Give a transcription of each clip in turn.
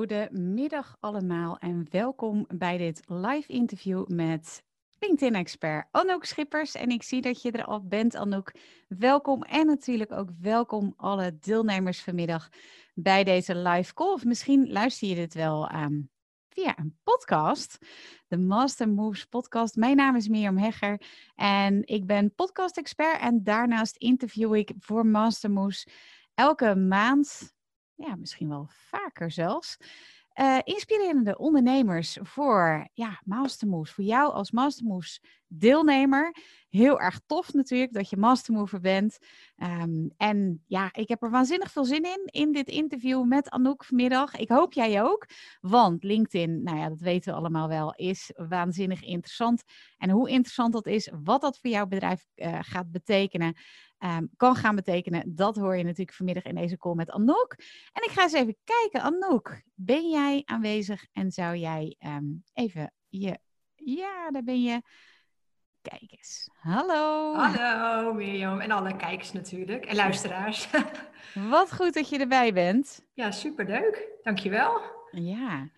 Goedemiddag allemaal en welkom bij dit live interview met LinkedIn-expert Anouk Schippers. En ik zie dat je er al bent, Anouk. Welkom en natuurlijk ook welkom alle deelnemers vanmiddag bij deze live call. Of misschien luister je dit wel aan via een podcast, de Master Moves podcast. Mijn naam is Mirjam Hegger en ik ben podcast-expert en daarnaast interview ik voor Master Moves elke maand ja, misschien wel vaker zelfs. Uh, inspirerende ondernemers voor ja, Mastermoves. Voor jou als Mastermoves deelnemer. Heel erg tof natuurlijk dat je Mastermover bent. Um, en ja, ik heb er waanzinnig veel zin in, in dit interview met Anouk vanmiddag. Ik hoop jij ook. Want LinkedIn, nou ja, dat weten we allemaal wel, is waanzinnig interessant. En hoe interessant dat is, wat dat voor jouw bedrijf uh, gaat betekenen. Um, kan gaan betekenen. Dat hoor je natuurlijk vanmiddag in deze call met Anouk. En ik ga eens even kijken. Anouk, ben jij aanwezig en zou jij um, even je... Ja, daar ben je. Kijk eens. Hallo. Hallo Mirjam en alle kijkers natuurlijk en luisteraars. Wat goed dat je erbij bent. Ja, superleuk. Dankjewel. Ja.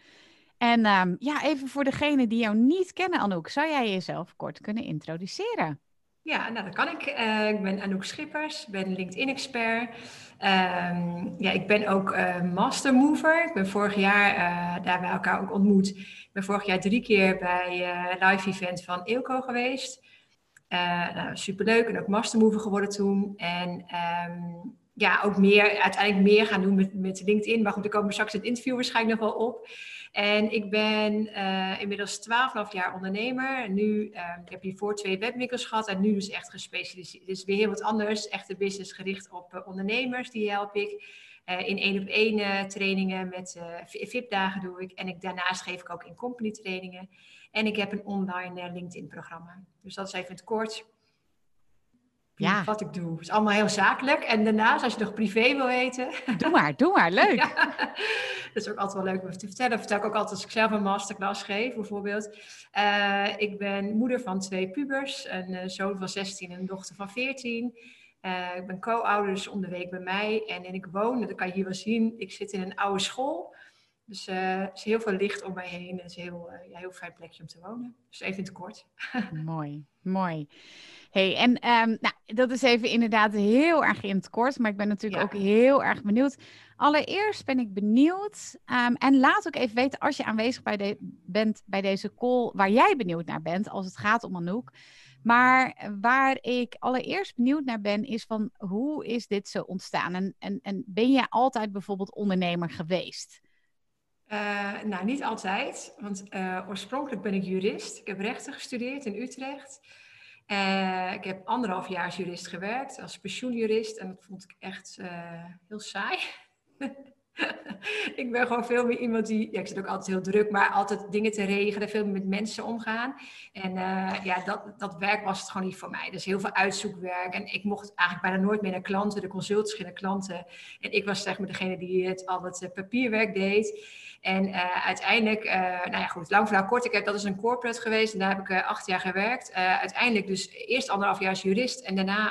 En um, ja, even voor degenen die jou niet kennen, Anouk, zou jij jezelf kort kunnen introduceren? Ja, nou dat kan ik. Uh, ik ben Anouk Schippers, ben LinkedIn-expert. Um, ja, ik ben ook uh, master mover. Ik ben vorig jaar, uh, daar bij elkaar ook ontmoet. Ik ben vorig jaar drie keer bij live event van Eelco geweest. nou, superleuk en ook master mover geworden toen. En um, ja, ook meer, uiteindelijk meer gaan doen met, met LinkedIn. Maar goed, daar komen straks het interview waarschijnlijk nog wel op. En ik ben uh, inmiddels 12,5 jaar ondernemer. Nu, uh, ik heb hiervoor twee webwinkels gehad en nu dus echt gespecialiseerd. Dus weer heel wat anders. Echte business gericht op uh, ondernemers, die help ik. in één op één trainingen met VIP-dagen doe ik. En ik, daarnaast geef ik ook in company trainingen. En ik heb een online LinkedIn programma. Dus dat is even het kort ja. wat ik doe. Het is allemaal heel zakelijk. En daarnaast, als je nog privé wil weten. Doe maar, doe maar, leuk. dat is ook altijd wel leuk om te vertellen. vertel ik ook altijd als ik zelf een masterclass geef, bijvoorbeeld. Uh, ik ben moeder van twee pubers, een uh, zoon van 16 en een dochter van 14. Uh, eh, ik ben co-ouder, dus om de week bij mij. En, en ik woon, dat kan je hier wel zien, ik zit in een oude school. Dus er is heel veel licht om mij heen. Het is een heel, ja, heel fijn plekje om te wonen. Dus even in het kort. mooi, mooi hey, en um, nou, dat is even inderdaad heel erg in het kort, maar ik ben natuurlijk ook heel erg benieuwd. Allereerst ben ik benieuwd, um, en laat ook even weten als je aanwezig bij de, bent bij deze call, waar jij benieuwd naar bent, als het gaat om Anouk. Maar waar ik allereerst benieuwd naar ben, is van hoe is dit zo ontstaan? En, en, en ben je altijd bijvoorbeeld ondernemer geweest? Uh, nou, niet altijd, want uh, oorspronkelijk ben ik jurist. Ik heb rechten gestudeerd in Utrecht. Uh, ik heb anderhalf jaar als jurist gewerkt, als pensioenjurist. En dat vond ik echt uh, heel saai. ik ben gewoon veel meer iemand die, ja, ik zit ook altijd heel druk, maar altijd dingen te regelen, veel meer met mensen omgaan. En uh, ja, dat, dat werk was het gewoon niet voor mij. Dus heel veel uitzoekwerk. En ik mocht eigenlijk bijna nooit meer naar klanten, de consultants gingen klanten. En ik was zeg maar degene die het, al het papierwerk deed. En uh, uiteindelijk, uh, nou ja goed, lang verhaal kort, ik heb, dat is een corporate geweest en daar heb ik uh, acht jaar gewerkt. uiteindelijk dus eerst anderhalf jaar als jurist en daarna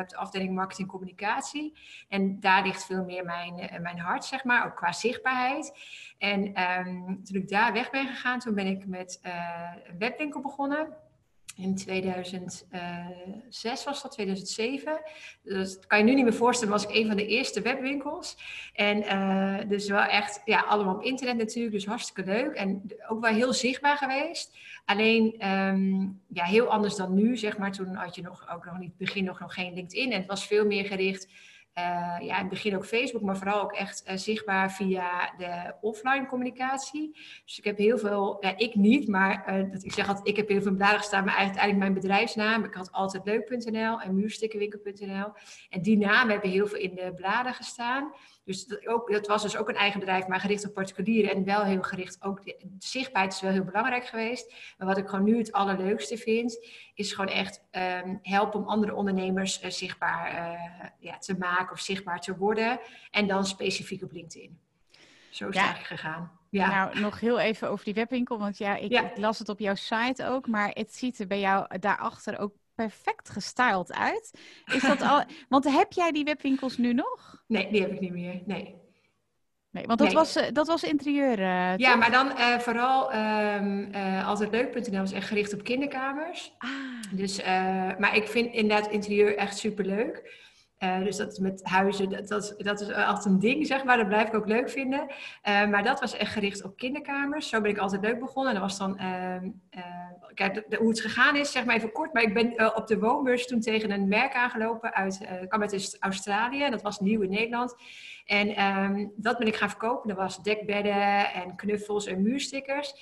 op de afdeling marketing communicatie. En daar ligt veel meer mijn, mijn hart, zeg maar, ook qua zichtbaarheid. En um, toen ik daar weg ben gegaan, toen ben ik met een webwinkel begonnen. In 2006 was dat, 2007. Dus dat kan je nu niet meer voorstellen, was ik een van de eerste webwinkels. En uh, dus wel echt, ja, allemaal op internet natuurlijk, dus hartstikke leuk. En ook wel heel zichtbaar geweest. Alleen, um, ja, heel anders dan nu, zeg maar. Toen had je nog, ook nog niet, begin nog, nog geen LinkedIn. En het was veel meer gericht ja, in het begin ook Facebook, maar vooral ook echt uh, zichtbaar via de offline communicatie. Dus ik heb heel veel, ja, ik niet, maar uh, dat, ik zeg altijd, ik heb heel veel bladen gestaan, maar eigenlijk mijn bedrijfsnaam. Ik had altijd leuk.nl en muurstikkenwinkel.nl. En die namen hebben heel veel in de bladen gestaan. Dus dat, ook, dat was dus ook een eigen bedrijf, maar gericht op particulieren en wel heel gericht. Ook de, zichtbaarheid is wel heel belangrijk geweest. Maar wat ik gewoon nu het allerleukste vind, is gewoon echt um, helpen om andere ondernemers uh, zichtbaar uh, ja, te maken of zichtbaar te worden. En dan specifiek op LinkedIn. Zo is ja. het eigenlijk gegaan. Ja. Nou, nog heel even over die webwinkel, want ja ik, ja ik, las het op jouw site ook, maar het ziet er bij jou daarachter ook perfect gestyled uit. Is dat al, want heb jij die webwinkels nu nog? Nee, die heb ik niet meer. Nee. Nee, want dat, was, uh, dat was interieur. Uh, ja, maar dan uh, vooral um, altijd leuk.nl was echt gericht op kinderkamers. Ah. Dus, maar ik vind inderdaad interieur echt superleuk. Dus dat is met huizen, dat, dat, dat, is altijd een ding, zeg maar. Dat blijf ik ook leuk vinden. maar dat was echt gericht op kinderkamers. Zo ben ik altijd leuk begonnen. En dat was dan, ehm, kijk, hoe het gegaan is, zeg maar even kort. Maar ik ben op de woonbeurs toen tegen een merk aangelopen. Uit, kwam uit Australië. Dat was nieuw in Nederland. En um, dat ben ik gaan verkopen. Dat was dekbedden en knuffels en muurstickers.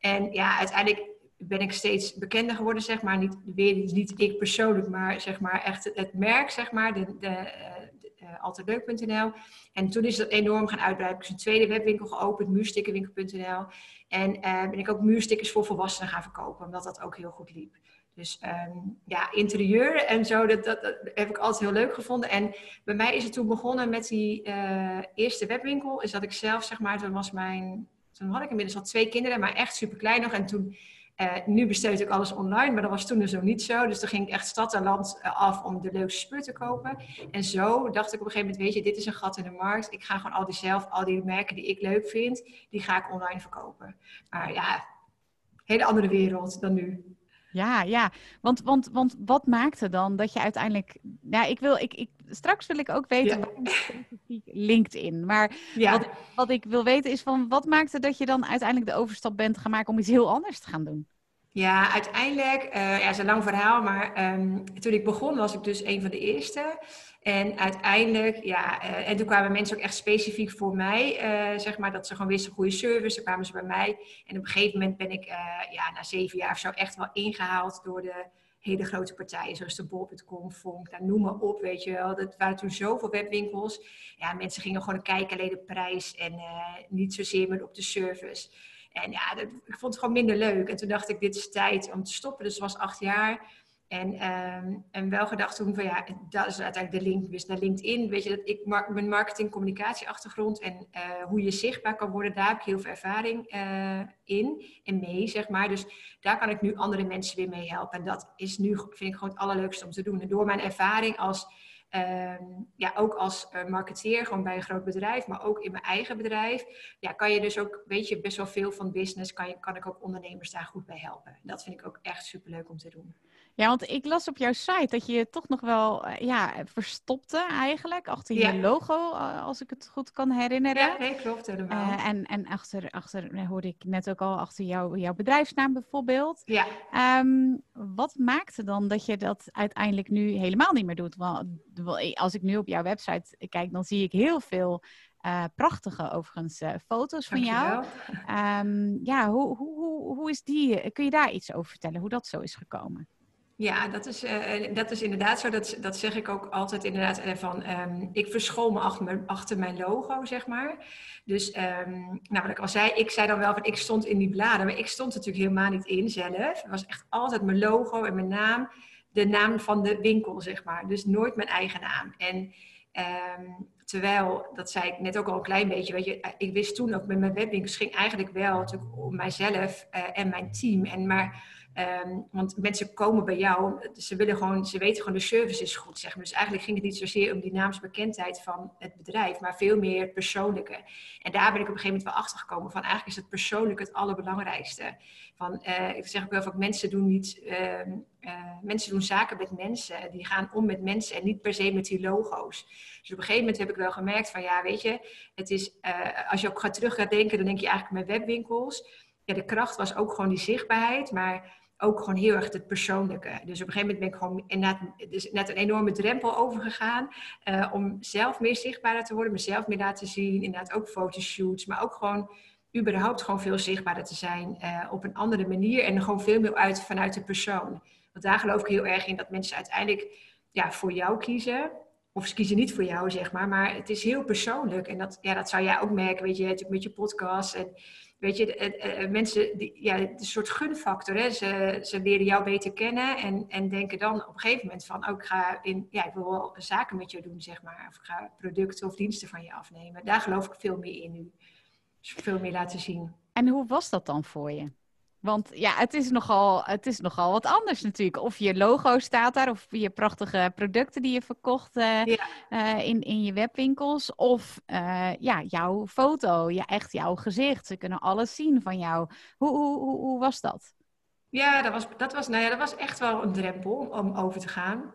En ja, uiteindelijk ben ik steeds bekender geworden, zeg maar. Niet, weer niet ik persoonlijk, maar zeg maar echt het, merk, zeg maar. De, de, uh, alterleuk.nl. En toen is dat enorm gaan uitbreiden. Ik heb een tweede webwinkel geopend, muurstickerwinkel.nl. En uh, ben ik ook muurstickers voor volwassenen gaan verkopen, omdat dat ook heel goed liep. Dus ehm, ja, interieur en zo, dat, dat, heb ik altijd heel leuk gevonden. En bij mij is het toen begonnen met die eerste webwinkel. Is dat ik zelf, zeg maar, toen was mijn... Toen had ik inmiddels al twee kinderen, maar echt super klein nog. En toen, uh, nu besteed ik alles online, maar dat was toen dus nog niet zo. Dus toen ging ik echt stad en land eh, af om de leukste spullen te kopen. En zo dacht ik op een gegeven moment, weet je, dit is een gat in de markt. Ik ga gewoon al die zelf, al die merken die ik leuk vind, die ga ik online verkopen. Maar ja, hele andere wereld dan nu. Ja, ja. Want, want, want wat maakte dan dat je uiteindelijk. Ja, ik wil. Ik, ik, straks wil ik ook weten ja. specifiek LinkedIn. Maar ja. wat, wat ik wil weten is van wat maakte dat je dan uiteindelijk de overstap bent gaan maken om iets heel anders te gaan doen? Ja, uiteindelijk, uh, ja, het is een lang verhaal, maar um, toen ik begon was ik dus een van de eerste. En uiteindelijk, ja, uh, en toen kwamen mensen ook echt specifiek voor mij, uh, zeg maar, dat ze gewoon wisten goede service, dan kwamen ze bij mij. En op een gegeven moment ben ik, ja, na zeven jaar of zo echt wel ingehaald door de hele grote partijen, zoals de Bol.com, Fonk, nou, noem maar op, weet je wel. Dat waren toen zoveel webwinkels. Ja, mensen gingen gewoon kijken alleen de prijs en niet zozeer meer op de service. En ja, dat, ik vond het gewoon minder leuk. En toen dacht ik, dit is tijd om te stoppen. Dus het was acht jaar. En, um, en wel gedacht toen van ja, dat is uiteindelijk de link dus naar LinkedIn. Weet je, dat ik mijn marketing communicatie achtergrond en uh, hoe je zichtbaar kan worden, daar heb ik heel veel ervaring uh, in en mee, zeg maar. Dus daar kan ik nu andere mensen weer mee helpen. En dat is nu, vind ik gewoon het allerleukste om te doen. En door mijn ervaring als Um, ja, ook als uh, marketeer, gewoon bij een groot bedrijf, maar ook in mijn eigen bedrijf, ja, kan je dus ook, weet je, best wel veel van business, kan, je, kan ik ook ondernemers daar goed bij helpen. Dat vind ik ook echt superleuk om te doen. Ja, want ik las op jouw site dat je je toch nog wel uh, ja, verstopte eigenlijk achter je logo, uh, als ik het goed kan herinneren. Ja, nee, klopt helemaal. Uh, en en achter, achter, hoorde ik net ook al, achter jou, jouw bedrijfsnaam bijvoorbeeld. Ja. Um, wat maakte dan dat je dat uiteindelijk nu helemaal niet meer doet? Want als ik nu op jouw website kijk, dan zie ik heel veel uh, prachtige, overigens, uh, foto's van jou. Um, ja, hoe, hoe, hoe, hoe is die? Kun je daar iets over vertellen, hoe dat zo is gekomen? Ja, dat is, uh, dat is inderdaad zo. Dat, dat zeg ik ook altijd inderdaad. Van, um, ik verschool me achter, mijn, logo, zeg maar. Dus, um, nou, wat ik al zei, ik zei dan wel van ik stond in die bladen, maar ik stond natuurlijk helemaal niet in zelf. Het was echt altijd mijn logo en mijn naam, de naam van de winkel, zeg maar. Dus nooit mijn eigen naam. En um, terwijl, dat zei ik net ook al een klein beetje, weet je, ik wist toen ook met mijn webwinkels ging eigenlijk wel natuurlijk om mijzelf en mijn team. En maar Um, want mensen komen bij jou, ze willen gewoon, ze weten gewoon de service is goed, zeg maar. Dus eigenlijk ging het niet zozeer om die naamsbekendheid van het bedrijf, maar veel meer het persoonlijke. En daar ben ik op een gegeven moment wel achter gekomen van eigenlijk is het persoonlijk het allerbelangrijkste. Van, uh, ik zeg ook wel van mensen doen niet, uh, uh, mensen doen zaken met mensen, die gaan om met mensen en niet per se met die logo's. Dus op een gegeven moment heb ik wel gemerkt van ja, weet je, het is, eh, als je ook gaat terug gaat denken, dan denk je eigenlijk met webwinkels. Ja, de kracht was ook gewoon die zichtbaarheid, maar ook gewoon heel erg het persoonlijke. Dus op een gegeven moment ben ik gewoon net, dus net een enorme drempel overgegaan uh, om zelf meer zichtbaarder te worden, mezelf meer laten zien, inderdaad ook fotoshoots, maar ook gewoon überhaupt gewoon veel zichtbaarder te zijn uh, op een andere manier en gewoon veel meer uit vanuit de persoon. Want daar geloof ik heel erg in dat mensen uiteindelijk ja, voor jou kiezen. Of ze kiezen niet voor jou, zeg maar. Maar het is heel persoonlijk. En dat, ja, dat zou jij ook merken, weet je, met je podcast. En weet je, uh, uh, mensen, die, ja, is een soort gunfactor. Hè? Ze, ze leren jou beter kennen en, en denken dan op een gegeven moment van, ook oh, ga in, ja, ik wil wel zaken met je doen, zeg maar. Of ik ga producten of diensten van je afnemen. Daar geloof ik veel meer in nu. Dus veel meer laten zien. En hoe was dat dan voor je? Want ja, het is, nogal, het is nogal wat anders natuurlijk. Of je logo staat daar, of je prachtige producten die je verkocht uh, in, in je webwinkels. Of uh, ja, jouw foto, ja, echt jouw gezicht. Ze kunnen alles zien van jou. Hoe, hoe, hoe, hoe was dat? Ja, dat was, dat, was, nou ja, dat was echt wel een drempel om over te gaan.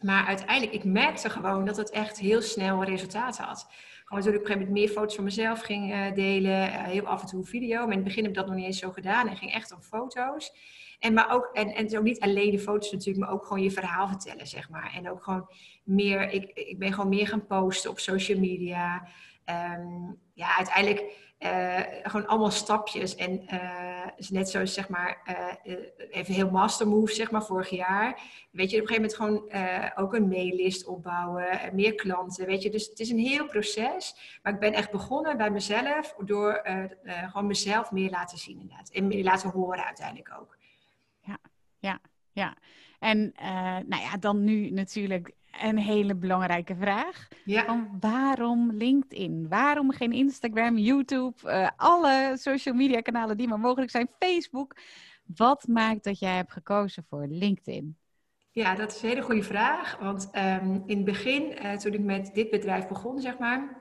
Maar uiteindelijk, ik merkte gewoon dat het echt heel snel resultaat had. Gewoon toen ik op een gegeven moment meer foto's van mezelf ging uh, delen, uh, heel af en toe video. Maar in het begin heb ik dat nog niet eens zo gedaan en ging echt om foto's. En, maar ook, en, en ook niet alleen de foto's natuurlijk, maar ook gewoon je verhaal vertellen, zeg maar. En ook gewoon meer, ik, ik ben gewoon meer gaan posten op social media. Um, ja, uiteindelijk uh, gewoon allemaal stapjes. En is net zoals zeg maar, uh, even heel master move, zeg maar, vorig jaar. Weet je, op een gegeven moment gewoon ook een maillist opbouwen, meer klanten, weet je. Dus het is een heel proces. Maar ik ben echt begonnen bij mezelf door gewoon mezelf meer laten zien inderdaad. En meer laten horen uiteindelijk ook. Ja, ja, ja. En nou ja, dan nu natuurlijk een hele belangrijke vraag. Ja. Van waarom LinkedIn? Waarom geen Instagram, YouTube, uh, alle social media kanalen die maar mogelijk zijn, Facebook? Wat maakt dat jij hebt gekozen voor LinkedIn? Ja, dat is een hele goede vraag. Want um, in het begin, uh, toen ik met dit bedrijf begon, zeg maar,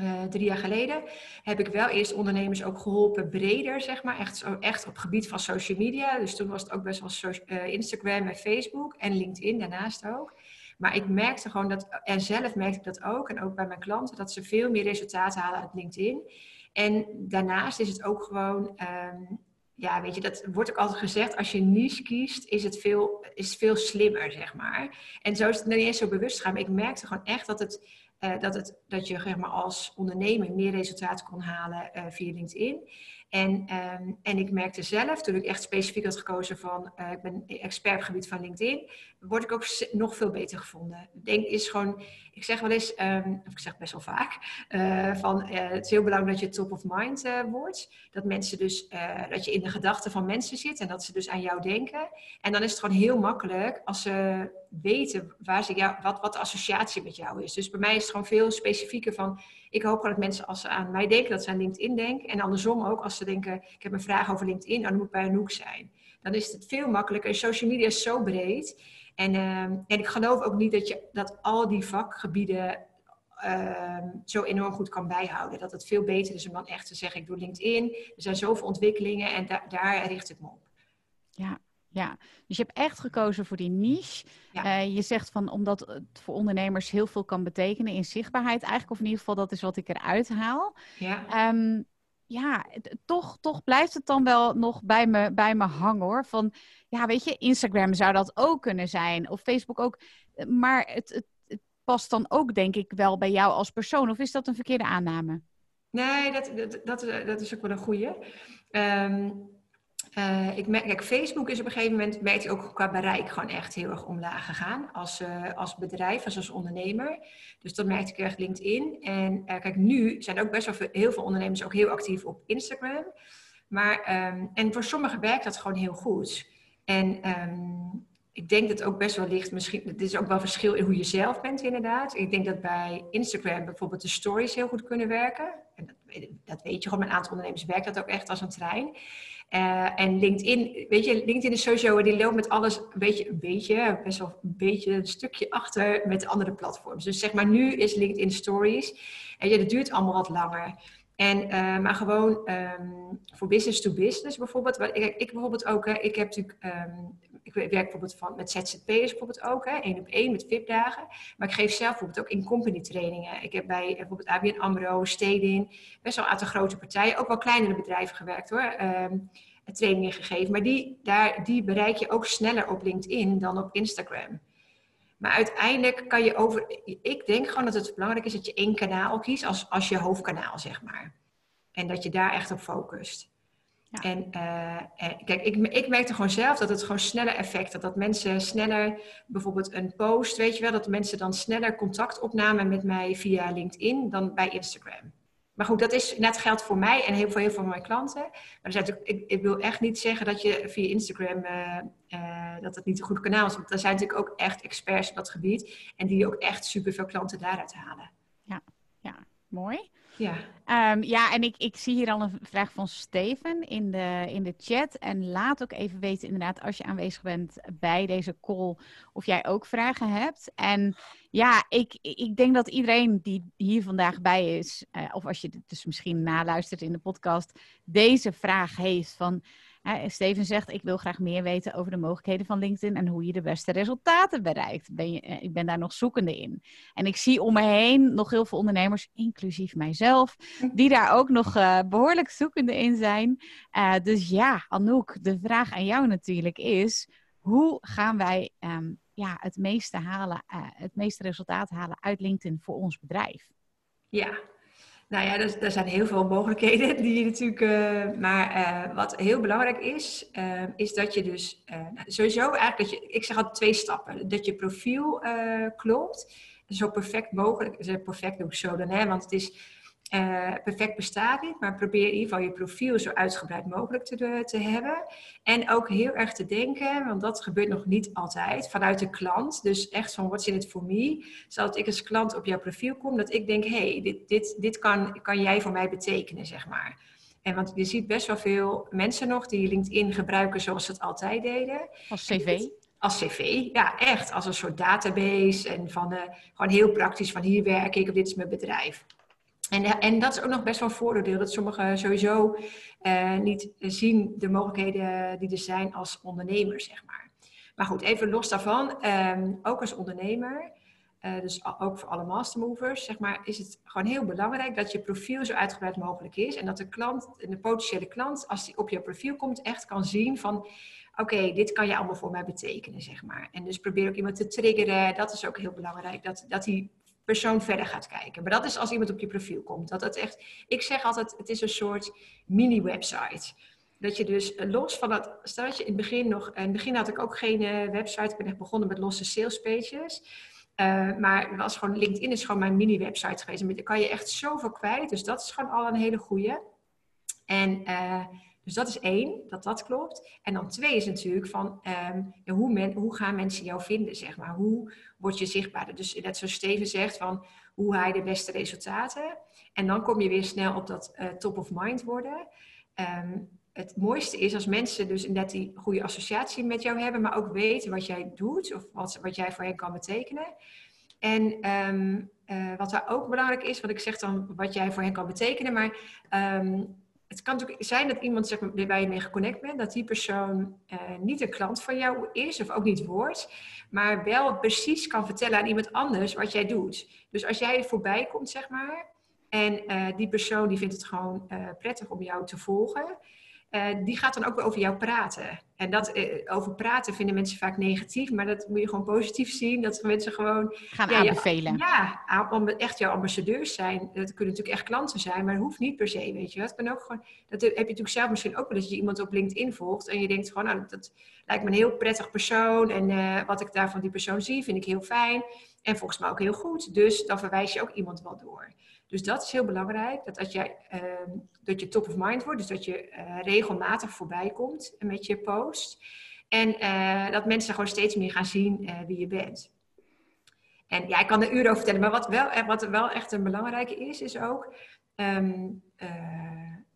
uh, drie jaar geleden, heb ik wel eerst ondernemers ook geholpen breder, zeg maar, echt, echt op het gebied van social media. Dus toen was het ook best wel so Instagram en Facebook en LinkedIn daarnaast ook. Maar ik merkte gewoon dat, en zelf merkte ik dat ook, en ook bij mijn klanten, dat ze veel meer resultaten halen uit LinkedIn. En daarnaast is het ook gewoon, ehm, ja, weet je, dat wordt ook altijd gezegd, als je niche kiest, is het veel, is veel slimmer, zeg maar. En zo is het niet eens zo bewust gaan, maar ik merkte gewoon echt dat het, uh, dat, het, dat je zeg maar, als ondernemer meer resultaten kon halen uh, via LinkedIn. En, um, en ik merkte zelf, toen ik echt specifiek had gekozen van, uh, ik ben expert op gebied van LinkedIn, word ik ook nog veel beter gevonden. Denk is gewoon, ik zeg wel eens, um, of ik zeg best wel vaak, uh, van uh, het is heel belangrijk dat je top of mind wordt. Dat mensen dus, dat je in de gedachten van mensen zit en dat ze dus aan jou denken. En dan is het gewoon heel makkelijk als ze weten waar ze jou, wat, wat de associatie met jou is. Dus bij mij is het gewoon veel specifieker van, ik hoop gewoon dat mensen als ze aan mij denken, dat ze aan LinkedIn denken. En andersom ook, als ze denken, ik heb een vraag over LinkedIn, dan moet ik bij Anouk zijn. Dan is het veel makkelijker. Social media is zo breed. En, uh, en ik geloof ook niet dat je dat al die vakgebieden uh, zo enorm goed kan bijhouden. Dat het veel beter is om dan echt te zeggen, ik doe LinkedIn. Er zijn zoveel ontwikkelingen en da daar richt ik me op. Ja, ja, dus je hebt echt gekozen voor die niche. Uh, je zegt van omdat het voor ondernemers heel veel kan betekenen in zichtbaarheid, eigenlijk, of in ieder geval dat is wat ik eruit haal. Ja, um, ja toch, toch blijft het dan wel nog bij me, bij me hangen hoor. Van ja, weet je, Instagram zou dat ook kunnen zijn, of Facebook ook. Maar het, het, het past dan ook, denk ik, wel bij jou als persoon. Of is dat een verkeerde aanname? Nee, dat, dat, dat, dat is ook wel een goede. Um, uh, ik merk, kijk, Facebook is op een gegeven moment, merkt ook qua bereik gewoon echt heel erg omlaag gegaan als, uh, als bedrijf, als, als ondernemer. Dus dat merkte ik echt LinkedIn. En uh, kijk, nu zijn ook best wel veel, heel veel ondernemers ook heel actief op Instagram. Maar, um, en voor sommigen werkt dat gewoon heel goed. En um, ik denk dat ook best wel ligt, misschien, het is ook wel verschil in hoe je zelf bent inderdaad. Ik denk dat bij Instagram bijvoorbeeld de stories heel goed kunnen werken. En dat, dat weet je gewoon, met een aantal ondernemers werkt dat ook echt als een trein. Uh, en LinkedIn, weet je, LinkedIn is sowieso, die loopt met alles een beetje, een beetje, best wel een beetje een stukje achter met andere platforms. Dus zeg maar, nu is LinkedIn Stories. En ja, dat duurt allemaal wat langer. En, uh, maar gewoon um, voor business to business bijvoorbeeld. Ik, ik bijvoorbeeld ook, hè, ik heb natuurlijk, um, ik werk bijvoorbeeld van, met ZZP'ers bijvoorbeeld ook, hè, één op één met VIP-dagen. Maar ik geef zelf bijvoorbeeld ook in company trainingen. Ik heb bij bijvoorbeeld ABN AMRO, Stedin, best wel een aantal grote partijen, ook wel kleinere bedrijven gewerkt hoor. Um, trainingen gegeven. Maar die, daar, die bereik je ook sneller op LinkedIn dan op Instagram. Maar uiteindelijk kan je over. Ik denk gewoon dat het belangrijk is dat je één kanaal kiest als, als je hoofdkanaal, zeg maar. En dat je daar echt op focust. Ja. En uh, kijk, ik, ik merkte gewoon zelf dat het gewoon sneller effect had. Dat mensen sneller, bijvoorbeeld een post, weet je wel, dat mensen dan sneller contact opnamen met mij via LinkedIn dan bij Instagram. Maar goed, dat is net geldt voor mij en heel veel, heel veel van mijn klanten. Maar er ik, ik, wil echt niet zeggen dat je via Instagram uh, uh, dat het niet een goed kanaal is. Want er zijn natuurlijk ook echt experts op dat gebied. En die ook echt superveel klanten daaruit halen. Ja, ja mooi. Ja. Ehm, ja, en ik, ik zie hier al een vraag van Steven in de, in de chat. En laat ook even weten, inderdaad, als je aanwezig bent bij deze call, of jij ook vragen hebt. En ja, ik, ik denk dat iedereen die hier vandaag bij is, uh, of als je dus misschien naluistert in de podcast, deze vraag heeft van Steven zegt, ik wil graag meer weten over de mogelijkheden van LinkedIn en hoe je de beste resultaten bereikt. Ben je, eh, ik ben daar nog zoekende in. En ik zie om me heen nog heel veel ondernemers, inclusief mijzelf, die daar ook nog uh, behoorlijk zoekende in zijn. Uh, dus ja, Anouk, de vraag aan jou natuurlijk is, hoe gaan wij um, ja, het meeste halen, het meeste resultaat halen uit LinkedIn voor ons bedrijf? Ja, nou ja, er, er, zijn heel veel mogelijkheden die je natuurlijk. Uh, maar uh, wat heel belangrijk is, uh, is dat je dus nou, sowieso eigenlijk dat je. Ik zeg altijd twee stappen. Dat je profiel klopt. Zo perfect mogelijk. Perfect doe zo dan, hè? Want het is uh, perfect bestaat niet, maar probeer in ieder geval je profiel zo uitgebreid mogelijk te, te hebben. En ook heel erg te denken, want dat gebeurt nog niet altijd, vanuit de klant. Dus echt van, what's in it for me? Zodat ik als klant op jouw profiel kom, dat ik denk, hey, dit, dit, dit kan, kan jij voor mij betekenen, zeg maar. En want je ziet best wel veel mensen nog die LinkedIn gebruiken zoals ze het altijd deden. Als cv? als cv, ja, echt. Als een soort database en van uh, gewoon heel praktisch van hier werk ik of dit is mijn bedrijf. En, en dat is ook nog best wel een voordeel, dat sommigen sowieso uh, niet zien de mogelijkheden die er zijn als ondernemer, zeg maar. Maar goed, even los daarvan, um, ook als ondernemer, uh, dus ook voor alle mastermovers, zeg maar, is het gewoon heel belangrijk dat je profiel zo uitgebreid mogelijk is. En dat de klant, de potentiële klant, als die op je profiel komt, echt kan zien van, oké, dit kan je allemaal voor mij betekenen, zeg maar. En dus probeer ook iemand te triggeren, dat is ook heel belangrijk, dat, dat die verder gaat kijken. Maar dat is als iemand op je profiel komt. Dat het echt, ik zeg altijd, het is een soort mini-website. Dat je dus eh, los van dat, stel dat je in het begin nog, in het begin had ik ook geen uh, website, ik ben echt begonnen met losse sales pages. Uh, maar was gewoon, LinkedIn is gewoon mijn mini-website geweest. En daar kan je echt zoveel kwijt. Dus dat is gewoon al een hele goede. En dus dat is één, dat dat klopt. En dan twee is natuurlijk van um, hoe, hoe gaan mensen jou vinden, zeg maar. Hoe word je zichtbaarder? Dus net zoals Steven zegt, van hoe haal je de beste resultaten? En dan kom je weer snel op dat uh, top of mind worden. Um, het mooiste is als mensen dus net die goede associatie met jou hebben, maar ook weten wat jij doet of wat, wat jij voor hen kan betekenen. En um, uh, wat daar ook belangrijk is, wat ik zeg dan wat jij voor hen kan betekenen, maar het kan natuurlijk zijn dat iemand zeg waar je mee geconnect bent, dat die persoon uh, niet een klant van jou is of ook niet wordt, maar wel precies kan vertellen aan iemand anders wat jij doet. Dus als jij voorbij komt, zeg maar, en uh, die persoon die vindt het gewoon uh, prettig om jou te volgen, uh, die gaat dan ook weer over jou praten. En dat uh, over praten vinden mensen vaak negatief, maar dat moet je gewoon positief zien. Dat mensen gewoon gaan ja, aanbevelen. Ja, om echt jouw ambassadeurs zijn. Dat kunnen natuurlijk echt klanten zijn, maar dat hoeft niet per se, weet je. Dat kan ook gewoon. Dat heb je natuurlijk zelf misschien ook wel dat je iemand op LinkedIn volgt en je denkt gewoon, nou, dat lijkt me een heel prettig persoon en uh, wat ik daar van die persoon zie, vind ik heel fijn en volgens mij ook heel goed. Dus dan verwijs je ook iemand wel door. Dus dat is heel belangrijk, dat, als jij, uh, dat je top of mind wordt, dus dat je uh, regelmatig voorbij komt met je post. En uh, dat mensen gewoon steeds meer gaan zien eh, wie je bent. En ja, ik kan er uren over vertellen, maar wat wel, wat wel echt een belangrijke is, is ook um,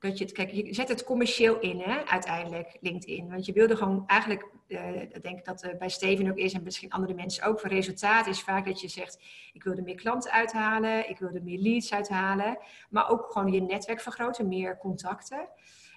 dat je het, kijk, je zet het commercieel in, hè, uiteindelijk, LinkedIn. Want je wilde gewoon eigenlijk, uh, ik denk dat uh, bij Steven ook is en misschien andere mensen ook, voor resultaat is vaak dat je zegt, ik wil er meer klanten uithalen, ik wil er meer leads uithalen, maar ook gewoon je netwerk vergroten, meer contacten.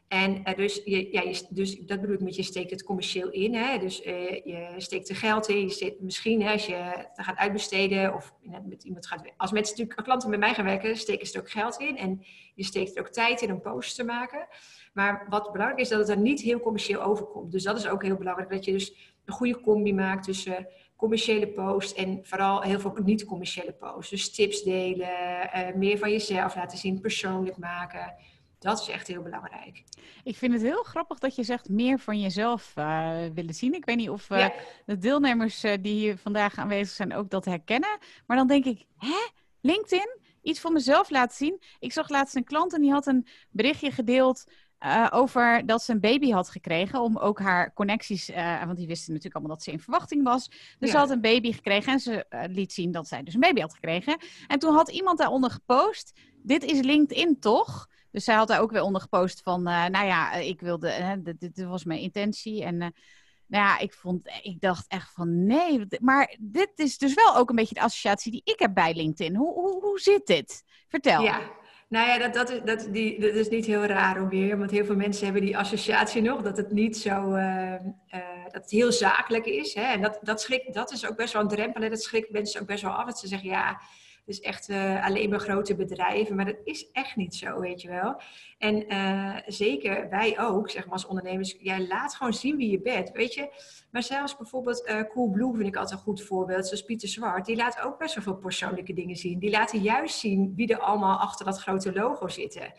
En uh, dus, je, ja, dus dat bedoel ik met je steekt het commercieel in. Hè? Dus uh, je steekt er geld in. Je misschien hè, als je het gaat uitbesteden of met iemand gaat Als mensen natuurlijk klanten met mij gaan werken, steken ze er ook geld in. En je steekt er ook tijd in om posts te maken. Maar wat belangrijk is, dat het er niet heel commercieel overkomt. Dus dat is ook heel belangrijk. Dat je dus een goede combi maakt tussen commerciële posts en vooral heel veel niet-commerciële posts. Dus tips delen, uh, meer van jezelf laten zien, persoonlijk maken dat is echt heel belangrijk. Ik vind het heel grappig dat je zegt meer van jezelf uh, willen zien. Ik weet niet of uh, ja. de deelnemers uh, die hier vandaag aanwezig zijn ook dat herkennen. Maar dan denk ik, hè? LinkedIn? Iets van mezelf laten zien. Ik zag laatst een klant en die had een berichtje gedeeld over dat ze een baby had gekregen. Om ook haar connecties, want die wisten natuurlijk allemaal dat ze in verwachting was. Dus ja. ze had een baby gekregen en ze liet zien dat zij dus een baby had gekregen. En toen had iemand daaronder gepost dit is LinkedIn toch? Dus zij had daar ook weer onder gepost van, nou ja, ik wilde, dit, dit, was mijn intentie. En nou ja, ik vond, ik dacht echt van nee. Maar dit is dus wel ook een beetje de associatie die ik heb bij LinkedIn. Hoe, hoe, hoe zit dit? Vertel. Ja, nou ja, dat, dat, is, dat, die, dat is niet heel raar ook weer. Want heel veel mensen hebben die associatie nog. Dat het niet zo... Dat het heel zakelijk is. Hè? En dat, dat, schrikt, dat is ook best wel een drempel. En dat schrikt mensen ook best wel af. Dat ze zeggen, ja, dus echt uh, alleen maar grote bedrijven. Maar dat is echt niet zo, weet je wel. En uh, zeker wij ook, zeg maar als ondernemers. Jij laat gewoon zien wie je bent, weet je. Maar zelfs bijvoorbeeld uh, Coolblue vind ik altijd een goed voorbeeld. Zoals Pieter Zwart. Die laat ook best wel veel persoonlijke dingen zien. Die laten juist zien wie er allemaal achter dat grote logo zitten.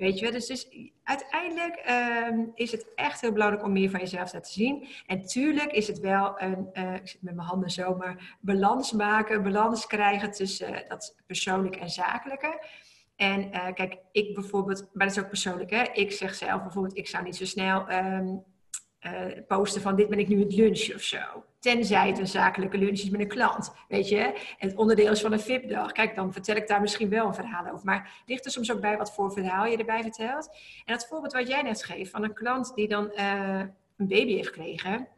Weet je, dus, dus uiteindelijk um, is het echt heel belangrijk om meer van jezelf te laten zien. En tuurlijk is het wel een, uh, ik zit met mijn handen zo, maar balans maken, balans krijgen tussen dat persoonlijke en zakelijke. En uh, kijk, ik bijvoorbeeld, maar dat is ook persoonlijk, hè? Ik zeg zelf bijvoorbeeld, ik zou niet zo snel um, posten van dit ben ik nu het lunch of zo. Tenzij het een zakelijke lunch is met een klant, weet je. Het onderdeel is van een VIP-dag. Kijk, dan vertel ik daar misschien wel een verhaal over. Maar het ligt er soms ook bij wat voor verhaal je erbij vertelt. En dat voorbeeld wat jij net geeft van een klant die dan uh, een baby heeft gekregen.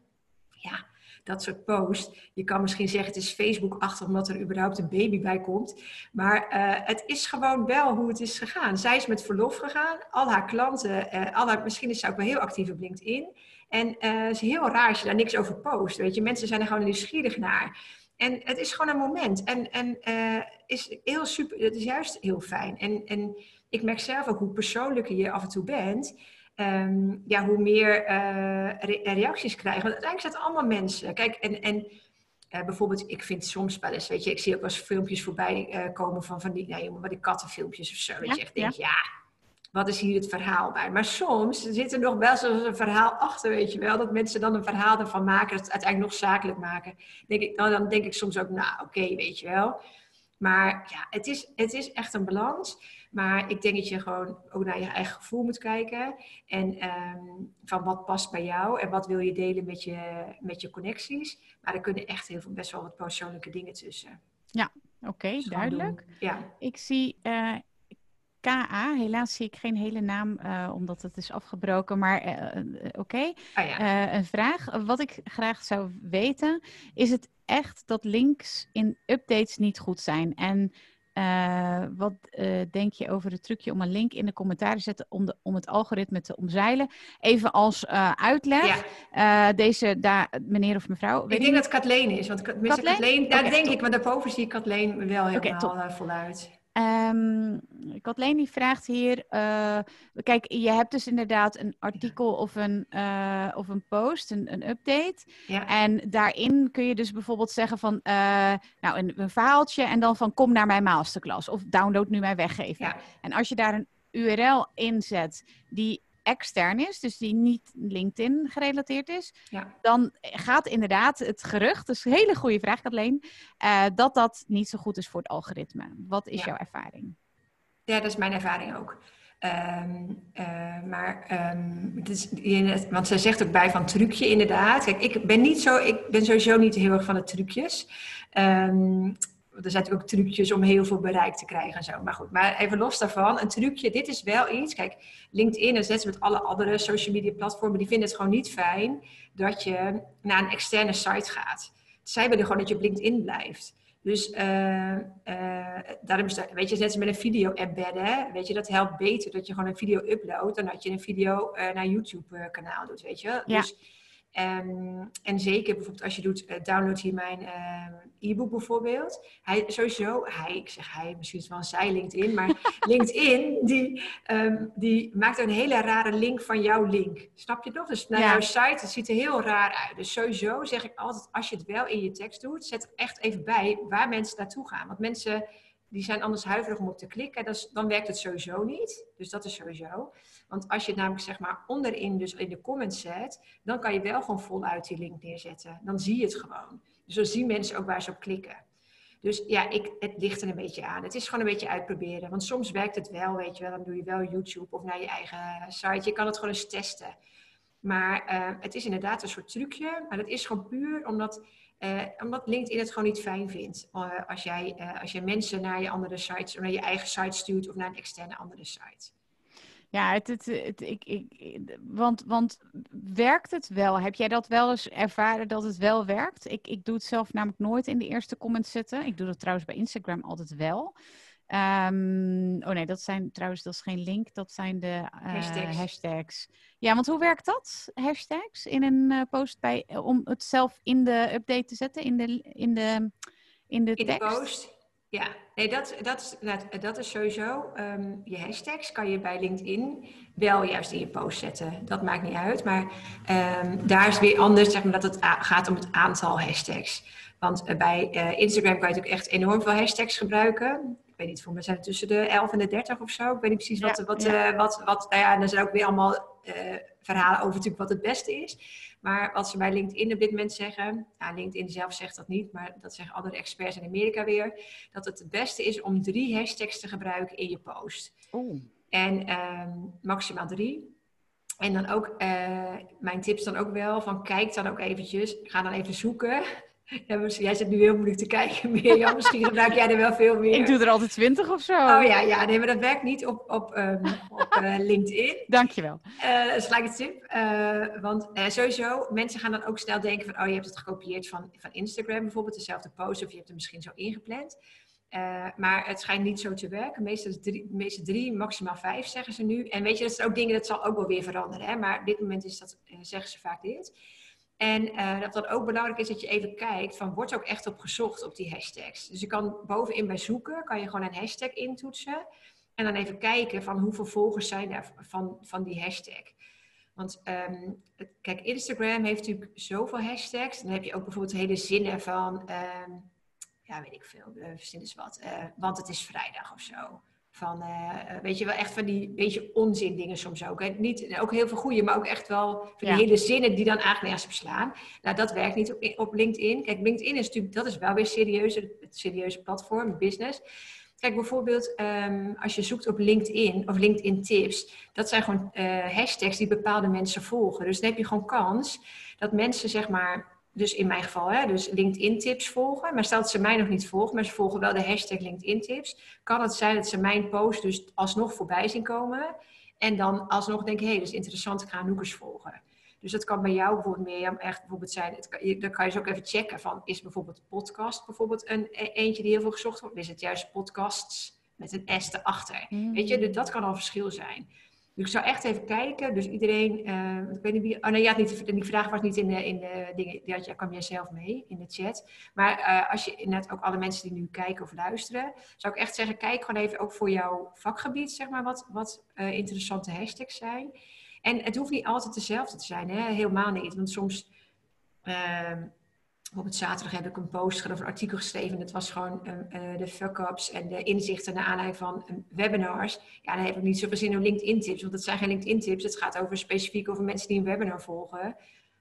Ja, dat soort post. Je kan misschien zeggen het is Facebook-achtig omdat er überhaupt een baby bij komt. Maar uh, het is gewoon wel hoe het is gegaan. Zij is met verlof gegaan. Al haar klanten, uh, al haar, misschien is ze ook wel heel actief op LinkedIn. En uh, het is heel raar als je daar niks over post. Weet je, mensen zijn er gewoon nieuwsgierig naar. En het is gewoon een moment. En, en uh, is heel super, het is juist heel fijn. En, en ik merk zelf ook hoe persoonlijker je af en toe bent. Um, ja, hoe meer uh, re reacties krijgen. Want uiteindelijk zijn het allemaal mensen. Kijk, en, en uh, bijvoorbeeld, ik vind soms wel eens, weet je, ik zie ook wel eens filmpjes voorbij komen van, van die, nou, jongen, die kattenfilmpjes of zo. Ja, dat je echt denkt, ja, ja wat is hier het verhaal bij? Maar soms zit er nog wel zo'n verhaal achter, weet je wel. Dat mensen dan een verhaal ervan maken, dat het uiteindelijk nog zakelijk maken. Denk ik, nou, dan denk ik soms ook, nou oké, okay, weet je wel. Maar ja, het is, het is echt een balans. Maar ik denk dat je gewoon ook naar je eigen gevoel moet kijken. En um, van wat past bij jou en wat wil je delen met je, met je connecties. Maar er kunnen echt heel veel, best wel wat persoonlijke dingen tussen. Ja, oké, okay, duidelijk. Ja. Ik zie uh, KA. Helaas zie ik geen hele naam, uh, omdat het is afgebroken. Maar uh, oké. Okay. Ah, ja. een vraag. Wat ik graag zou weten, is het echt dat links in updates niet goed zijn? En wat denk je over het trucje om een link in de commentaar te zetten om, de, om het algoritme te omzeilen? Even als uitleg. Ja. deze daar, meneer of mevrouw. Ik denk dat Kathleen is. Want Kathleen daar okay, denk top. ik, maar daarboven zie ik Kathleen wel helemaal okay, voluit. Um, Kathleen die vraagt hier, uh, kijk, je hebt dus inderdaad een artikel of een, uh, of een post, een, een update. Ja. En daarin kun je dus bijvoorbeeld zeggen van, uh, nou, een, een, verhaaltje en dan van kom naar mijn masterclass of download nu mijn weggever. Ja. En als je daar een URL inzet die extern is, dus die niet LinkedIn gerelateerd is, ja. dan gaat inderdaad het gerucht, dus een hele goede vraag alleen, uh, dat dat niet zo goed is voor het algoritme. Wat is ja. jouw ervaring? Ja, dat is mijn ervaring ook. Um, uh, maar, um, het is, want zij zegt ook bij van trucje inderdaad. Kijk, ik ben niet zo, ik ben sowieso niet heel erg van de trucjes. Um, er zijn natuurlijk ook trucjes om heel veel bereik te krijgen en zo. Maar goed, maar even los daarvan. Een trucje, dit is wel iets. Kijk, LinkedIn en zet met alle andere social media platformen, die vinden het gewoon niet fijn dat je naar een externe site gaat. Zij willen gewoon dat je op LinkedIn blijft. Dus uh, uh, daarom is dat, weet je, net als met een video embedden, weet je, dat helpt beter dat je gewoon een video uploadt dan dat je een video uh, naar YouTube kanaal doet, weet je. Ja. Dus, um, en zeker bijvoorbeeld als je doet, uh, download hier mijn uh, e-book bijvoorbeeld. Hij sowieso, hij, ik zeg hij, misschien is het wel een zij LinkedIn, maar LinkedIn die, um, die maakt een hele rare link van jouw link. Snap je toch? Dus naar ja. jouw site, het ziet er heel raar uit. Dus sowieso zeg ik altijd, als je het wel in je tekst doet, zet er echt even bij waar mensen naartoe gaan. Want mensen die zijn anders huiverig om op te klikken. Dan werkt het sowieso niet. Dus dat is sowieso. Want als je het namelijk zeg maar onderin, dus in de comments zet, dan kan je wel gewoon voluit die link neerzetten. Dan zie je het gewoon. Dus dan zien mensen ook waar ze op klikken. Dus ja, ik, het ligt er een beetje aan. Het is gewoon een beetje uitproberen. Want soms werkt het wel, weet je wel. Dan doe je wel YouTube of naar je eigen site. Je kan het gewoon eens testen. Maar het is inderdaad een soort trucje. Maar dat is gewoon puur omdat uh, omdat LinkedIn het gewoon niet fijn vindt. als, jij, als jij mensen naar je andere sites, of naar je eigen site stuurt of naar een externe andere site. Ja, het, het, het, ik, ik, want, want werkt het wel? Heb jij dat wel eens ervaren dat het wel werkt? Ik, ik doe het zelf namelijk nooit in de eerste comment zetten. Ik doe dat trouwens bij Instagram altijd wel. Um, oh nee, dat zijn trouwens, dat is geen link, dat zijn de uh, hashtags. Ja, want hoe werkt dat? Hashtags in een uh, post bij, om het zelf in de update te zetten, in de, in de, in de in tekst? De post. Ja, nee, dat, dat, is, dat is sowieso. Um, je hashtags kan je bij LinkedIn wel juist in je post zetten. Dat maakt niet uit. Maar um, daar is weer anders, zeg maar, dat het gaat om het aantal hashtags. Want uh, bij uh, Instagram kan je natuurlijk echt enorm veel hashtags gebruiken. Ik weet niet, voor mij zijn het tussen de 11 en de 30 of zo. Ik weet niet precies wat, ja, wat, ja. Uh, wat, wat, nou ja, en er zijn ook weer allemaal verhalen over natuurlijk wat het beste is. Maar wat ze bij LinkedIn op dit moment zeggen, nou, LinkedIn zelf zegt dat niet, maar dat zeggen andere experts in Amerika weer, dat het het beste is om drie hashtags te gebruiken in je post. Oeh. En um, maximaal drie. En dan ook, uh, mijn tips dan ook wel, van kijk dan ook eventjes, ga dan even zoeken ja, jij zit nu heel moeilijk te kijken, Mirjam. Misschien gebruik jij er wel veel meer. Ik doe er altijd twintig of zo. Oh ja, ja nee, maar dat werkt niet op, op, um, op uh, LinkedIn. Dankjewel. Uh, dat is gelijk een tip. Uh, want sowieso, mensen gaan dan ook snel denken van... oh, je hebt het gekopieerd van, van Instagram bijvoorbeeld, dezelfde post... of je hebt hem misschien zo ingepland. maar het schijnt niet zo te werken. Meestal drie, meestal drie, maximaal vijf, zeggen ze nu. En weet je, dat zijn ook dingen, dat zal ook wel weer veranderen. Hè? Maar op dit moment is dat, zeggen ze vaak dit... En uh, dat dat ook belangrijk is dat je even kijkt van wordt ook echt op gezocht op die hashtags. Dus je kan bovenin bij zoeken, kan je gewoon een hashtag intoetsen. En dan even kijken van hoeveel volgers zijn er van, van die hashtag. Want um, kijk, Instagram heeft natuurlijk zoveel hashtags. Dan heb je ook bijvoorbeeld hele zinnen van, um, ja weet ik veel, uh, verzin eens wat. Uh, want het is vrijdag of zo. Van, uh, weet je wel, echt van die beetje onzin dingen soms ook. Hè? Niet, ook heel veel goede, maar ook echt wel van die hele zinnen die dan eigenlijk nergens beslaan. Nou, dat werkt niet op, op LinkedIn. Kijk, LinkedIn is natuurlijk, dat is wel weer serieus, het serieuze platform, business. Kijk, bijvoorbeeld um, als je zoekt op LinkedIn of LinkedIn tips, dat zijn gewoon uh, hashtags die bepaalde mensen volgen. Dus dan heb je gewoon kans dat mensen, zeg maar, dus in mijn geval, hè, dus LinkedIn tips volgen. Maar stel dat ze mij nog niet volgen, maar ze volgen wel de hashtag LinkedIn tips. Kan het zijn dat ze mijn post dus alsnog voorbij zien komen. En dan alsnog denken, hé, hey, dat is interessant, ik ga Noekers volgen. Dus dat kan bij jou bijvoorbeeld meer echt bijvoorbeeld zijn. Het kan, dan kan je dus ook even checken van, is bijvoorbeeld podcast bijvoorbeeld een e-, eentje die heel veel gezocht wordt? Is het juist podcasts met een S erachter? Mm. Weet je, dus dat kan al verschil zijn. Dus ik zou echt even kijken. Dus iedereen, uh, ik weet niet wie. Oh nee, ja, niet, die vraag was niet in de, in de dingen. Die had, ja, kwam jij zelf mee in de chat. Maar uh, als je net ook alle mensen die nu kijken of luisteren, zou ik echt zeggen: kijk gewoon even ook voor jouw vakgebied, zeg maar, wat, wat uh, interessante hashtags zijn. En het hoeft niet altijd dezelfde te zijn, hè? helemaal niet. Want soms. Ehm, het zaterdag heb ik een post of een artikel geschreven. Dat was gewoon uh, de fuck-ups en de inzichten naar aanleiding van um, webinars. Ja, dan heb ik niet zoveel zin in LinkedIn-tips, want dat zijn geen LinkedIn-tips. Het gaat over specifiek over mensen die een webinar volgen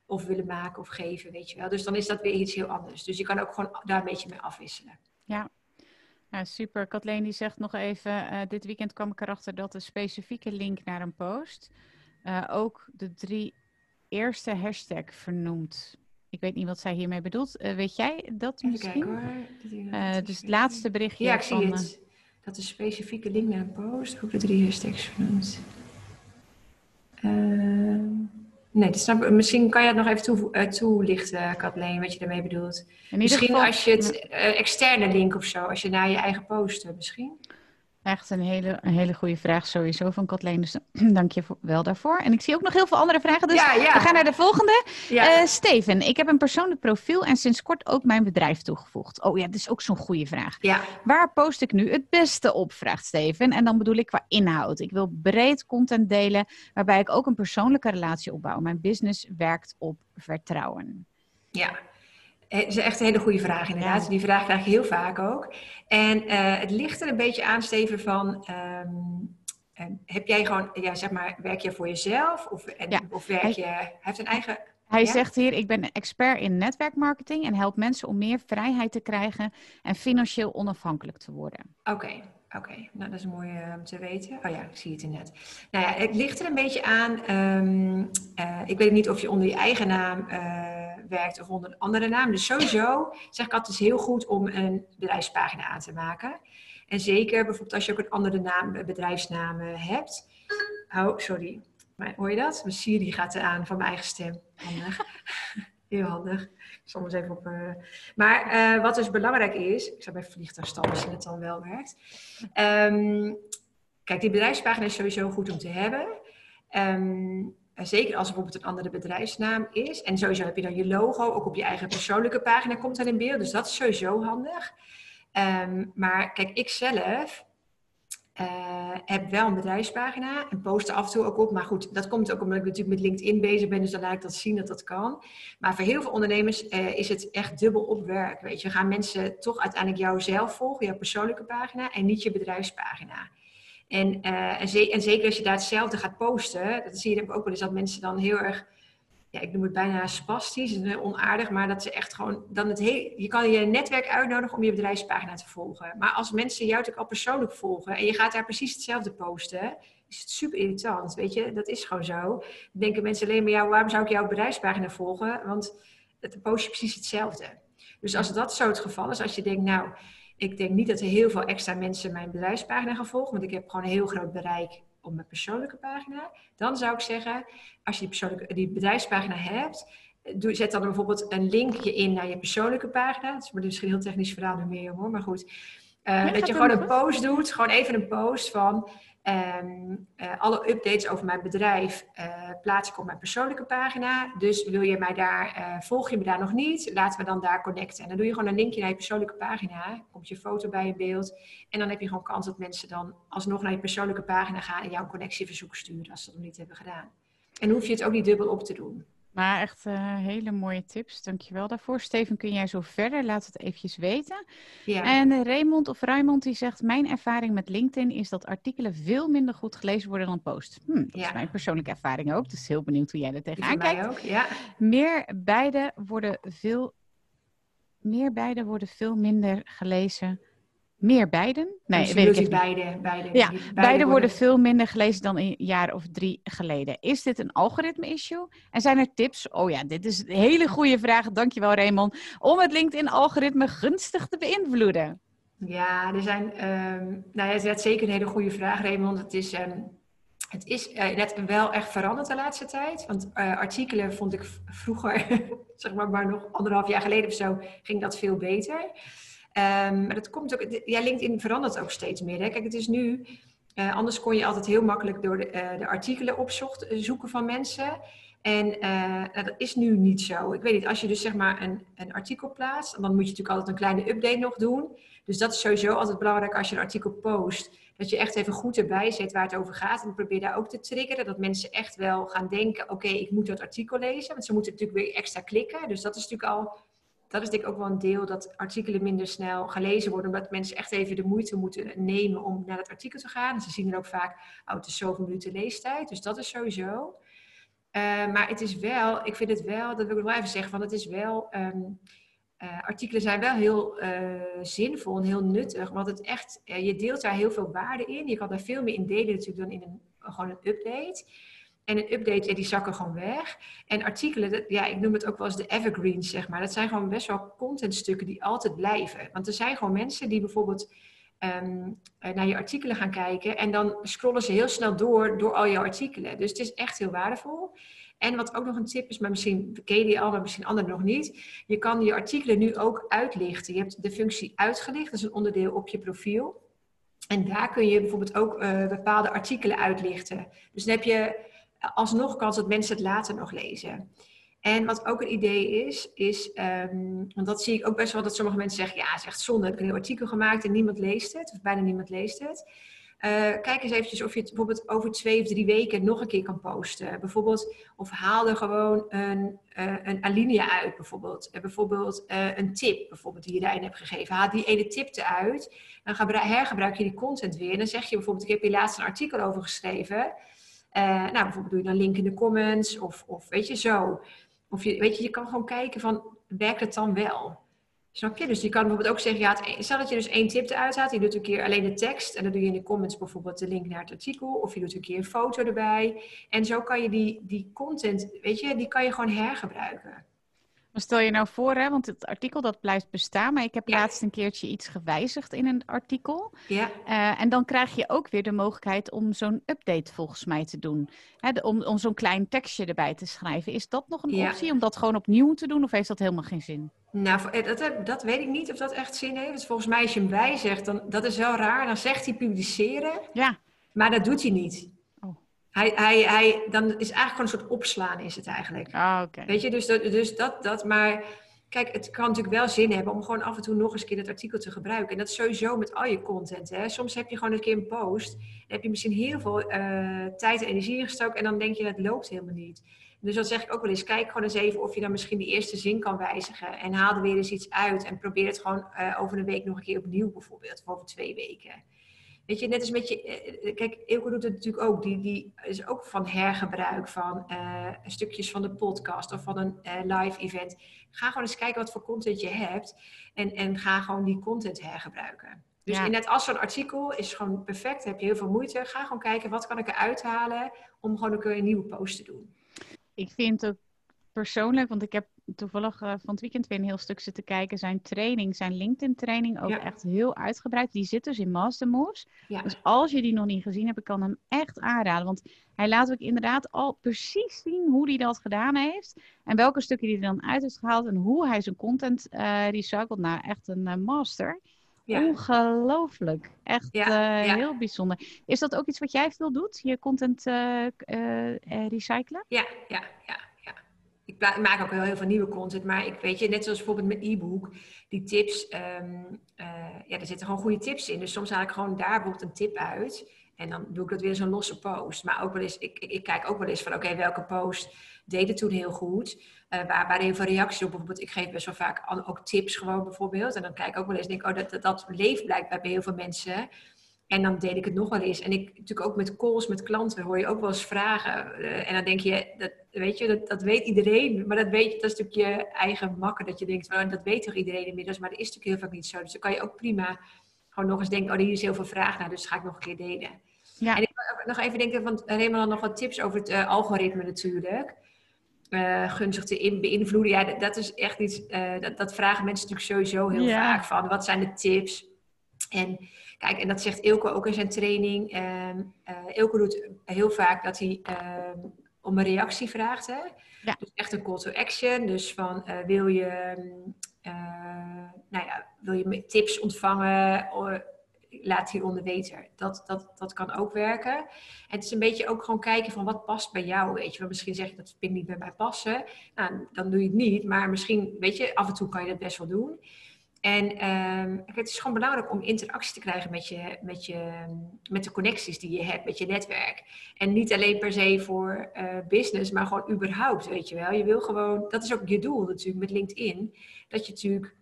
of willen maken of geven, weet je wel. Dus dan is dat weer iets heel anders. Dus je kan ook gewoon daar een beetje mee afwisselen. Ja, ja, super. Kathleen die zegt nog even, uh, dit weekend kwam ik erachter dat de specifieke link naar een post uh, ook de drie eerste hashtag vernoemt. Ik weet niet wat zij hiermee bedoelt. Uh, weet jij dat Even misschien? Kijken, uh, dus het laatste berichtje. Ja, ik zie van, het. Dat is specifieke link naar een post. Ook de drie hashtags vernoemd. Uh, nee, snap, misschien kan je het nog even toe, toelichten, Kathleen, wat je daarmee bedoelt. Misschien geval, als je het externe link of zo, als je naar je eigen post misschien. Echt een hele, een hele goede vraag sowieso van Kathleen. Dus dank je wel daarvoor. En ik zie ook nog heel veel andere vragen. Dus ja, ja. we gaan naar de volgende. Ja. Uh, Steven, ik heb een persoonlijk profiel en sinds kort ook mijn bedrijf toegevoegd. Oh ja, dat is ook zo'n goede vraag. Waar post ik nu het beste op, vraagt Steven. En dan bedoel ik qua inhoud. Ik wil breed content delen waarbij ik ook een persoonlijke relatie opbouw. Mijn business werkt op vertrouwen. Ja, het is echt een hele goede vraag inderdaad. Die vraag krijg je heel vaak ook. En uh, het ligt er een beetje aan, Steven, van... Um, heb jij gewoon, ja, zeg maar, werk je voor jezelf? Of, en, ja. of werk je... Hij heeft een eigen... Hij ja? zegt hier, ik ben expert in netwerkmarketing... en help mensen om meer vrijheid te krijgen... en financieel onafhankelijk te worden. Oké. Oké, nou dat is mooi uh, om te weten. Oh ja, ik zie het net. Nou ja, het ligt er een beetje aan. Um, uh, ik weet niet of je onder je eigen naam uh, werkt of onder een andere naam. Dus sowieso zeg ik altijd, is heel goed om een bedrijfspagina aan te maken. En zeker bijvoorbeeld als je ook een andere naam, bedrijfsnaam hebt. Oh, sorry. Maar, hoor je dat? Mijn Siri gaat aan van mijn eigen stem. Handig. Heel handig. Eens even op. Uh... Maar uh, wat dus belangrijk is, ik zou bij vliegtuigstand misschien het dan wel werkt. Um, kijk, die bedrijfspagina is sowieso goed om te hebben. Um, zeker als er bijvoorbeeld een andere bedrijfsnaam is. En sowieso heb je dan je logo, ook op je eigen persoonlijke pagina komt dan in beeld. Dus dat is sowieso handig. Um, maar kijk, ik zelf uh, heb wel een bedrijfspagina en post er af en toe ook op. Maar goed, dat komt ook omdat ik natuurlijk met LinkedIn bezig ben. Dus dan laat ik dat zien dat dat kan. Maar voor heel veel ondernemers uh, is het echt dubbel op werk. Weet je, gaan mensen toch uiteindelijk jou zelf volgen, jouw persoonlijke pagina en niet je bedrijfspagina. En, uh, en, en, zeker als je daar hetzelfde gaat posten, dat zie je ook wel eens dat mensen dan heel erg ja, ik noem het bijna spastisch, onaardig, maar dat ze echt gewoon dan het heel, je kan je netwerk uitnodigen om je bedrijfspagina te volgen. Maar als mensen jou natuurlijk al persoonlijk volgen en je gaat daar precies hetzelfde posten, is het super irritant, weet je, dat is gewoon zo. Dan denken mensen alleen maar, jou, waarom zou ik jouw bedrijfspagina volgen? Want het post je precies hetzelfde. Dus als dat zo het geval is, als je denkt, nou, ik denk niet dat er heel veel extra mensen mijn bedrijfspagina gaan volgen, want ik heb gewoon een heel groot bereik op mijn persoonlijke pagina. Dan zou ik zeggen, als je die, persoonlijke, die bedrijfspagina hebt, doe, zet dan bijvoorbeeld een linkje in naar je persoonlijke pagina. Het is misschien een heel technisch verhaal nu meer hoor, maar goed. Uh, dat je gewoon een post doet, gewoon even een post van um, uh, alle updates over mijn bedrijf uh, plaats ik op mijn persoonlijke pagina. Dus wil je mij daar, volg je me daar nog niet, laten we dan daar connecten. En dan doe je gewoon een linkje naar je persoonlijke pagina, komt je foto bij je beeld. En dan heb je gewoon kans dat mensen dan alsnog naar je persoonlijke pagina gaan en jouw connectieverzoek sturen als ze dat nog niet hebben gedaan. En hoef je het ook niet dubbel op te doen. Maar echt uh, hele mooie tips. Dankjewel daarvoor. Steven, kun jij zo verder? Laat het eventjes weten. Ja. En uh, Raymond of Raymond die zegt... Mijn ervaring met LinkedIn is dat artikelen veel minder goed gelezen worden dan posts. Hm, dat ja. is mijn persoonlijke ervaring ook. Dus heel benieuwd hoe jij er tegenaan kijkt. Ook, ja. Meer beide worden veel... Meer beide worden veel minder gelezen meer beiden? Nee, weet ik beide, beide. Ja, beide, beide worden veel minder gelezen dan een jaar of drie geleden. Is dit een algoritme-issue? En zijn er tips? Oh ja, dit is een hele goede vraag. Dankjewel Raymond. Om het LinkedIn-algoritme gunstig te beïnvloeden. Ja, er zijn... Um, nou ja, dat is zeker een hele goede vraag, Raymond. Het is... Um, het is uh, net wel echt veranderd de laatste tijd. Want uh, artikelen vond ik vroeger, zeg maar, maar nog anderhalf jaar geleden of zo, ging dat veel beter. Um, maar dat komt ook, LinkedIn verandert ook steeds meer. Hè? Kijk, het is nu, uh, anders kon je altijd heel makkelijk door de, uh, de artikelen opzocht, uh, zoeken van mensen. En nou, dat is nu niet zo. Ik weet niet, als je dus zeg maar een, een artikel plaatst, dan moet je natuurlijk altijd een kleine update nog doen. Dus dat is sowieso altijd belangrijk als je een artikel post. Dat je echt even goed erbij zet waar het over gaat. En probeer daar ook te triggeren. Dat mensen echt wel gaan denken, oké, ik moet dat artikel lezen. Want ze moeten natuurlijk weer extra klikken. Dus dat is natuurlijk al dat is denk ik ook wel een deel dat artikelen minder snel gelezen worden, omdat mensen echt even de moeite moeten nemen om naar het artikel te gaan. En ze zien dan ook vaak, oh, het is zoveel minuten leestijd, dus dat is sowieso. Uh, maar het is wel, ik vind het wel, dat wil ik wel even zeggen, van het is wel, um, uh, artikelen zijn wel heel uh, zinvol en heel nuttig, want het echt, je deelt daar heel veel waarde in. Je kan daar veel meer in delen natuurlijk dan in een, gewoon een update. En een update, die zakken gewoon weg. En artikelen, ja, ik noem het ook wel eens de evergreens, zeg maar. Dat zijn gewoon best wel contentstukken die altijd blijven. Want er zijn gewoon mensen die bijvoorbeeld um, naar je artikelen gaan kijken. En dan scrollen ze heel snel door, door al je artikelen. Dus het is echt heel waardevol. En wat ook nog een tip is, maar misschien ken je die al, maar misschien anderen nog niet. Je kan je artikelen nu ook uitlichten. Je hebt de functie uitgelicht, dat is een onderdeel op je profiel. En daar kun je bijvoorbeeld ook uh, bepaalde artikelen uitlichten. Dus dan heb je alsnog kans dat mensen het later nog lezen. En wat ook een idee is, is, um, want dat zie ik ook best wel dat sommige mensen zeggen, ja, het is echt zonde, heb een artikel gemaakt en niemand leest het, of bijna niemand leest het. Uh, kijk eens eventjes of je het bijvoorbeeld over twee of drie weken nog een keer kan posten. Bijvoorbeeld, of haal er gewoon een, uh, een alinea uit, bijvoorbeeld. Uh, bijvoorbeeld een tip, bijvoorbeeld, die je daarin hebt gegeven. Haal die ene tip eruit, dan hergebruik je die content weer. En dan zeg je bijvoorbeeld, ik heb hier laatst een artikel over geschreven. Uh, nou, bijvoorbeeld doe je dan link in de comments of, of weet je zo. Of je, weet je, je kan gewoon kijken van, werkt het dan wel? Snap je? Dus je kan bijvoorbeeld ook zeggen, ja, het, stel dat je dus één tip eruit haalt, je doet een keer alleen de tekst en dan doe je in de comments bijvoorbeeld de link naar het artikel of je doet een keer een foto erbij. En zo kan je die, die content, weet je, die kan je gewoon hergebruiken. Maar stel je nou voor, hè, want het artikel dat blijft bestaan, maar ik heb laatst een keertje iets gewijzigd in een artikel. Ja. Uh, en dan krijg je ook weer de mogelijkheid om zo'n update volgens mij te doen. Hè, de, om om zo'n klein tekstje erbij te schrijven. Is dat nog een optie om dat gewoon opnieuw te doen of heeft dat helemaal geen zin? Nou, eh, dat, dat weet ik niet of dat echt zin heeft. Volgens mij als je hem wijzigt, dan, dat is wel raar. Dan zegt hij publiceren, ja. maar dat doet hij niet. Hij, hij, hij, dan is eigenlijk gewoon een soort opslaan is het eigenlijk. Ah, oké. Weet je, dus dat, dus dat, dat, maar kijk, het kan natuurlijk wel zin hebben om gewoon af en toe nog eens een keer dat artikel te gebruiken. En dat is sowieso met al je content. Hè. Soms heb je gewoon een keer een post, dan heb je misschien heel veel uh, tijd en energie gestoken en dan denk je dat loopt helemaal niet. Dus dan zeg ik ook wel eens, kijk gewoon eens even of je dan misschien die eerste zin kan wijzigen. En haal er weer eens iets uit en probeer het gewoon uh, over een week nog een keer opnieuw bijvoorbeeld, of over twee weken. Weet je, net als met je. Eh, eh, kijk, Eelco doet het natuurlijk ook. Die, die is ook van hergebruik van uh, stukjes van de podcast of van een live event. Ga gewoon eens kijken wat voor content je hebt. En, en ga gewoon die content hergebruiken. Dus ja. net als zo'n artikel is gewoon perfect. Heb je heel veel moeite. Ga gewoon kijken wat kan ik eruit halen om gewoon een keer een nieuwe post te doen. Ik vind het persoonlijk, want ik heb toevallig uh, van het weekend weer een heel stuk zitten kijken. Zijn training, zijn LinkedIn-training, ook echt heel uitgebreid. Die zit dus in Mastermoves. Ja. Dus als je die nog niet gezien hebt, ik kan hem echt aanraden. Want hij laat ook inderdaad al precies zien hoe hij dat gedaan heeft. En welke stukken hij er dan uit heeft gehaald. En hoe hij zijn content uh, recycelt. Nou, echt een uh, master. Ja. Ongelooflijk. Echt heel bijzonder. Is dat ook iets wat jij veel doet? Je content recyclen? Ja, ja, ja ik maak ook heel, veel nieuwe content, maar ik weet je, net zoals bijvoorbeeld mijn e-book, die tips, um, ja, er zitten gewoon goede tips in. Dus soms haal ik gewoon daar bijvoorbeeld een tip uit en dan doe ik dat weer zo'n losse post. Maar ook wel eens, ik, ik, kijk ook wel eens van, oké, welke post deed het toen heel goed? Uh, waar, waar heel veel reacties op, bijvoorbeeld, ik geef best wel vaak ook tips gewoon bijvoorbeeld. En dan kijk ik ook wel eens, denk oh, dat, dat, dat leeft blijkbaar bij heel veel mensen. En dan deed ik het nog wel eens. En ik natuurlijk ook met calls met klanten hoor je ook wel eens vragen. Uh, en dan denk je, dat, weet je, dat, dat weet iedereen. Maar dat, weet je, dat is natuurlijk je eigen makker. Dat je denkt, well, dat weet toch iedereen inmiddels. Maar dat is natuurlijk heel vaak niet zo. Dus dan kan je ook prima gewoon nog eens denken, oh, hier is heel veel vraag naar. Dus ga ik nog een keer delen. Ja. En ik wil nog even denken, want Raymond had nog wat tips over het uh, algoritme natuurlijk. Uh, gunstig te beïnvloeden. Ja, dat, dat is echt iets, dat, dat, vragen mensen natuurlijk sowieso heel vaak van. Wat zijn de tips? En kijk, en dat zegt Ilko ook in zijn training. Um, Ilko doet heel vaak dat hij ehm, om een reactie vraagt. Hè? Ja. Dus echt een call to action. Dus van uh, wil je, uh, nou ja, wil je tips ontvangen? laat hieronder weten. Dat, dat, dat kan ook werken. En het is een beetje ook gewoon kijken van wat past bij jou. Weet je, want misschien zeg je dat vind ik niet bij mij passen. Nou, dan doe je het niet. Maar misschien, weet je, af en toe kan je dat best wel doen. En um, het is gewoon belangrijk om interactie te krijgen met, je, met, je, met de connecties die je hebt, met je netwerk. En niet alleen per se voor uh, business, maar gewoon überhaupt, weet je wel. Je wil gewoon, dat is ook je doel natuurlijk met LinkedIn, dat je natuurlijk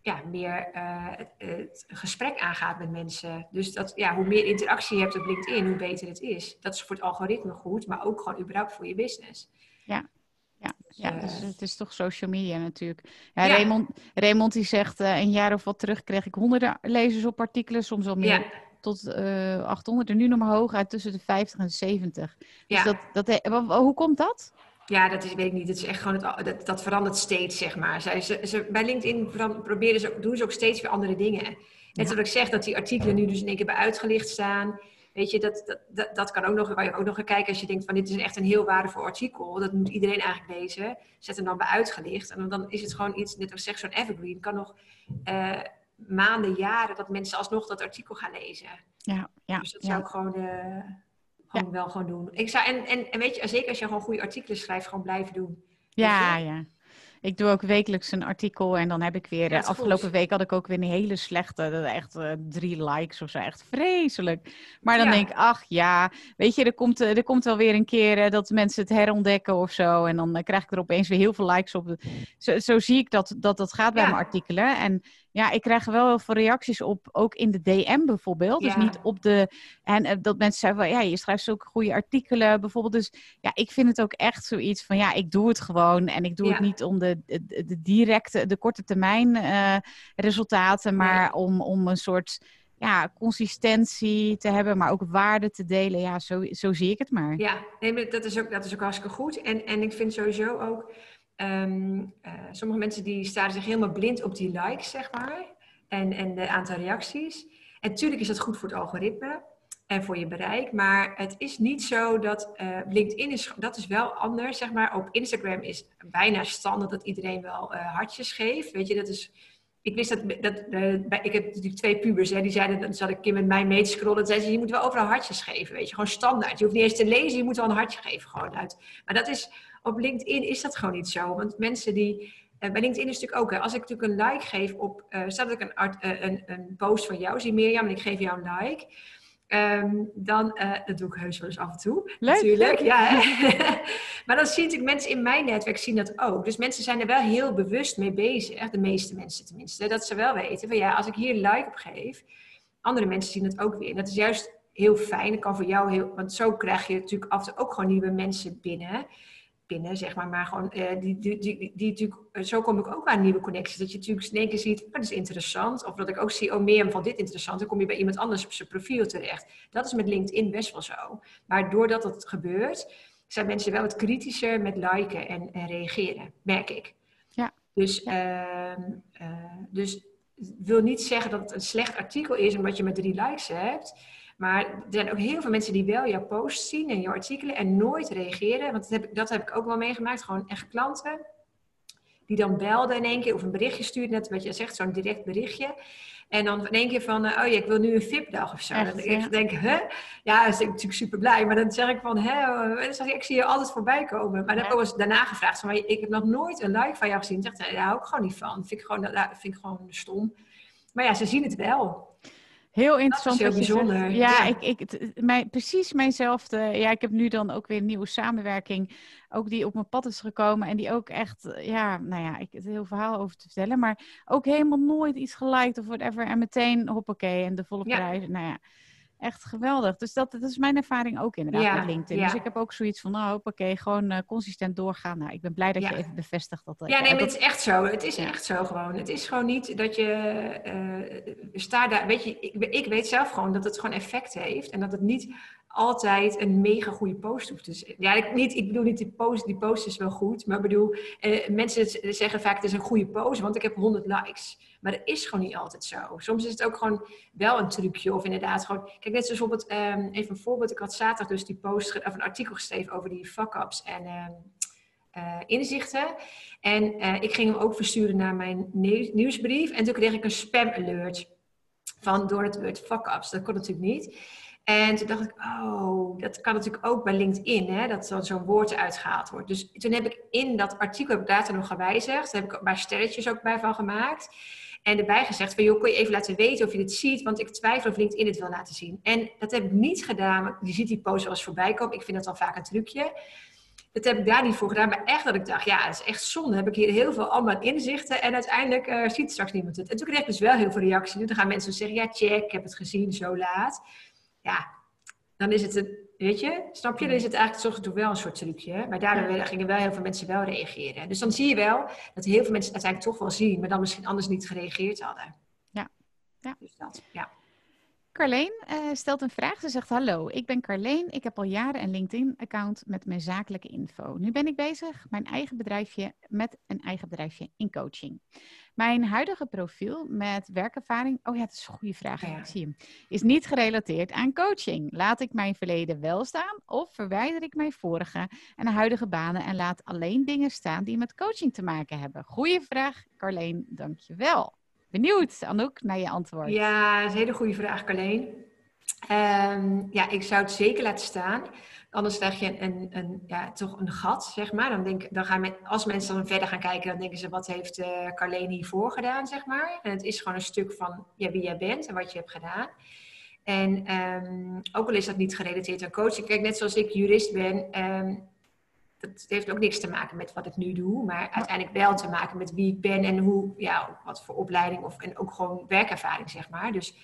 ja, meer uh, het, het, gesprek aangaat met mensen. Dus dat, ja, hoe meer interactie je hebt op LinkedIn, hoe beter het is. Dat is voor het algoritme goed, maar ook gewoon überhaupt voor je business. Ja, ja, ja dus het is toch social media natuurlijk. Ja, Raymond, Raymond die zegt, uh, een jaar of wat terug kreeg ik honderden lezers op artikelen, soms al meer tot uh, eh, 800 en nu nog maar hoger uit tussen de 50 en 70. Dus dat, dat, eh, hoe komt dat? Ja, dat is, weet ik niet. Het is echt gewoon het, dat, dat verandert steeds, zeg maar. Zij, ze, ze, bij LinkedIn proberen ze, doen ze ook steeds weer andere dingen. Net zoals ik zeg dat die artikelen nu dus in één keer bij uitgelicht staan. Weet je, dat, dat, dat, kan ook nog, waar je ook nog gaan kijken als je denkt van dit is echt een heel waardevol artikel. Dat moet iedereen eigenlijk lezen. Zet hem dan bij uitgelicht. En dan is het gewoon iets, net als zeg zo'n evergreen, kan nog uh, maanden, jaren dat mensen alsnog dat artikel gaan lezen. Ja, ja. Dus dat zou ik gewoon, uh, gewoon wel gewoon doen. Ik zou, en, en, en weet je, zeker als je gewoon goede artikelen schrijft, gewoon blijven doen. Ja, ja. Ik doe ook wekelijks een artikel en dan heb ik weer. Ja, eh, afgelopen week had ik ook weer een hele slechte, echt uh, drie likes of zo. Echt vreselijk. Maar dan denk ik, ach ja, weet je, er komt, er komt wel weer een keer dat mensen het herontdekken of zo. En dan krijg ik er opeens weer heel veel likes op. Zo, zo zie ik dat dat, dat gaat bij mijn artikelen. En ja, ik krijg wel heel veel reacties op, ook in de DM bijvoorbeeld. Dus niet op de. En uh, dat mensen zeggen van ja, je schrijft zulke goede artikelen bijvoorbeeld. Dus ja, ik vind het ook echt zoiets van ja, ik doe het gewoon. En ik doe het niet om de de, directe, de korte termijn resultaten, maar om, om een soort ja, consistentie te hebben, maar ook waarde te delen. Ja, zo, zo zie ik het maar. Ja, nee, dat, is ook, dat is ook hartstikke goed. En, en ik vind sowieso ook, ehm, eh, sommige mensen die staan zich helemaal blind op die likes, zeg maar. En, en de aantal reacties. En natuurlijk is dat goed voor het algoritme en voor je bereik. Maar het is niet zo dat uh, LinkedIn is, dat is wel anders, zeg maar. Op Instagram is bijna standaard dat iedereen wel uh, hartjes geeft. Weet je, dat is ik wist dat, dat ik heb natuurlijk twee pubers, hè, die zeiden, dan zat ik keer met mij mee te scrollen, zeiden ze, je moet wel overal hartjes geven, weet je, gewoon standaard. Je hoeft niet eens te lezen, je moet wel een hartje geven gewoon uit. Maar dat is, op LinkedIn is dat gewoon niet zo, want mensen die, uh, bij LinkedIn is natuurlijk ook, hè, als ik natuurlijk een like geef op, uh, staat ik een, art, een, een post van jou, zie Mirjam, en ik geef jou een like, Um, dan, dat doe ik heus wel eens af en toe. Leuk. Natuurlijk, ja. maar dan zie natuurlijk mensen in mijn netwerk zien dat ook. Dus mensen zijn er wel heel bewust mee bezig. De meeste mensen tenminste. Dat ze wel weten van ja, als ik hier like op geef, andere mensen zien het ook weer. En dat is juist heel fijn. Dat kan voor jou heel... Want zo krijg je natuurlijk af en toe ook gewoon nieuwe mensen binnen binnen, zeg maar. Maar gewoon, uh, die, die, die, die, natuurlijk, eh, zo kom ik ook aan nieuwe connecties. Dat je natuurlijk in één keer ziet, oh, dat is interessant. Of dat ik ook zie, oh, meer van dit interessant. Dan kom je bij iemand anders op zijn profiel terecht. Dat is met LinkedIn best wel zo. Maar doordat dat gebeurt, zijn mensen wel wat kritischer met liken en, en reageren, merk ik. Ja. Dus, ja. Uh, uh, dus wil niet zeggen dat het een slecht artikel is omdat je maar drie likes hebt. Maar er zijn ook heel veel mensen die wel jouw posts zien en jouw artikelen en nooit reageren. Want dat heb, ik, dat heb ik ook wel meegemaakt. Gewoon echt klanten die dan belden in één keer of een berichtje stuurden, net wat je zegt, zo'n direct berichtje. En dan in één keer van, uh, oh ja, ik wil nu een VIP-dag of zo. Echt, dan ik denk, hè? Ja, dan ben ik natuurlijk super blij. Maar dan zeg ik van, hè? Dan zeg ik, ik zie je altijd voorbij komen. Maar dan heb ik ook daarna gevraagd, van, ik heb nog nooit een like van jou gezien. Dan zegt hij, daar hou ik gewoon niet van. Dat vind ik gewoon, dat vind ik gewoon stom. Maar ja, ze zien het wel. Heel interessant. Dat is heel bijzonder. Ja, Ik, ik, mijn, precies mijnzelfde. Ja, ik heb nu dan ook weer een nieuwe samenwerking. Ook die op mijn pad is gekomen. En die ook echt, ja, nou ja, ik heb er heel verhaal over te vertellen. Maar ook helemaal nooit iets geliked of whatever. En meteen hoppakee en de volle prijs. Nou ja, echt geweldig. Dus dat, dat is mijn ervaring ook inderdaad ja, met LinkedIn. Ja. Dus ik heb ook zoiets van, nou, oké, gewoon uh, consistent doorgaan. Nou, ik ben blij dat ja. je even bevestigt dat. Ja, nee, maar het is echt zo. Het is echt zo gewoon. Het is gewoon niet dat je uh, staat daar. Weet je, ik, ik, weet zelf gewoon dat het gewoon effect heeft en dat het niet altijd een mega goede post hoeft. Dus ja, ik, niet, ik bedoel niet die post, die post is wel goed, maar ik bedoel, eh, mensen zeggen vaak het is een goede post, want ik heb 100 likes. Maar dat is gewoon niet altijd zo. Soms is het ook gewoon wel een trucje of inderdaad gewoon... Kijk, net zoals bijvoorbeeld, um, even een voorbeeld. Ik had zaterdag dus die post, of een artikel geschreven over die fuck-ups en um, uh, inzichten. En uh, ik ging hem ook versturen naar mijn nieuwsbrief. En toen kreeg ik een spam alert van door het woord fuck-ups. Dat kon natuurlijk niet. En toen dacht ik, oh, dat kan natuurlijk ook bij LinkedIn, hè, dat zo'n woord uitgehaald wordt. Dus toen heb ik in dat artikel heb ik nog gewijzigd. Daar heb ik maar sterretjes ook bij van gemaakt. En erbij gezegd van, joh, kun je even laten weten of je dit ziet? Want ik twijfel of LinkedIn het wil laten zien. En dat heb ik niet gedaan. Je ziet die post wel eens voorbij komen. Ik vind dat dan vaak een trucje. Dat heb ik daar niet voor gedaan. Maar echt dat ik dacht, ja, dat is echt zonde. Heb ik hier heel veel allemaal inzichten. En uiteindelijk uh, ziet straks niemand het. En toen kreeg ik dus wel heel veel reacties. Dan gaan mensen zeggen, ja, check, ik heb het gezien, zo laat. Ja, dan is het een, weet je, snap je? Dan is het eigenlijk toch wel een soort trucje. Maar daardoor gingen wel heel veel mensen wel reageren. Dus dan zie je wel dat heel veel mensen het uiteindelijk toch wel zien, maar dan misschien anders niet gereageerd hadden. Ja. ja. Dus dat, ja. Carleen uh, stelt een vraag. Ze zegt: Hallo, ik ben Carleen. Ik heb al jaren een LinkedIn-account met mijn zakelijke info. Nu ben ik bezig mijn eigen bedrijfje met een eigen bedrijfje in coaching. Mijn huidige profiel met werkervaring, oh ja, dat is een goede vraag, ja. ik zie hem, is niet gerelateerd aan coaching. Laat ik mijn verleden wel staan of verwijder ik mijn vorige en huidige banen en laat alleen dingen staan die met coaching te maken hebben? Goeie vraag, Carleen, dankjewel. Benieuwd, Anouk, naar je antwoord. Ja, is een hele goede vraag, Carleen. Um, ja, ik zou het zeker laten staan. Anders krijg je een, een, ja, toch een gat, zeg maar. Dan denk, dan gaan men, als mensen dan verder gaan kijken, dan denken ze, wat heeft uh, Carleen hiervoor gedaan, zeg maar. En het is gewoon een stuk van wie jij bent en wat je hebt gedaan. En um, ook al is dat niet gerelateerd aan coaching. Kijk, net zoals ik jurist ben, um, dat heeft ook niks te maken met wat ik nu doe, maar uiteindelijk wel te maken met wie ik ben en hoe, ja, wat voor opleiding of en ook gewoon werkervaring, zeg maar. Dus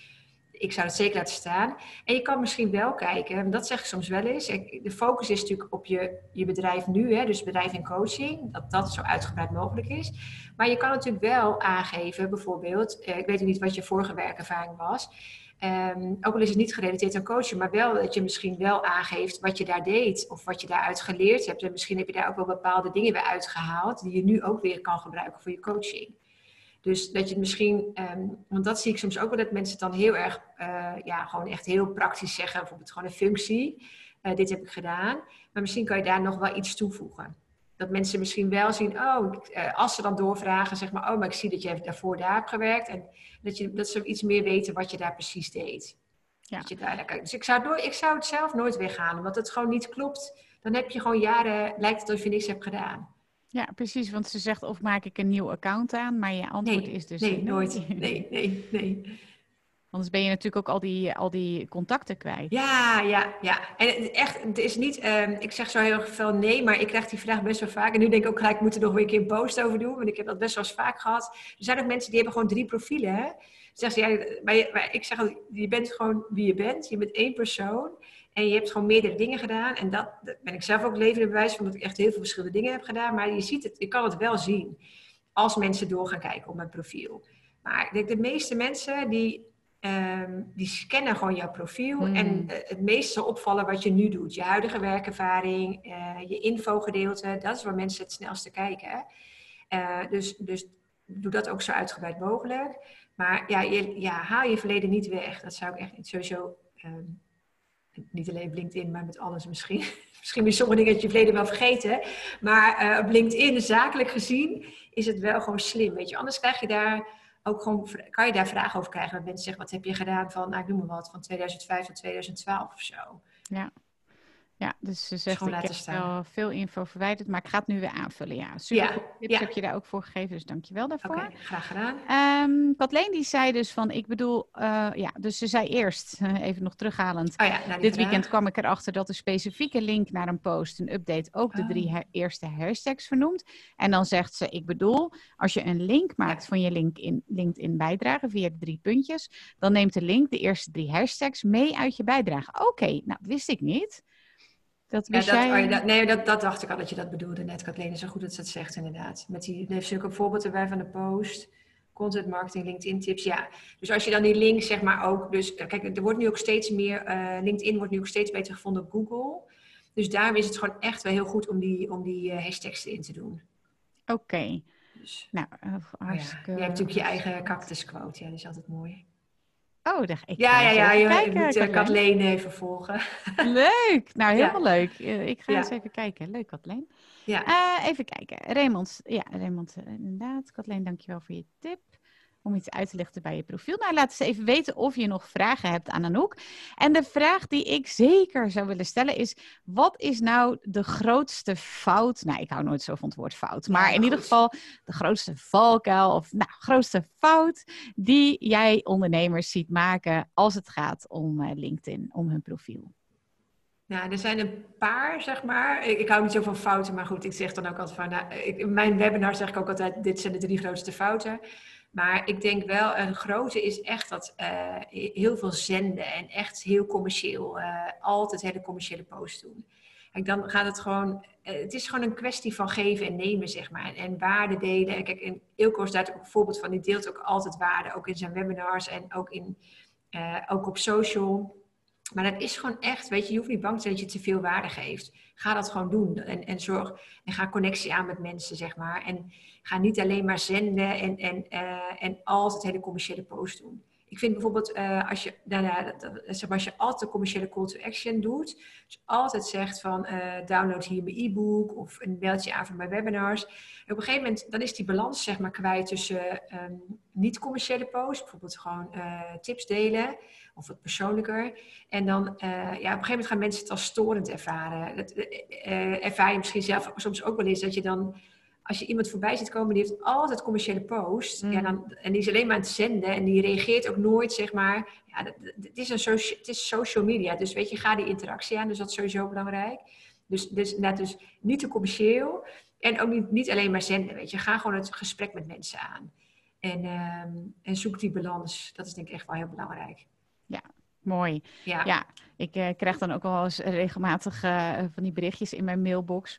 ik zou het zeker laten staan. En je kan misschien wel kijken, dat zeg ik soms wel eens. De focus is natuurlijk op je, je bedrijf nu, hè, dus bedrijf en coaching, dat dat zo uitgebreid mogelijk is. Maar je kan natuurlijk wel aangeven, bijvoorbeeld, eh, ik weet niet wat je vorige werkervaring was. Um, ook al is het niet gerelateerd aan coaching, maar wel dat je misschien wel aangeeft wat je daar deed of wat je daaruit geleerd hebt. En misschien heb je daar ook wel bepaalde dingen weer uitgehaald die je nu ook weer kan gebruiken voor je coaching. Dus dat je het misschien, ehm, want dat zie ik soms ook wel, dat mensen het dan heel erg, uh, ja, gewoon echt heel praktisch zeggen, bijvoorbeeld gewoon een functie. Uh, dit heb ik gedaan. Maar misschien kan je daar nog wel iets toevoegen. Dat mensen misschien wel zien, oh, uh, als ze dan doorvragen, zeg maar, oh, maar ik zie dat je daarvoor daar hebt gewerkt. En dat, je, dat ze iets meer weten wat je daar precies deed. Ja. Dat je daar, dus ik zou, ik zou het zelf nooit weghalen, want het gewoon niet klopt. Dan heb je gewoon jaren, lijkt het alsof je niks hebt gedaan. Ja, precies. Want ze zegt of maak ik een nieuw account aan, maar je antwoord is dus nee, nooit. Nee, nee, nee. Anders ben je natuurlijk ook al die, al die contacten kwijt. Ja, ja, ja. En echt, het is niet, um, ik zeg zo heel veel nee, maar ik krijg die vraag best wel vaak. En nu denk ik ook gelijk, ik moet er nog weer een keer een post over doen, want ik heb dat best wel eens vaak gehad. Er zijn ook mensen die hebben gewoon drie profielen. Hè? Zeggen ze, maar, maar ik zeg altijd, je bent gewoon wie je bent. Je bent één persoon. En je hebt gewoon meerdere dingen gedaan. En dat, ben ik zelf ook levende bewijs van dat ik echt heel veel verschillende dingen heb gedaan. Maar je ziet het, je kan het wel zien als mensen door gaan kijken op mijn profiel. Maar ik denk de meeste mensen die, um, die scannen gewoon jouw profiel. Hmm. En uh, het meeste opvallen wat je nu doet. Je huidige werkervaring, uh, je infogedeelte. Dat is waar mensen het snelste kijken. Uh, dus, dus doe dat ook zo uitgebreid mogelijk. Maar ja, je, ja, haal je verleden niet weg. Dat zou ik echt sowieso um, niet alleen op LinkedIn, maar met alles misschien. misschien weer sommige dingen uit je verleden wel vergeten. Maar op LinkedIn, zakelijk gezien, is het wel gewoon slim. Weet je, anders krijg je daar ook gewoon, kan je daar vragen over krijgen. Mensen zeggen, wat heb je gedaan van, nou, ik noem maar wat, van 2005 tot 2012 of zo. Ja. Ja, dus ze zegt, ik heb wel veel info verwijderd, maar ik ga het nu weer aanvullen. Ja, super ja, tips heb je daar ook voor gegeven, dus dankjewel daarvoor. Oké, graag gedaan. Um, Kathleen die zei dus van, ik bedoel, uh, ja, dus ze zei eerst, uh, even nog terughalend, oh ja, dit weekend kwam ik erachter dat de specifieke link naar een post, een update, ook de drie oh. eerste hashtags vernoemt. En dan zegt ze, ik bedoel, als je een link maakt van je LinkedIn, LinkedIn bijdrage via de drie puntjes, dan neemt de link de eerste drie hashtags mee uit je bijdrage. Oké, nou, dat wist ik niet. Dat ja, dat, jij... oh, dat, nee, dat, dat dacht ik al dat je dat bedoelde net, Kathleen. Zo goed dat ze het zegt, inderdaad. Met die, heeft ze ook een voorbeeld erbij van de post. Content marketing, LinkedIn tips, ja. Dus als je dan die link, zeg maar ook... Dus kijk, er wordt nu ook steeds meer... Uh, LinkedIn wordt nu ook steeds beter gevonden op Google. Dus daarom is het gewoon echt wel heel goed om die, om die uh, hashtags erin te doen. Oké. Okay. Dus, nou, hartstikke... Ja. Je hebt natuurlijk je eigen cactus quote. Ja, dat is altijd mooi. Oh, dacht ik. Ja, ja, ja. Kijken, moet uh, Kathleen even volgen. Leuk. Nou, helemaal leuk. Eh, ik ga eens even kijken. Leuk, Kathleen. Ja. Uh, even kijken. Raymond. Ja, Raymond, inderdaad. Kathleen, dankjewel voor je tip om iets uit te lichten bij je profiel. Nou, laat eens even weten of je nog vragen hebt aan Anouk. En de vraag die ik zeker zou willen stellen is: wat is nou de grootste fout? Nou, ik hou nooit zo van het woord fout, maar in ieder geval de grootste valkuil of nou, grootste fout die jij ondernemers ziet maken als het gaat om uh, LinkedIn, om hun profiel. Nou, er zijn een paar, zeg maar. Ik, ik, hou niet zo van fouten, maar goed, ik zeg dan ook altijd van... Nou, ik, in mijn webinar zeg ik ook altijd, dit zijn de drie grootste fouten. Maar ik denk wel, een grote is echt dat uh, heel veel zenden en echt heel commercieel. Uh, altijd hele commerciële posts doen. Kijk, dan gaat het gewoon, het is gewoon een kwestie van geven en nemen, zeg maar. En, en waarde delen. En kijk, en Ilko is daar ook een voorbeeld van. Die deelt ook altijd waarde, ook in zijn webinars en ook, in, ook op social. Maar dat is gewoon echt, weet je, je hoeft niet bang te zijn dat je te veel waarde geeft. Ga dat gewoon doen. En, en zorg en ga connectie aan met mensen, zeg maar. En ga niet alleen maar zenden en, en, uh, en altijd hele commerciële posts doen. Ik vind bijvoorbeeld, uh, als, je, nou, als je altijd commerciële call to action doet, dus altijd zegt van uh, download hier mijn e-book of een mailtje aan van mijn webinars. op een gegeven moment, dan is die balans zeg maar kwijt tussen um, niet-commerciële posts, bijvoorbeeld gewoon tips delen of wat persoonlijker. En dan, ja, op een gegeven moment gaan mensen het als storend ervaren. Dat ervaar je misschien zelf soms ook wel eens dat je dan, als je iemand voorbij ziet komen, die heeft altijd commerciële post. Mm. Ja, dan, en die is alleen maar aan het zenden en die reageert ook nooit, zeg maar. Ja, het, is een socia het is social media, dus weet je, ga die interactie aan, dus dat is sowieso belangrijk. Dus, dus, net dus niet te commercieel en ook niet, niet alleen maar zenden, weet je. Ga gewoon het gesprek met mensen aan. En, um, en zoek die balans. Dat is denk ik echt wel heel belangrijk. Ja, mooi. Ja, ja ik uh, krijg dan ook wel eens regelmatig uh, van die berichtjes in mijn mailbox.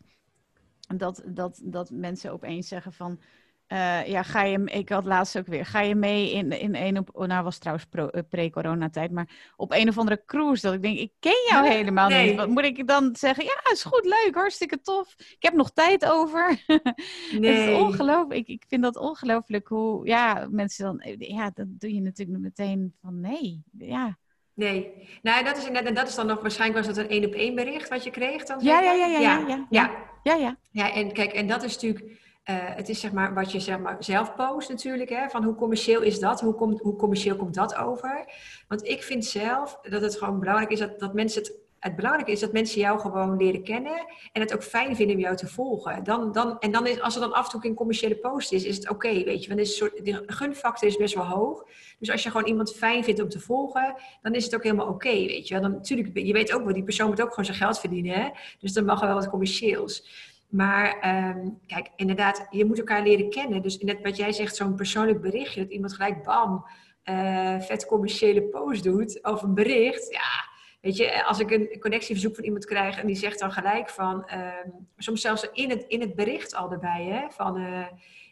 Dat, dat, dat mensen opeens zeggen van... Uh, ja, ga je, ik had laatst ook weer, ga je mee in, in een op, oh, nou was trouwens pre-coronatijd, maar op een of andere cruise, dat ik denk, ik ken jou helemaal niet. Wat moet ik dan zeggen? Ja, is goed, leuk, hartstikke tof. Ik heb nog tijd over. Nee. het is ongelooflijk. Ik, ik vind dat ongelooflijk hoe, ja, mensen dan, ja, dat doe je natuurlijk meteen van nee, ja. Nee, nou dat is, en dat is dan nog, waarschijnlijk was dat een één op één bericht wat je kreeg dan? Ja, ja, ja, ja, ja, ja, ja, ja, ja. Ja, en kijk, en dat is natuurlijk uh, het is zeg maar wat je zeg maar zelf post natuurlijk. Hè, van hoe commercieel is dat? Hoe, hoe commercieel komt dat over? Want ik vind zelf dat het gewoon belangrijk is dat, dat mensen het het belangrijke is dat mensen jou gewoon leren kennen en het ook fijn vinden om jou te volgen. Dan, dan, en dan is, als er dan af en toe een commerciële post is, is het oké, weet je. Want is soort, de gunfactor is best wel hoog. Dus als je gewoon iemand fijn vindt om te volgen, dan is het ook helemaal oké, weet je. Dan natuurlijk, je weet ook wel, die persoon moet ook gewoon zijn geld verdienen, hè. Dus dan mag er wel wat commercieels. Maar ehm, kijk, inderdaad, je moet elkaar leren kennen. Dus net wat jij zegt, zo'n persoonlijk berichtje, dat iemand gelijk bam, uh, vet commerciële post doet of een bericht. Ja, weet je, als ik een connectieverzoek van iemand krijg en die zegt dan gelijk van, ehm, soms zelfs in het, in het bericht al erbij, hè, van uh,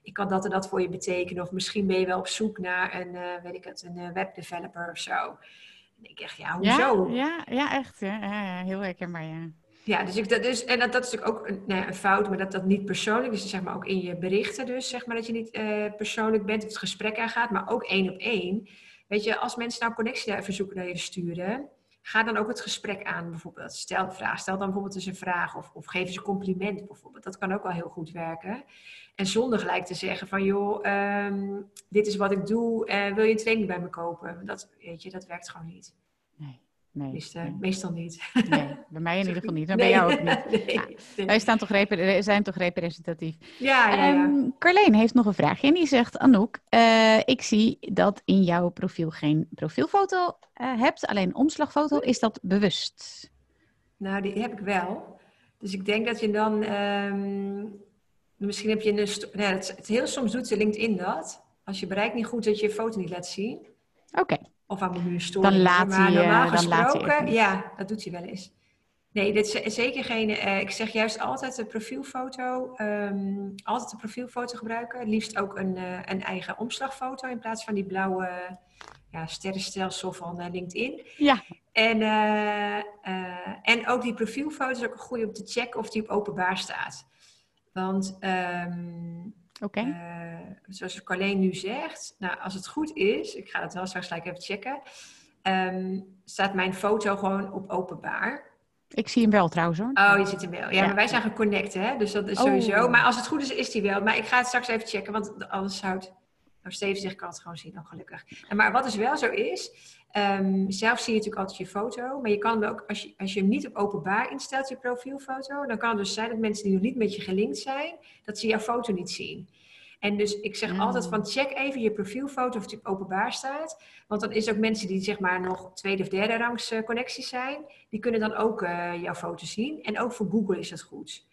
ik kan dat en dat voor je betekenen. Of misschien ben je wel op zoek naar een, uh, weet ik het, een webdeveloper of zo. En ik echt, ja, hoezo? Ja, ja, ja echt. Ja, heel herkenbaar, ja. Ja, dus ik, dat is, en dat, dat is natuurlijk ook een, nou ja, een fout, maar dat dat niet persoonlijk is. Dus zeg maar ook in je berichten dus, zeg maar dat je niet uh, persoonlijk bent of het gesprek aangaat, maar ook één op één. Weet je, als mensen nou connectieverzoeken naar je sturen, ga dan ook het gesprek aan bijvoorbeeld. Stel een vraag, stel dan bijvoorbeeld eens een vraag of, of geef eens een compliment bijvoorbeeld. Dat kan ook wel heel goed werken. En zonder gelijk te zeggen van joh, um, dit is wat ik doe, uh, wil je een training bij me kopen? Dat, weet je, dat werkt gewoon niet. Nee. Nee, Meestal niet. Nee, bij mij in ieder geval niet. En bij jou ook niet. nee, Wij staan toch zijn toch representatief. Ja, ja, ja. Um, Carleen heeft nog een vraagje en die zegt... Anouk, uh, ik zie dat in jouw profiel geen profielfoto uh, hebt, alleen omslagfoto. Is dat bewust? Nou, die heb ik wel. Dus ik denk dat je dan... Um, misschien heb je een... Nee, het, het, heel soms doet LinkedIn dat. Als je bereikt niet goed, dat je je foto niet laat zien. Oké. Of aan mijn story. Dan laat hij, normaal dan gesproken, ja, dat doet hij wel eens. Nee, dit is zeker geen. Uh, ik zeg juist altijd een profielfoto. Um, altijd een profielfoto gebruiken. Het liefst ook een, uh, een eigen omslagfoto in plaats van die blauwe ja, sterrenstelsel van uh, LinkedIn. Ja. En, en ook die profielfoto is ook een goede om te checken of die op openbaar staat. Want um, Oké. Okay. Uh, zoals Carleen nu zegt, nou, als het goed is, ik ga het wel straks gelijk even checken, um, staat mijn foto gewoon op openbaar. Ik zie hem wel trouwens hoor. Oh, je ziet hem wel. Ja, maar wij zijn geconnect hè, dus dat is oh. sowieso. Maar als het goed is, is die wel. Maar ik ga het straks even checken, want anders zou het... Nou, Steven zegt, kan het gewoon zien, dan gelukkig. Maar wat dus wel zo is, um, zelf zie je natuurlijk altijd je foto, maar je kan hem ook, als je, als je hem niet op openbaar instelt, je profielfoto, dan kan het dus zijn dat mensen die nog niet met je gelinkt zijn, dat ze jouw foto niet zien. En dus ik zeg altijd van check even je profielfoto of op openbaar staat. Want dan is ook mensen die zeg maar nog tweede of derde rangs uh, connecties zijn, die kunnen dan ook uh, jouw foto zien. En ook voor Google is dat goed.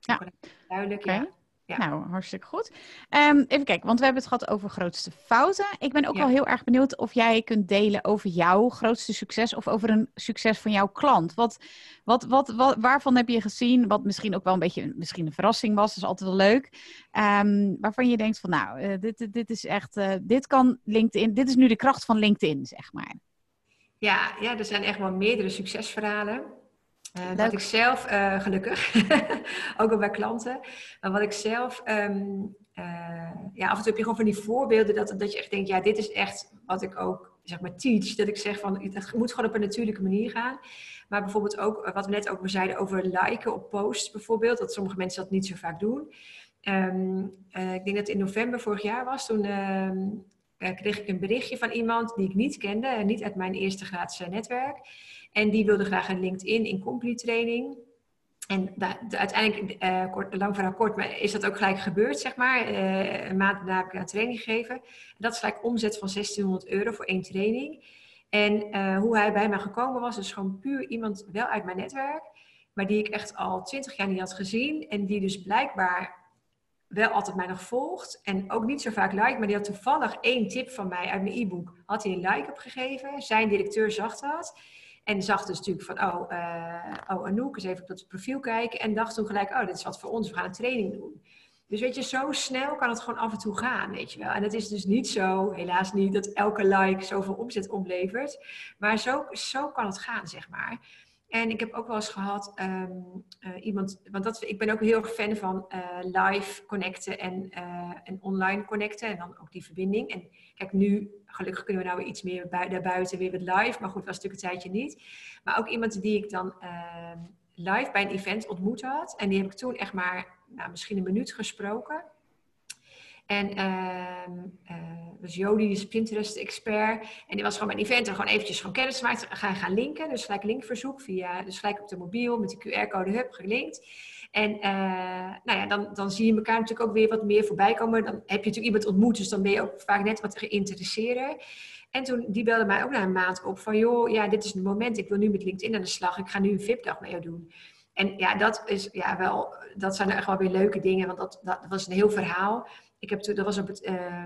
Ja. Duidelijk, ja. Ja. Nou, hartstikke goed. Um, even kijken, want we hebben het gehad over grootste fouten. Ik ben ook wel heel erg benieuwd of jij kunt delen over jouw grootste succes of over een succes van jouw klant. Wat, wat, wat, wat waarvan heb je gezien, wat misschien ook wel een beetje misschien een verrassing was, dat is altijd wel leuk. Um, waarvan je denkt van nou, uh, dit, dit is echt, uh, dit kan LinkedIn, dit is nu de kracht van LinkedIn, zeg maar. Ja, ja er zijn echt wel meerdere succesverhalen. Uh, wat ik zelf, uh, gelukkig, ook al bij klanten, maar wat ik zelf, um, uh, ja, af en toe heb je gewoon van die voorbeelden dat, dat je echt denkt, ja, dit is echt wat ik ook, zeg maar, teach. Dat ik zeg van, het moet gewoon op een natuurlijke manier gaan. Maar bijvoorbeeld ook, wat we net ook zeiden over liken op posts bijvoorbeeld, dat sommige mensen dat niet zo vaak doen. Um, ik denk dat het in november vorig jaar was, toen um, kreeg ik een berichtje van iemand die ik niet kende, en niet uit mijn eerste graadse netwerk. En die wilde graag een LinkedIn in Complete training. En de, uiteindelijk, uh, kort, lang verhaal kort, maar is dat ook gelijk gebeurd, zeg maar. Uh, een maand daarna heb ik een training gegeven. En dat is gelijk omzet van 1600 euro voor één training. En uh, hoe hij bij mij gekomen was, is gewoon puur iemand wel uit mijn netwerk, maar die ik echt al twintig jaar niet had gezien. En die dus blijkbaar wel altijd mij nog volgt en ook niet zo vaak like, maar die had toevallig één tip van mij uit mijn e-book, had hij een like opgegeven. Zijn directeur zag dat. En zag dus natuurlijk van, oh, uh, oh Anouk, eens even op dat profiel kijken. En dacht toen gelijk, oh, dit is wat voor ons, we gaan een training doen. Dus weet je, zo snel kan het gewoon af en toe gaan, weet je wel. En het is dus niet zo, helaas niet, dat elke like zoveel omzet oplevert. Maar zo, zo kan het gaan, zeg maar. En ik heb ook wel eens gehad ehm, eh, iemand, want dat, ik ben ook heel erg fan van uh, live connecten en, en online connecten en dan ook die verbinding. En kijk, nu gelukkig kunnen we nou weer iets meer daarbuiten weer met live, maar goed, was natuurlijk een tijdje niet. Maar ook iemand die ik dan ehm, live bij een event ontmoet had en die heb ik toen echt maar nou, misschien een minuut gesproken. En uh, was Jody, die is Pinterest-expert. En die was gewoon bij een event en gewoon eventjes gewoon kennis gemaakt. Gaan, gaan linken, dus gelijk linkverzoek via, dus gelijk op de mobiel met de QR-code hub gelinkt. En uh, nou ja, dan, dan zie je elkaar natuurlijk ook weer wat meer voorbij komen. Dan heb je natuurlijk iemand ontmoet, dus dan ben je ook vaak net wat geïnteresseerder. En toen, die belde mij ook na een maand op van, joh, ja, dit is het moment. Ik wil nu met LinkedIn aan de slag. Ik ga nu een VIP-dag met jou doen. En ja, dat is ja wel, dat zijn echt wel weer leuke dingen, want dat, dat was een heel verhaal. Ik heb toen, dat was op het uh,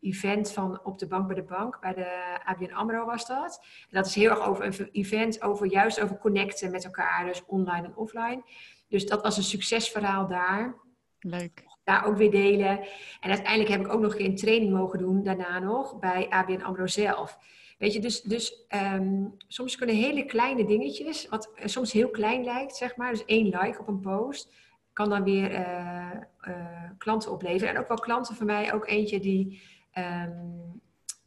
event van Op de Bank bij de Bank, bij de ABN AMRO was dat. En dat is heel erg over een event, over, juist over connecten met elkaar, dus online en offline. Dus dat was een succesverhaal daar. Leuk. Daar ook weer delen. En uiteindelijk heb ik ook nog een training mogen doen, daarna nog, bij ABN AMRO zelf. Weet je, dus, dus um, soms kunnen hele kleine dingetjes, wat soms heel klein lijkt, zeg maar, dus één like op een post, kan dan weer uh, uh, klanten opleveren. En ook wel klanten van mij, ook eentje die, um,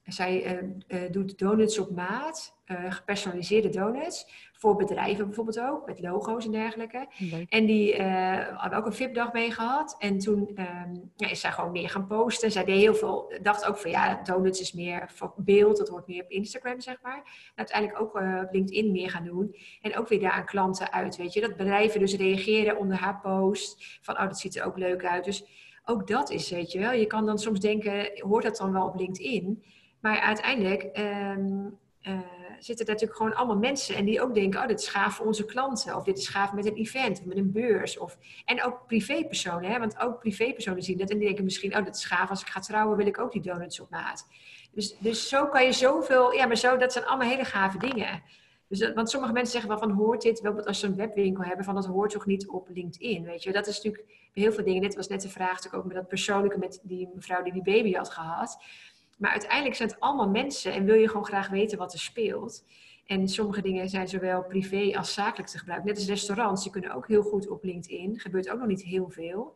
zij uh, doet donuts op maat, gepersonaliseerde donuts voor bedrijven bijvoorbeeld ook, met logo's en dergelijke. En die uh, hadden ook een VIP-dag mee gehad. En toen um, ja, is zij gewoon meer gaan posten. Zij deed heel veel, dacht ook van ja, donuts is meer voor beeld, dat hoort meer op Instagram, zeg maar. En uiteindelijk ook op LinkedIn meer gaan doen. En ook weer daar aan klanten uit, weet je. Dat bedrijven dus reageren onder haar post. Van, oh, dat ziet er ook leuk uit. Dus ook dat is, weet je wel. Je kan dan soms denken, hoort dat dan wel op LinkedIn? Maar uiteindelijk... Um, uh, zitten natuurlijk gewoon allemaal mensen en die ook denken, oh, dit is gaaf voor onze klanten. Of dit is gaaf met een event, of met een beurs. Of, en ook privépersonen, hè, want ook privépersonen zien dat en die denken misschien, oh, dat is gaaf. Als ik ga trouwen, wil ik ook die donuts op maat. Dus, dus zo kan je zoveel, ja, maar zo, dat zijn allemaal hele gave dingen. Dus want sommige mensen zeggen van, hoort dit, wel als ze een webwinkel hebben, van dat hoort toch niet op LinkedIn, weet je. Dat is natuurlijk heel veel dingen. Net was net de vraag natuurlijk ook met dat persoonlijke, met die mevrouw die die baby had gehad. Maar uiteindelijk zijn het allemaal mensen en wil je gewoon graag weten wat er speelt. En sommige dingen zijn zowel privé als zakelijk te gebruiken. Net als restaurants, die kunnen ook heel goed op LinkedIn. Gebeurt ook nog niet heel veel.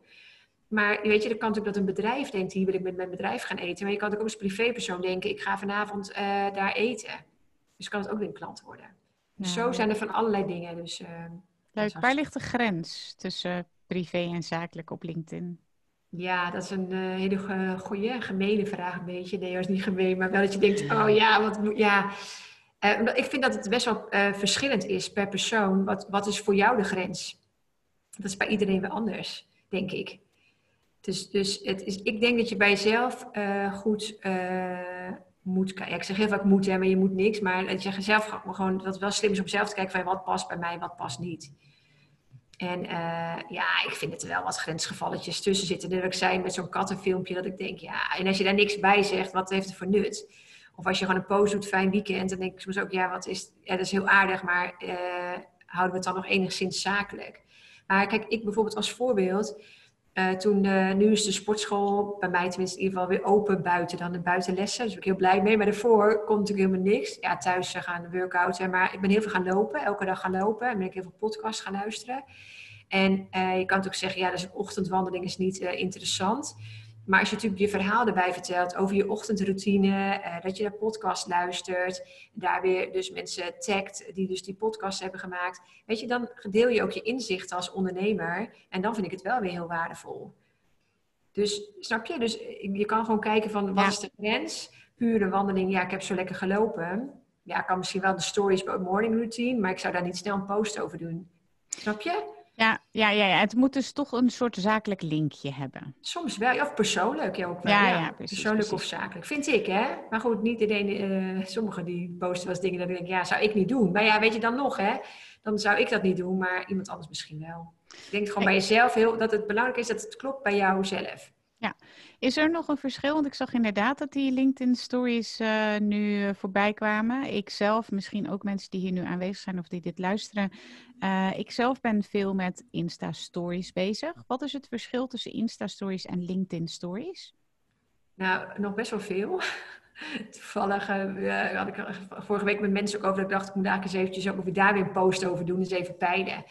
Maar weet je, er kan natuurlijk dat een bedrijf denkt, hier wil ik met mijn bedrijf gaan eten. Maar je kan ook als privépersoon denken, ik ga vanavond uh, daar eten. Dus kan het ook weer een klant worden. Dus zo zijn er van allerlei dingen. Dus, uh, Leuk. Waar ligt de grens tussen privé en zakelijk op LinkedIn? Ja, dat is een uh, hele goede, gemene vraag een beetje. Nee, dat is niet gemeen, maar wel dat je denkt, oh ja, wat moet, ja. Uh, ik vind dat het best wel uh, verschillend is per persoon. Wat, wat is voor jou de grens? Dat is bij iedereen weer anders, denk ik. Dus, dus het is, ik denk dat je bij jezelf goed moet kijken. Ja, ik zeg heel vaak moet, hè, maar je moet niks. Maar dat je zelf gewoon, dat het wel slim is om zelf te kijken van wat past bij mij, wat past niet. En uh, ja, ik vind het er wel wat grensgevalletjes tussen zitten. Dat ik zei met zo'n kattenfilmpje, dat ik denk, ja, en als je daar niks bij zegt, wat heeft het voor nut? Of als je gewoon een post doet, fijn weekend, dan denk ik soms ook, ja, wat is, ja, dat is heel aardig, maar uh, houden we het dan nog enigszins zakelijk? Maar kijk, ik bijvoorbeeld als voorbeeld, uh, toen, uh, nu is de sportschool bij mij tenminste in ieder geval weer open buiten dan de buitenlessen. Daar ben ik heel blij mee. Maar daarvoor komt natuurlijk helemaal niks. Ja, thuis gaan de workouts. Maar ik ben heel veel gaan lopen. Elke dag gaan lopen. En ben ik heel veel podcasts gaan luisteren. En je kan natuurlijk zeggen, ja, dus een ochtendwandeling is niet interessant. Maar als je natuurlijk je verhaal erbij vertelt over je ochtendroutine, uh, dat je naar podcast luistert, daar weer dus mensen tagt die dus die podcast hebben gemaakt, weet je, dan deel je ook je inzichten als ondernemer en dan vind ik het wel weer heel waardevol. Dus snap je? Dus je kan gewoon kijken van wat is de grens? Pure wandeling, ja, ik heb zo lekker gelopen. Ja, ik kan misschien wel de stories bij morning routine, maar ik zou daar niet snel een post over doen. Snap je? Ja, ja, ja, ja, het moet dus toch een soort zakelijk linkje hebben. Soms wel, of persoonlijk ja, ook wel. Ja, Ja, ja, precies, persoonlijk precies. of zakelijk, vind ik hè. Maar goed, niet iedereen, eh sommigen die posten wel eens dingen dat ik denk, ja, zou ik niet doen. Maar ja, weet je dan nog hè, dan zou ik dat niet doen, maar iemand anders misschien wel. Ik denk gewoon bij jezelf heel, dat het belangrijk is dat het klopt bij jou zelf. Is er nog een verschil? Want ik zag inderdaad dat die LinkedIn stories eh, nu eh, voorbij kwamen. Ik zelf, misschien ook mensen die hier nu aanwezig zijn of die dit luisteren. eh ik zelf ben veel met Insta stories bezig. Wat is het verschil tussen Insta stories en LinkedIn stories? Nou, nog best wel veel. Toevallig had ik vorige week met mensen ook over dat ik dacht, ik moet eigenlijk eens eventjes ook of daar weer een post over doen, eens even peilen.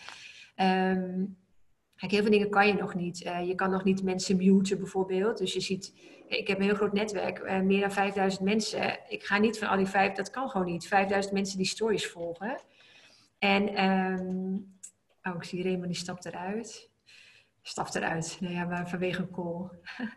Ehm, heel veel dingen kan je nog niet. Eh, je kan nog niet mensen muten bijvoorbeeld. Dus je ziet, ik heb een heel groot netwerk, eh, meer dan 5000 mensen. Ik ga niet van al die vijf, dat kan gewoon niet. 5000 mensen die stories volgen. En, ehm, oh, ik zie Raymond, die stapt eruit. Stapt eruit. Nou ja, maar vanwege een call.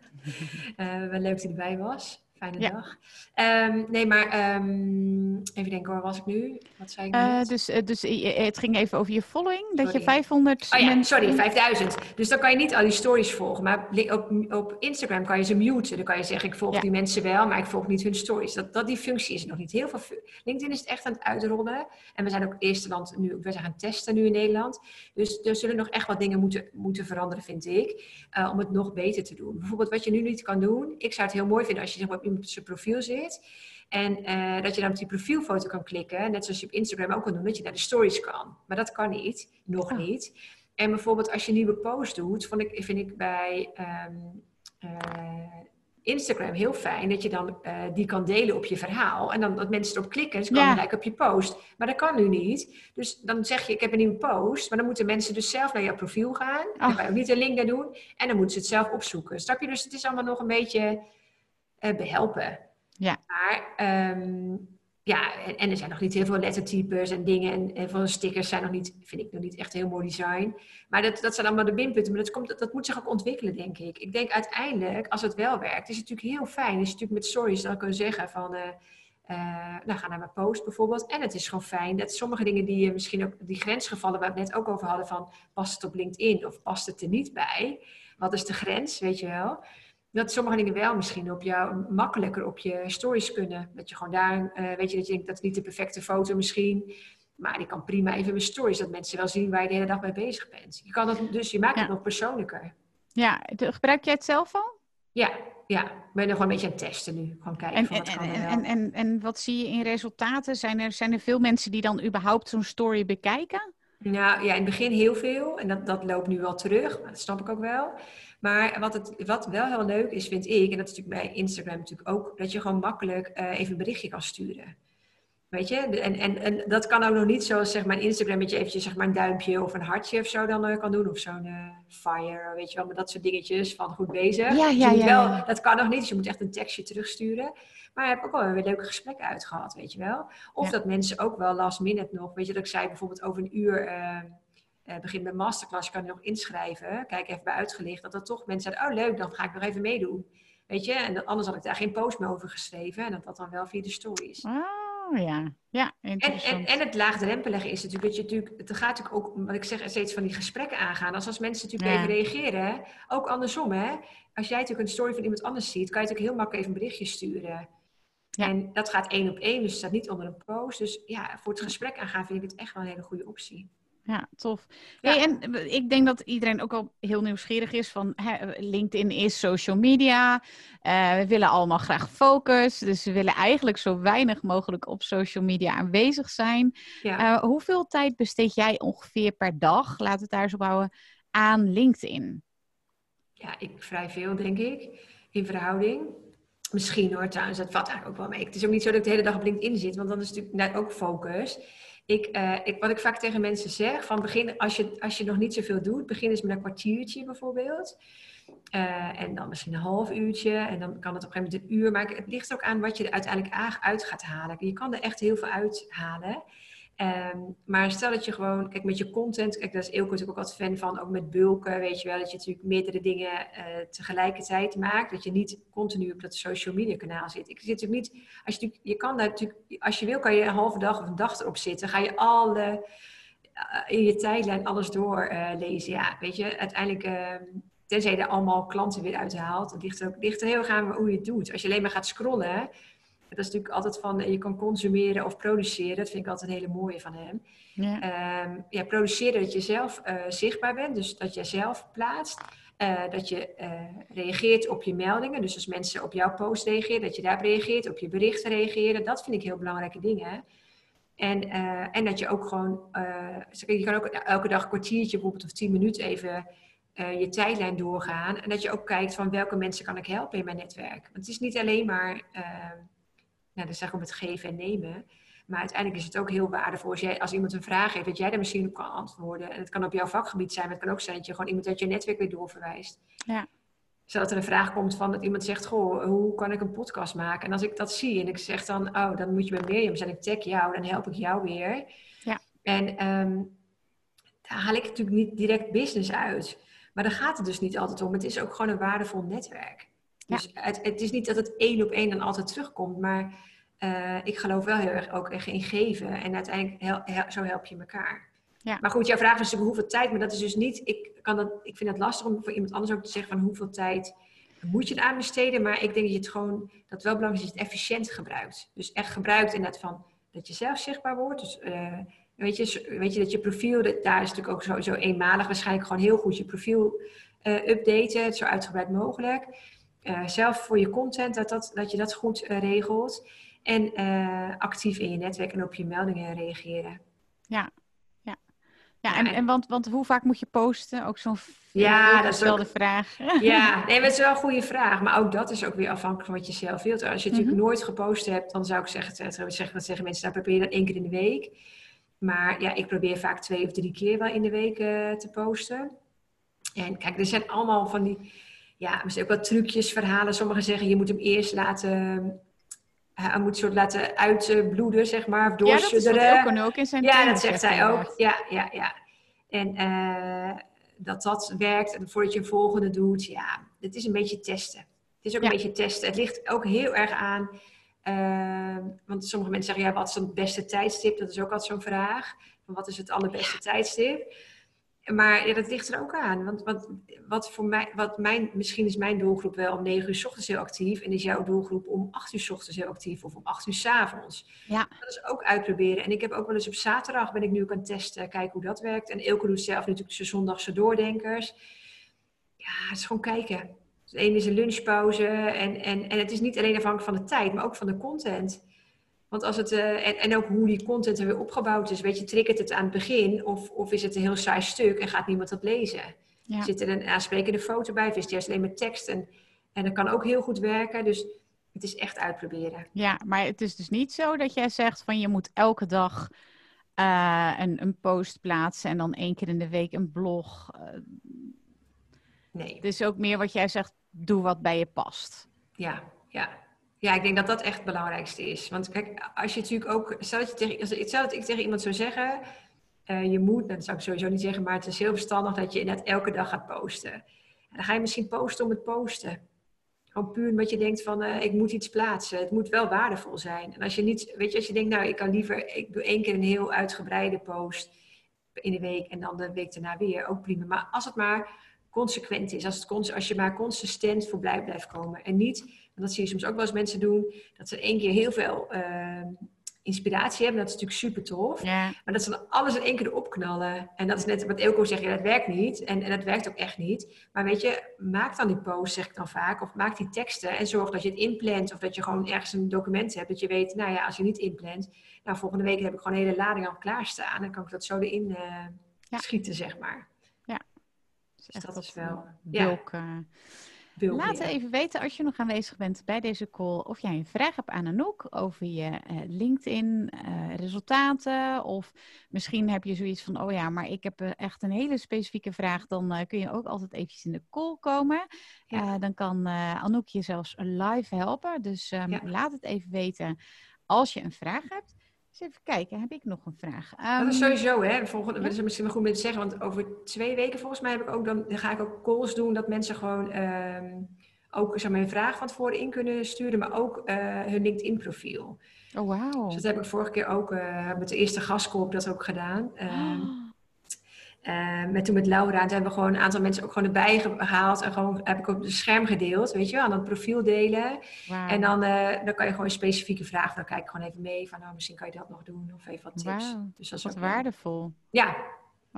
Eh, wel leuk dat hij erbij was. Fijne Ja. dag. Ehm, nee, maar ehm, even denken, waar was ik nu? Wat zei ik Eh, dus eh, dus eh, het ging even over je following. Dat je Sorry. 500 Oh ja, mensen... sorry, 5000. Dus dan kan je niet al die stories volgen. Maar op, op Instagram kan je ze muten. Dan kan je zeggen, ik volg Ja. die mensen wel, maar ik volg niet hun stories. Dat, dat, die functie is nog niet. Heel veel, LinkedIn is het echt aan het uitrollen. En we zijn ook eerste land nu, we zijn gaan testen nu in Nederland. Dus er zullen nog echt wat dingen moeten, moeten veranderen, vind ik. om het nog beter te doen. Bijvoorbeeld wat je nu niet kan doen. Ik zou het heel mooi vinden als je zeg maar, op iemand zijn profiel zit. En eh, dat je dan op die profielfoto kan klikken. Net zoals je op Instagram ook kan doen. Dat je naar de stories kan. Maar dat kan niet. Nog Oh. niet. En bijvoorbeeld als je een nieuwe post doet. Vond ik, vind ik bij ehm, eh, Instagram heel fijn. Dat je dan eh, die kan delen op je verhaal. En dan dat mensen erop klikken. Ze komen Ja. gelijk op je post. Maar dat kan nu niet. Dus dan zeg je ik heb een nieuwe post. Maar dan moeten mensen dus zelf naar jouw profiel gaan. Dan Oh. kan je ook niet een link naar doen. En dan moeten ze het zelf opzoeken. Snap je? Dus het is allemaal nog een beetje behelpen. Ja. Maar ehm, ja, en, en er zijn nog niet heel veel lettertypes en dingen. En, van de stickers zijn nog niet, vind ik nog niet echt heel mooi design. Maar dat, dat zijn allemaal de minpunten. Maar dat, komt, dat, dat moet zich ook ontwikkelen, denk ik. Ik denk uiteindelijk, als het wel werkt, is het natuurlijk heel fijn. Is het natuurlijk met stories dan kunnen zeggen van... eh, eh, nou, ga naar mijn post bijvoorbeeld. En het is gewoon fijn dat sommige dingen die je misschien ook, die grensgevallen waar we het net ook over hadden, van past het op LinkedIn of past het er niet bij? Wat is de grens, weet je wel? Dat sommige dingen wel misschien op jou makkelijker op je stories kunnen. Dat je gewoon daar, eh, weet je, dat je denkt dat is niet de perfecte foto misschien. Maar die kan prima even in stories, dat mensen wel zien waar je de hele dag mee bezig bent. Je kan dat, dus je maakt Ja. het nog persoonlijker. Ja, gebruik jij het zelf al? Ja, ja. Ik ben er gewoon een beetje aan het testen nu. Gewoon kijken En, van wat en, kan en, wel. en, en, en wat zie je in resultaten? Zijn er, zijn er veel mensen die dan überhaupt zo'n story bekijken? Nou ja, in het begin heel veel. En dat, dat loopt nu wel terug. Maar dat snap ik ook wel. Maar wat, het, wat wel heel leuk is, vind ik, en dat is natuurlijk bij Instagram natuurlijk ook, dat je gewoon makkelijk eh, even een berichtje kan sturen. Weet je? En, en, en dat kan ook nog niet zoals zeg maar in Instagram dat je eventjes zeg maar een duimpje of een hartje of zo dan eh, kan doen. Of zo'n eh, fire, weet je wel, met dat soort dingetjes van goed bezig. Ja, Dus ja, ja, wel, ja. Dat kan nog niet, dus je moet echt een tekstje terugsturen. Maar je hebt ook wel weer leuke gesprekken uitgehad, weet je wel. Of Ja. dat mensen ook wel last minute nog, weet je, dat ik zei bijvoorbeeld over een uur... eh, begin met masterclass, kan je nog inschrijven. Kijk even bij uitgelicht. Dat er toch mensen zeiden, oh leuk, dan ga ik nog even meedoen. Weet je, en dan, anders had ik daar geen post meer over geschreven. En dat dat dan wel via de stories. Oh ja, ja, En, interessant. en, en het laagdrempelige is natuurlijk dat je natuurlijk, het gaat natuurlijk ook, wat ik zeg, steeds van die gesprekken aangaan. Als als mensen natuurlijk Ja. even reageren, ook andersom hè. Als jij natuurlijk een story van iemand anders ziet, kan je natuurlijk heel makkelijk even een berichtje sturen. Ja. En dat gaat één op één, dus het staat niet onder een post. Dus ja, voor het gesprek aangaan vind ik het echt wel een hele goede optie. Ja, tof. Ja. Hey, en ik denk dat iedereen ook al heel nieuwsgierig is van hè, LinkedIn is social media. Eh, we willen allemaal graag focus. Dus we willen eigenlijk zo weinig mogelijk op social media aanwezig zijn. Ja. Eh, hoeveel tijd besteed jij ongeveer per dag, laat het daar eens op houden, aan LinkedIn? Ja, ik vrij veel, denk ik, in verhouding. Misschien hoor, trouwens, dat valt eigenlijk ook wel mee. Het is ook niet zo dat ik de hele dag op LinkedIn zit, want dan is het natuurlijk net ook focus. Ik, eh, ik, wat ik vaak tegen mensen zeg, van begin, als je, als je nog niet zoveel doet, begin eens met een kwartiertje bijvoorbeeld. Eh, en dan misschien een half uurtje. En dan kan het op een gegeven moment een uur. Maar het ligt ook aan wat je er uiteindelijk uit gaat halen. Je kan er echt heel veel uithalen. Ehm, maar stel dat je gewoon, kijk met je content, kijk daar is Eelco natuurlijk ook altijd fan van, ook met bulken, weet je wel, dat je natuurlijk meerdere dingen eh, tegelijkertijd maakt, dat je niet continu op dat social media kanaal zit. Ik zit natuurlijk niet, als je, je kan natuurlijk, als je wil kan je een halve dag of een dag erop zitten, ga je alle, in je tijdlijn alles doorlezen. ja, weet je, uiteindelijk, ehm, tenzij je er allemaal klanten weer uithaalt, het ligt ligt er heel erg aan hoe je het doet. Als je alleen maar gaat scrollen, dat is natuurlijk altijd van, je kan consumeren of produceren. Dat vind ik altijd een hele mooie van hem. Ja, ehm, ja produceren dat je zelf uh, zichtbaar bent, dus dat je zelf plaatst. Uh, dat je uh, reageert op je meldingen. Dus als mensen op jouw post reageren, dat je daarop reageert, op je berichten reageren. Dat vind ik heel belangrijke dingen. En, en dat je ook gewoon, je kan ook elke dag een kwartiertje bijvoorbeeld of tien minuten even je tijdlijn doorgaan. En dat je ook kijkt van welke mensen kan ik helpen in mijn netwerk. Want het is niet alleen maar nou, dat zeg ik om het geven en nemen. Maar uiteindelijk is het ook heel waardevol als, jij, als iemand een vraag heeft, dat jij daar misschien op kan antwoorden. En het kan op jouw vakgebied zijn, maar het kan ook zijn dat je gewoon iemand uit je netwerk weer doorverwijst. Ja. Zodat er een vraag komt van dat iemand zegt, goh, hoe kan ik een podcast maken? En als ik dat zie en ik zeg dan, oh, dan moet je bij Mirjam zijn, ik tag jou, dan help ik jou weer. Ja. En um, daar haal ik natuurlijk niet direct business uit. Maar daar gaat het dus niet altijd om. Het is ook gewoon een waardevol netwerk. Dus het, het, is niet dat het één op één dan altijd terugkomt, maar uh, ik geloof wel heel erg ook in geven. En uiteindelijk hel, zo help je elkaar. Ja. Maar goed, jouw vraag is natuurlijk hoeveel tijd, maar dat is dus niet, ik, kan dat, ik vind het lastig om voor iemand anders ook te zeggen van hoeveel tijd moet je het aan besteden. Maar ik denk dat je het gewoon, dat het wel belangrijk is dat je het efficiënt gebruikt. Dus echt gebruikt inderdaad van dat je zelf zichtbaar wordt. Dus uh, weet, je, weet je dat je profiel, dat, daar is natuurlijk ook sowieso eenmalig waarschijnlijk gewoon heel goed je profiel uh, updaten, zo uitgebreid mogelijk. Zelf voor je content, dat, dat, dat je dat goed regelt. En uh, actief in je netwerk en op je meldingen reageren. Ja, ja. Ja, en, en want, want hoe vaak moet je posten? Ook zo'n ja, dat is wel de vraag. Ja, nee, dat is wel een goede vraag. Maar ook dat is ook weer afhankelijk van wat je zelf wilt. Als je natuurlijk mhm. nooit gepost hebt, dan zou ik zeggen, zeggen, wat zeggen mensen, dan probeer je dat één keer in de week. Maar ja, ik probeer vaak twee of drie keer wel in de week uh, te posten. En kijk, er zijn allemaal van die, ja, misschien ook wat trucjes, verhalen. Sommigen zeggen, je moet hem eerst laten hij moet soort laten uitbloeden, zeg maar. Of doorsudderen. Ja, dat is ook in zijn Ja, dat zegt hij ook. Ja, ja, ja. En uh, dat dat werkt en voordat je een volgende doet. Ja, het is een beetje testen. Het is ook een beetje testen. Het ligt ook heel erg aan... Uh, want sommige mensen zeggen, ja, wat is het beste tijdstip? Dat is ook altijd zo'n vraag. Van wat is het allerbeste tijdstip? Maar ja, dat ligt er ook aan. Want wat, wat voor mij, wat mijn, misschien is mijn doelgroep wel om 9 uur s ochtends heel actief. En is jouw doelgroep om 8 uur s ochtends heel actief of om 8 uur s avonds. Ja. Dat is ook uitproberen. En ik heb ook wel eens op zaterdag ben ik nu ook aan het testen, kijken hoe dat werkt. En Elke doet zelf natuurlijk zijn zondagse doordenkers. Ja, het is gewoon kijken. Het ene is een lunchpauze. En, en, en het is niet alleen afhankelijk van de tijd, maar ook van de content. Want als het, uh, en, en ook hoe die content er weer opgebouwd is. Weet je, triggert het aan het begin of, of is het een heel saai stuk en gaat niemand dat lezen? Zit er een aansprekende foto bij of is het juist alleen maar tekst? En, en dat kan ook heel goed werken. Dus het is echt uitproberen. Ja, maar het is dus niet zo dat jij zegt van je moet elke dag uh, een, een post plaatsen en dan één keer in de week een blog. Uh, nee. Het is ook meer wat jij zegt, doe wat bij je past. Ja, ja. Ja, ik denk dat dat echt het belangrijkste is. Want kijk, als je natuurlijk ook. Stel dat, je tegen, als, stel dat ik tegen iemand zou zeggen. Uh, je moet, dat zou ik sowieso niet zeggen, maar het is heel verstandig dat je inderdaad elke dag gaat posten. En dan ga je misschien posten om het posten. Gewoon puur omdat je denkt van uh, ik moet iets plaatsen. Het moet wel waardevol zijn. En als je niet, weet je, als je denkt, nou ik kan liever, ik doe één keer een heel uitgebreide post in de week en dan de week daarna weer, ook prima. Maar als het maar consequent is, als, het, als je maar consistent voorbij blijft komen en niet en dat zie je soms ook wel eens mensen doen, dat ze één keer heel veel uh, inspiratie hebben. Dat is natuurlijk super tof. Maar dat ze dan alles in één keer erop knallen. En dat is net wat Elko zegt, ja, dat werkt niet. En, en dat werkt ook echt niet. Maar weet je, maak dan die post, zeg ik dan vaak. Of maak die teksten en zorg dat je het inplant. Of dat je gewoon ergens een document hebt. Dat je weet, nou ja, als je niet inplant. Nou, volgende week heb ik gewoon een hele lading al klaarstaan. Dan kan ik dat zo erin uh, schieten, zeg maar. Ja. Dus dat is wel... Bulk, ja. Laat even weten als je nog aanwezig bent bij deze call of jij een vraag hebt aan Anouk over je uh, LinkedIn uh, resultaten. Of misschien heb je zoiets van, oh ja, maar ik heb eh, echt een hele specifieke vraag. Dan kun je ook altijd eventjes in de call komen. dan kan Anouk je zelfs live helpen. Dus um, laat het even weten als je een vraag hebt even kijken, heb ik nog een vraag? Um, dat is ehm, sowieso, hè? Volgende, Dat is misschien wel goed om te zeggen, want over twee weken volgens mij heb ik ook dan, dan ga ik ook calls doen dat mensen gewoon um, ook zeg maar, vraag van tevoren in kunnen sturen, maar ook uh, hun LinkedIn-profiel. Oh, wow. Dus dat heb ik vorige keer ook uh, met de eerste gastcall dat ook gedaan. Um, uh, met toen met Laura, toen hebben we gewoon een aantal mensen ook gewoon erbij gehaald. En gewoon heb ik op het scherm gedeeld, weet je, aan het profiel delen. En dan, uh, dan kan je gewoon een specifieke vraag, dan kijk ik gewoon even mee van, nou, misschien kan je dat nog doen of even wat tips. Wow. Dus dat is wat waardevol. Ja,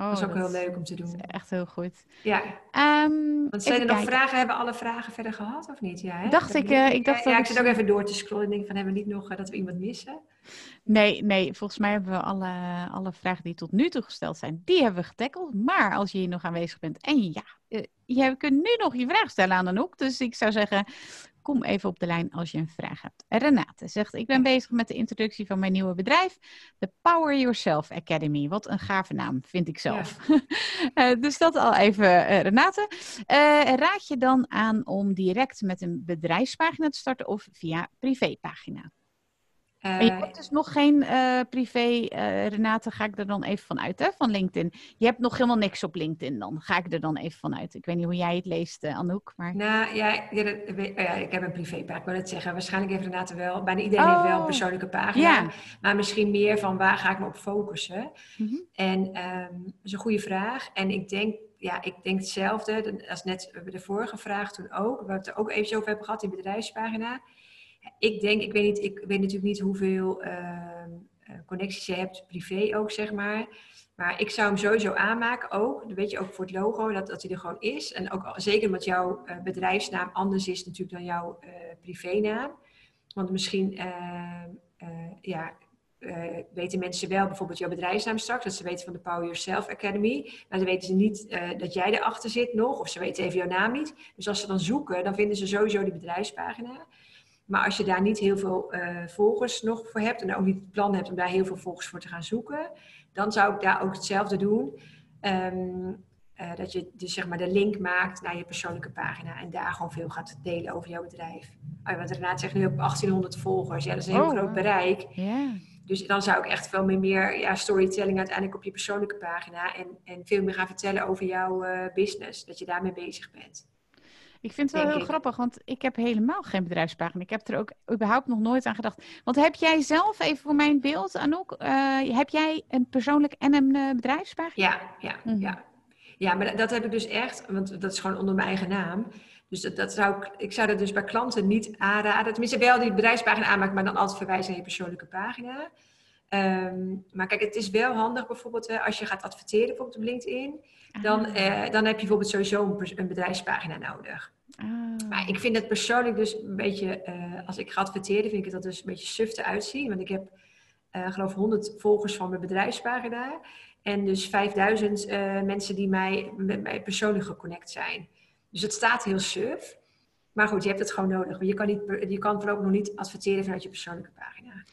Oh, dat is ook heel leuk om te doen. echt heel goed. Ja. Um, Want zijn er nog vragen? Hebben alle vragen verder gehad of niet? Ja, hè? Dacht ik, uh, ik dacht ja, ik zit ook even door te scrollen en denk van hebben we niet nog uh, dat we iemand missen? Nee, nee, volgens mij hebben we alle, alle vragen die tot nu toe gesteld zijn, die hebben we getackeld. Maar als je hier nog aanwezig bent en ja, uh, je kunt nu nog je vraag stellen aan Anouk. Dus ik zou zeggen, kom even op de lijn als je een vraag hebt. Renate zegt, ik ben bezig met de introductie van mijn nieuwe bedrijf, de Power Yourself Academy. Wat een gave naam, vind ik zelf. Ja. dus dat al even, Renate. raad je dan aan om direct met een bedrijfspagina te starten of via privépagina? Uh, je hebt dus nog geen uh, privé, uh, Renate, ga ik er dan even van uit, hè, van LinkedIn. Je hebt nog helemaal niks op LinkedIn dan, ga ik er dan even van uit. Ik weet niet hoe jij het leest, Anouk, maar... Nou, ja, ja, ja ik heb een privépagina, ik wil het zeggen. Waarschijnlijk heeft Renate wel, bijna iedereen oh, heeft wel een oh, persoonlijke pagina. Ja. Maar misschien meer van, waar ga ik me op focussen? Mm -hmm. En um, dat is een goede vraag. En ik denk, ja, ik denk hetzelfde, als net de vorige vraag toen ook, we het er ook even over hebben gehad, die bedrijfspagina ik denk, ik weet, niet, ik weet natuurlijk niet hoeveel uh, connecties je hebt, privé ook, zeg maar. Maar ik zou hem sowieso aanmaken ook. Dan weet je ook voor het logo dat, dat hij er gewoon is. En ook zeker omdat jouw uh, bedrijfsnaam anders is natuurlijk dan jouw uh, privénaam. Want misschien ja, weten mensen wel bijvoorbeeld jouw bedrijfsnaam straks. Dat ze weten van de Power Yourself Academy. Maar dan weten ze niet dat jij erachter zit nog. Of ze weten even jouw naam niet. Dus als ze dan zoeken, dan vinden ze sowieso die bedrijfspagina. Maar als je daar niet heel veel uh, volgers nog voor hebt en ook niet het plan hebt om daar heel veel volgers voor te gaan zoeken, dan zou ik daar ook hetzelfde doen. Um, uh, dat je dus zeg maar de link maakt naar je persoonlijke pagina en daar gewoon veel gaat delen over jouw bedrijf. Oh, want Renate zegt nu op 1800 volgers, ja, dat is een heel oh, groot bereik. Yeah. Dus dan zou ik echt veel meer, meer ja, storytelling uiteindelijk op je persoonlijke pagina en, en veel meer gaan vertellen over jouw uh, business, dat je daarmee bezig bent. Ik vind het wel heel grappig, want ik heb helemaal geen bedrijfspagina. Ik heb er ook überhaupt nog nooit aan gedacht. Want heb jij zelf, even voor mijn beeld, Anouk, uh, heb jij een persoonlijk en een uh, bedrijfspagina? Ja, ja, mm. ja. Ja, maar dat, dat, heb ik dus echt, want dat is gewoon onder mijn eigen naam. Dus dat, dat zou ik, ik zou dat dus bij klanten niet aanraden. Tenminste, wel die bedrijfspagina aanmaken, maar dan altijd verwijzen naar je persoonlijke pagina. Um, maar kijk, het is wel handig bijvoorbeeld als je gaat adverteren bijvoorbeeld op LinkedIn. Dan, ah. eh, dan heb je bijvoorbeeld sowieso een, een bedrijfspagina nodig. Ah. Maar ik vind het persoonlijk dus een beetje, uh, als ik ga adverteren, vind ik dat dus een beetje suf te uitzien. Want ik heb, uh, geloof 100 volgers van mijn bedrijfspagina. En dus 5000 uh, mensen die mij, met mij persoonlijk geconnect zijn. Dus het staat heel suf. Maar goed, je hebt het gewoon nodig. Je kan, niet, je kan voorlopig nog niet adverteren vanuit je persoonlijke pagina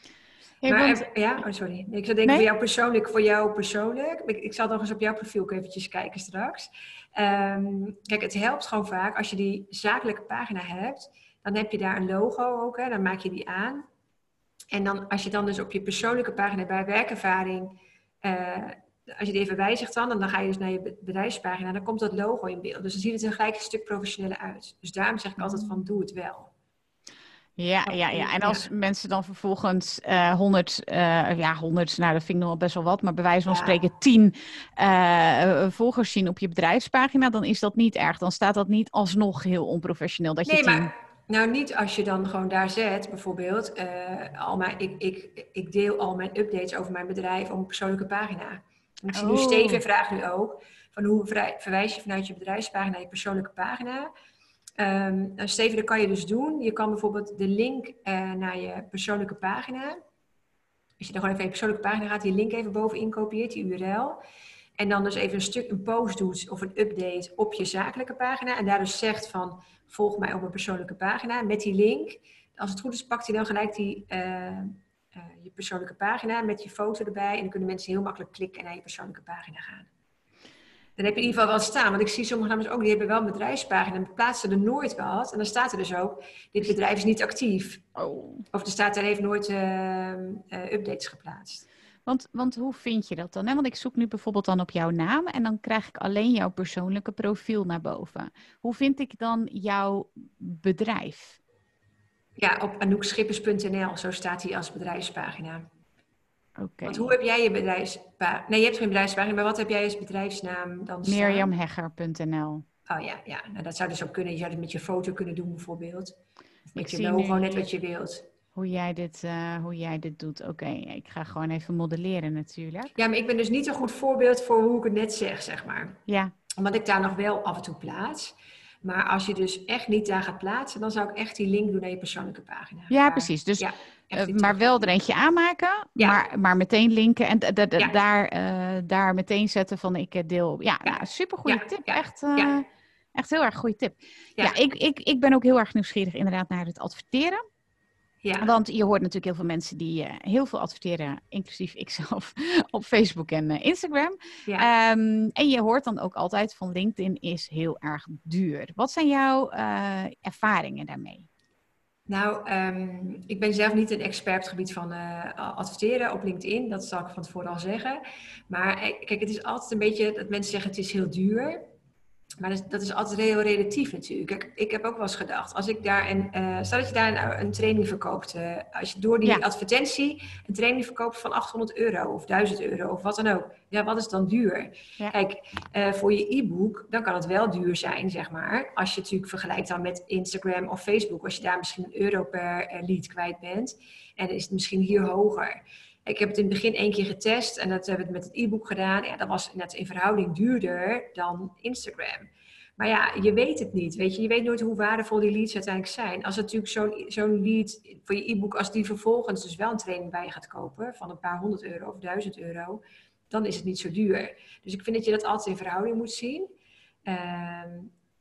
maar, ja, oh sorry. Ik zou denken voor jou persoonlijk, voor jou persoonlijk. Ik, ik zal nog eens op jouw profiel ook eventjes kijken straks. Um, kijk, het helpt gewoon vaak als je die zakelijke pagina hebt. Dan heb je daar een logo ook, hè, dan maak je die aan. En dan, als je dan dus op je persoonlijke pagina bij werkervaring, uh, als je die even wijzigt dan, en dan ga je dus naar je bedrijfspagina, dan komt dat logo in beeld. Dus dan ziet het er gelijk een stuk professioneler uit. Dus daarom zeg ik altijd van, doe het wel. Ja, ja, ja. En als mensen dan vervolgens uh, 100, uh, ja, 100, nou dat vind ik nog wel best wel wat, maar bij wijze van spreken 10 uh, volgers zien op je bedrijfspagina, dan is dat niet erg. Dan staat dat niet alsnog heel onprofessioneel. Dat je nee, maar nou niet als je dan gewoon daar zet, bijvoorbeeld, al mijn, ik, ik, ik deel al mijn updates over mijn bedrijf op een persoonlijke pagina. En ik zie oh. nu Steven vraagt nu ook, van hoe verwijs je vanuit je bedrijfspagina naar je persoonlijke pagina? Um, Steven, dat kan je dus doen. Je kan bijvoorbeeld de link uh, naar je persoonlijke pagina. Als je dan gewoon even je persoonlijke pagina gaat, die link even bovenin kopieert, die URL. En dan dus even een stuk, een post doet of een update op je zakelijke pagina. En daar dus zegt van, volg mij op mijn persoonlijke pagina met die link. Als het goed is, pakt hij dan gelijk die, uh, uh, je persoonlijke pagina met je foto erbij. En dan kunnen mensen heel makkelijk klikken en naar je persoonlijke pagina gaan dan heb je in ieder geval wel staan. Want ik zie sommige namens ook, die hebben wel een bedrijfspagina en plaatsen er nooit wat. En dan staat er dus ook, dit bedrijf is niet actief. Oh. Of er staat er heeft nooit uh, uh, updates geplaatst. Want, want hoe vind je dat dan? Hè? Want ik zoek nu bijvoorbeeld dan op jouw naam en dan krijg ik alleen jouw persoonlijke profiel naar boven. Hoe vind ik dan jouw bedrijf? Ja, op anoekschippers.nl, zo staat hij als bedrijfspagina. Oké. Want hoe heb jij je bedrijfspagina? Nee, je hebt geen bedrijfspagina, maar wat heb jij als bedrijfsnaam dan staan? Mirjamhegger.nl. Oh ja, ja. Nou, dat zou dus ook kunnen. Je zou het met je foto kunnen doen bijvoorbeeld. Met Ik je logo, nu- net wat je wilt. Hoe jij dit, eh, hoe jij dit doet. Oké, ik ga gewoon even modelleren natuurlijk. Ja, maar ik ben dus niet een goed voorbeeld voor hoe ik het net zeg, zeg maar. Ja, Omdat ik daar nog wel af en toe plaats. Maar als je dus echt niet daar gaat plaatsen, dan zou ik echt die link doen naar je persoonlijke pagina. ja Waar- precies. Dus, ja, eh, maar wel er eentje aanmaken, Ja. maar, maar meteen linken en Ja. daar, eh, daar meteen zetten van ik eh, deel. Ja, Ja. nou, super goede tip. Echt, ja. echt heel erg goede tip. Ja, ik, ik, ik ben ook heel erg nieuwsgierig inderdaad naar het adverteren. Ja, Want je hoort natuurlijk heel veel mensen die heel veel adverteren, inclusief ikzelf, op Facebook en Instagram. ja. Ehm, en je hoort dan ook altijd van LinkedIn is heel erg duur. Wat zijn jouw ervaringen daarmee? Nou, ehm, ik ben zelf niet een expert op het gebied van eh, adverteren op LinkedIn. Dat zal ik van tevoren al zeggen. Maar eh, kijk, het is altijd een beetje dat mensen zeggen het is heel duur. Maar dat is, dat is altijd heel relatief natuurlijk. Kijk, ik heb ook wel eens gedacht, als ik daar een, eh stel dat je daar een, een training verkoopt. eh, als je door die Ja. advertentie een training verkoopt van 800 euro of 1000 euro of wat dan ook. Ja, wat is dan duur? Ja. Kijk, eh, voor je e-book, dan kan het wel duur zijn, zeg maar. Als je het natuurlijk vergelijkt dan met Instagram of Facebook. Als je daar misschien een euro per lead kwijt bent. En dan is het misschien hier hoger. Ik heb het in het begin één keer getest en dat hebben we met het e-book gedaan. Ja, dat was net in verhouding duurder dan Instagram. Maar ja, je weet het niet. Weet je, je weet nooit hoe waardevol die leads uiteindelijk zijn. Als natuurlijk zo'n zo'n lead voor je e-book, als die vervolgens dus wel een training bij gaat kopen van een paar honderd euro of duizend euro, dan is het niet zo duur. Dus ik vind dat je dat altijd in verhouding moet zien. Ehm,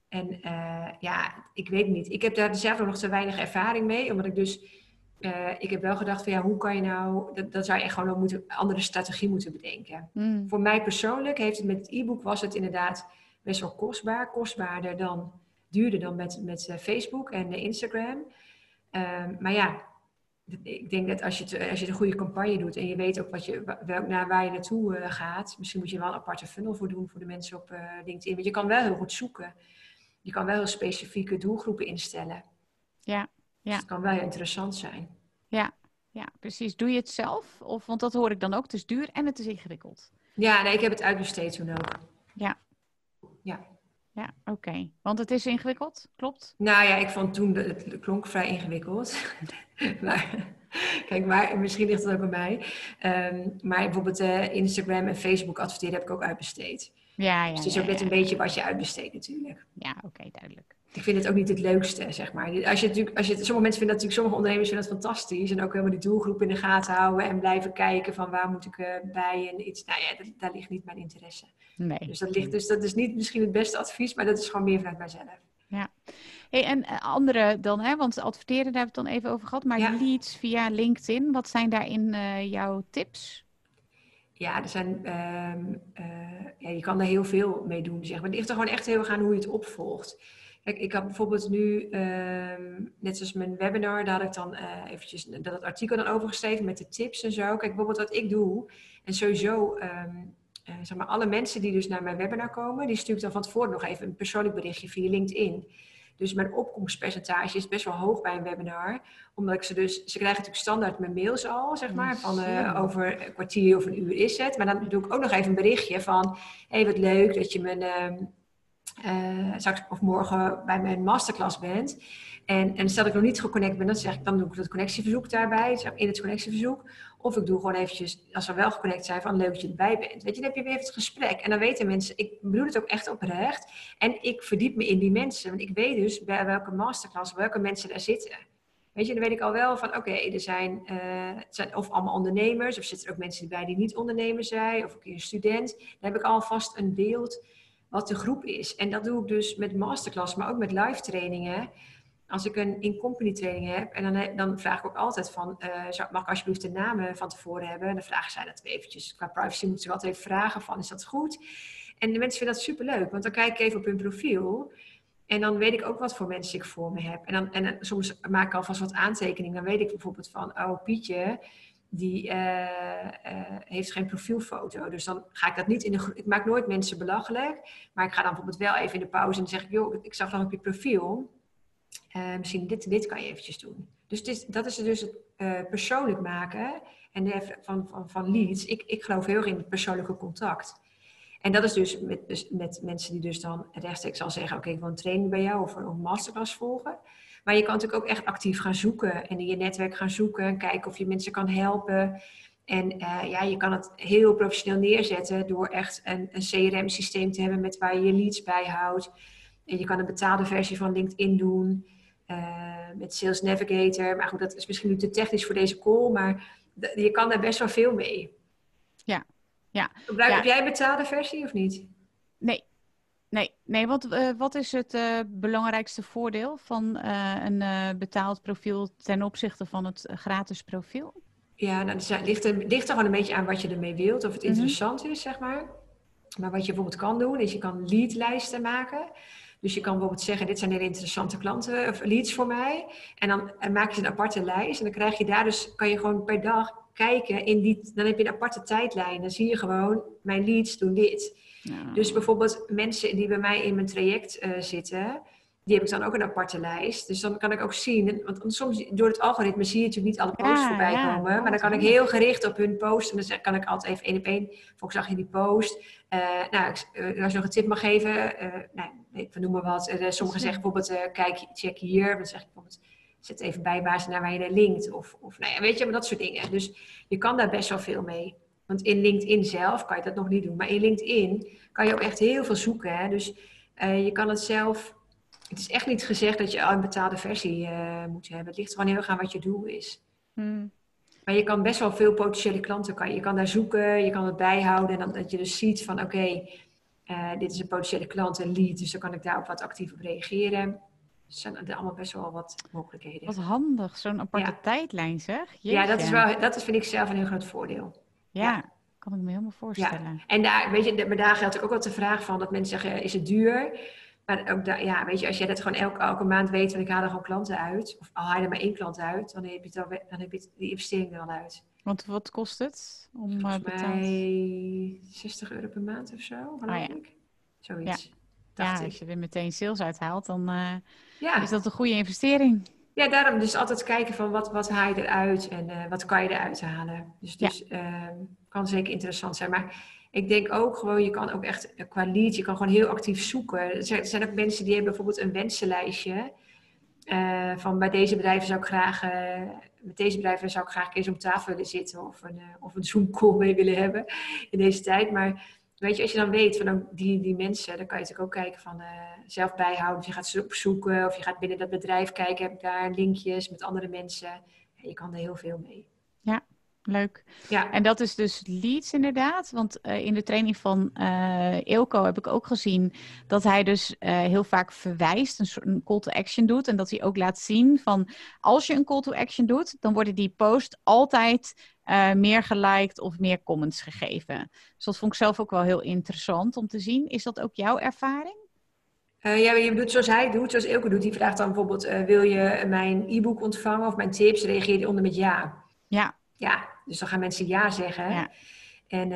en eh, ja, ik weet niet. Ik heb daar zelf nog te weinig ervaring mee, omdat ik dus eh, ik heb wel gedacht van ja, hoe kan je nou, dat, dat zou je echt gewoon een moeten, andere strategie moeten bedenken. Hmm. Voor mij persoonlijk heeft het met het e-book was het inderdaad best wel kostbaar, kostbaarder dan, duurder dan met, met eh, Facebook en eh, Instagram. Ehm, maar ja, ik denk dat als je, als je een goede campagne doet en je weet ook wat je, welk, naar waar je naartoe gaat, misschien moet je wel een aparte funnel voor doen voor de mensen op LinkedIn. Want je kan wel heel goed zoeken. Je kan wel heel specifieke doelgroepen instellen. Ja, ja. het kan wel heel interessant zijn. ja, precies. Doe je het zelf? Of, want dat hoor ik dan ook. Het is duur en het is ingewikkeld. Ja, nee, ik heb het uitbesteed toen ook. Ja. Ja. Ja, oké. Want het is ingewikkeld, klopt? Nou ja, ik vond toen, de, het klonk vrij ingewikkeld. maar, kijk, maar misschien ligt het ook aan mij. Ehm, maar bijvoorbeeld eh, Instagram en Facebook adverteren heb ik ook uitbesteed. Ja, ja. dus het is ja, ook net ja. een beetje wat je uitbesteedt natuurlijk. Ja, oké, duidelijk. Ik vind het ook niet het leukste, zeg maar. Als je natuurlijk, als je, sommige mensen vinden dat natuurlijk, sommige ondernemers vinden dat fantastisch. En ook helemaal die doelgroep in de gaten houden en blijven kijken van waar moet ik eh, bij en iets. Nou ja, dat, daar ligt niet mijn interesse. Nee. Dus dat, ligt, dus dat is niet misschien het beste advies, maar dat is gewoon meer vanuit mijzelf. Hey, en eh, andere dan, hè? want adverteren, daar hebben we het dan even over gehad. Maar Ja. leads via LinkedIn, wat zijn daarin eh, jouw tips? Ja, er zijn, ehm, eh, ja, je kan daar heel veel mee doen. Zeg. maar het ligt er gewoon echt heel erg aan hoe je het opvolgt. Kijk, ik had bijvoorbeeld nu, ehm, net zoals mijn webinar, daar had ik dan eh, eventjes dat het artikel dan overgeschreven met de tips en zo. Kijk, bijvoorbeeld wat ik doe, en sowieso, ehm, eh, zeg maar, alle mensen die dus naar mijn webinar komen, die stuur ik dan van tevoren nog even een persoonlijk berichtje via LinkedIn. Dus mijn opkomstpercentage is best wel hoog bij een webinar. Omdat ik ze dus, ze krijgen natuurlijk standaard mijn mails al, zeg maar. Van eh, over een kwartier of een uur is het. Maar dan doe ik ook nog even een berichtje van, hé hey, wat leuk dat je mijn, eh, straks of morgen bij mijn masterclass bent. En, en stel dat ik nog niet geconnect ben, dan zeg ik, dan doe ik het connectieverzoek daarbij, in het connectieverzoek. Of ik doe gewoon eventjes, als we wel geconnect zijn, van leuk dat je erbij bent. Weet je, dan heb je weer het gesprek. En dan weten mensen, ik bedoel het ook echt oprecht. En ik verdiep me in die mensen. Want ik weet dus bij welke masterclass, welke mensen daar zitten. Weet je, dan weet ik al wel van, oké, er zijn, eh, het zijn of allemaal ondernemers, of zitten er ook mensen bij die niet ondernemer zijn, of een keer een student. Dan heb ik alvast een beeld wat de groep is. En dat doe ik dus met masterclass, maar ook met live trainingen. Als ik een in-company training heb, en dan, dan vraag ik ook altijd van, eh, mag ik alsjeblieft de namen van tevoren hebben? En dan vragen zij dat eventjes. Qua privacy moeten ze altijd even vragen van, is dat goed? En de mensen vinden dat superleuk, want dan kijk ik even op hun profiel. En dan weet ik ook wat voor mensen ik voor me heb. En, dan, en soms maak ik alvast wat aantekeningen. Dan weet ik bijvoorbeeld van, oh Pietje, die eh, eh, heeft geen profielfoto. Dus dan ga ik dat niet in de. Ik maak nooit mensen belachelijk. Maar ik ga dan bijvoorbeeld wel even in de pauze en zeg ik, joh, ik zag dan op je profiel. uh, misschien dit dit kan je eventjes doen. Dus dat is dus het persoonlijk maken en van, van, van leads. Ik, ik geloof heel erg in het persoonlijke contact. En dat is dus met, dus met mensen die dus dan rechtstreeks al zeggen... oké, ik wil een training bij jou of een masterclass volgen. Maar je kan natuurlijk ook echt actief gaan zoeken en in je netwerk gaan zoeken... kijken of je mensen kan helpen. En uh, ja, je kan het heel professioneel neerzetten door echt een, een CRM-systeem te hebben... met waar je je leads bijhoudt. En je kan een betaalde versie van LinkedIn doen... Uh, met Sales Navigator. Maar goed, dat is misschien nu te technisch voor deze call, maar je kan daar best wel veel mee. Ja, ja. Gebruik, ja. Heb jij een betaalde versie of niet? Nee. Nee, wat, uh, wat is het uh, belangrijkste voordeel van uh, een betaald profiel ten opzichte van het gratis profiel? Ja, nou, het ligt er, ligt er gewoon een beetje aan wat je ermee wilt, of het Mhm. interessant is, zeg maar. Maar wat je bijvoorbeeld kan doen, is je kan leadlijsten maken. Dus je kan bijvoorbeeld zeggen, dit zijn hele interessante klanten of leads voor mij. En dan en maak je een aparte lijst. En dan krijg je daar dus, kan je gewoon per dag kijken in die, dan heb je een aparte tijdlijn. Dan zie je gewoon, mijn leads doen dit. Ja. Dus bijvoorbeeld mensen die bij mij in mijn traject uh, zitten, die heb ik dan ook een aparte lijst. Dus dan kan ik ook zien, want soms door het algoritme zie je natuurlijk niet alle posts Ja, voorbij ja, komen. Maar dan kan ik heel gericht op hun posten. En dan kan ik altijd even één op één, volgens zag je die post. Uh, nou, uh, als je nog een tip mag geven, uh, nou, ik noem maar wat. Sommigen zeggen bijvoorbeeld, uh, kijk, check hier. Dan zeg ik bijvoorbeeld, zet even bij basis naar waar je naar linkt. Of, of nou ja, weet je, maar dat soort dingen. Dus je kan daar best wel veel mee. Want in LinkedIn zelf kan je dat nog niet doen. Maar in LinkedIn kan je ook echt heel veel zoeken. Hè? Dus uh, je kan het zelf... Het is echt niet gezegd dat je al een betaalde versie uh, moet hebben. Het ligt gewoon heel erg aan wat je doel is. Hmm. Maar je kan best wel veel potentiële klanten... Kan, je kan daar zoeken, je kan het bijhouden. En dan dat je dus ziet van... Oké, okay, uh, dit is een potentiële klant, een lead. Dus dan kan ik daar ook wat actief op reageren. Dus zijn er allemaal best wel wat mogelijkheden. Wat handig, zo'n aparte Ja. tijdlijn zeg. Ja, dat, is wel, dat is, vind ik zelf een heel groot voordeel. Ja, ja. kan ik me helemaal voorstellen. En daar, weet je, maar daar geldt ook wel de vraag van dat mensen zeggen, is het duur? Maar ook daar, ja, weet je, als jij dat gewoon elke, elke maand weet, van ik haal er gewoon klanten uit, of al haal je er maar één klant uit, dan heb je, al, dan heb je die investering er al uit. Want wat kost het om uh, Volgens betaald? mij 60 euro per maand of zo, geloof Ah, ja. ik. Zoiets. Ja, ik. als je er meteen sales uithaalt, dan uh, Ja. is dat een goede investering. Ja, daarom dus altijd kijken van wat, wat haal je eruit en uh, wat kan je eruit halen. Dus, dus ja. uh, kan zeker interessant zijn. Maar ik denk ook gewoon, je kan ook echt uh, qua lead, je kan gewoon heel actief zoeken. Er zijn, er zijn ook mensen die hebben bijvoorbeeld een wensenlijstje. Uh, van bij deze bedrijven zou ik graag, met deze bedrijven zou ik graag eens om tafel willen zitten of een, of een Zoom call mee willen hebben in deze tijd. Maar weet je, als je dan weet van oh, die, die mensen, dan kan je natuurlijk ook kijken van uh, zelf bijhouden. Of je gaat ze opzoeken of je gaat binnen dat bedrijf kijken, heb ik daar linkjes met andere mensen. Je kan er heel veel mee. Ja, leuk. Ja. En dat is dus leads inderdaad. Want uh, in de training van uh, Ilko heb ik ook gezien dat hij dus uh, heel vaak verwijst, een soort een call to action doet. En dat hij ook laat zien van als je een call to action doet, dan worden die post altijd uh, meer geliked of meer comments gegeven. Dus dat vond ik zelf ook wel heel interessant om te zien. Is dat ook jouw ervaring? Uh, ja, je doet zoals hij doet, zoals Ilko doet. Die vraagt dan bijvoorbeeld, uh, wil je mijn e-book ontvangen of mijn tips? Reageer je onder met ja. Ja. Ja, dus dan gaan mensen ja zeggen. Ja. En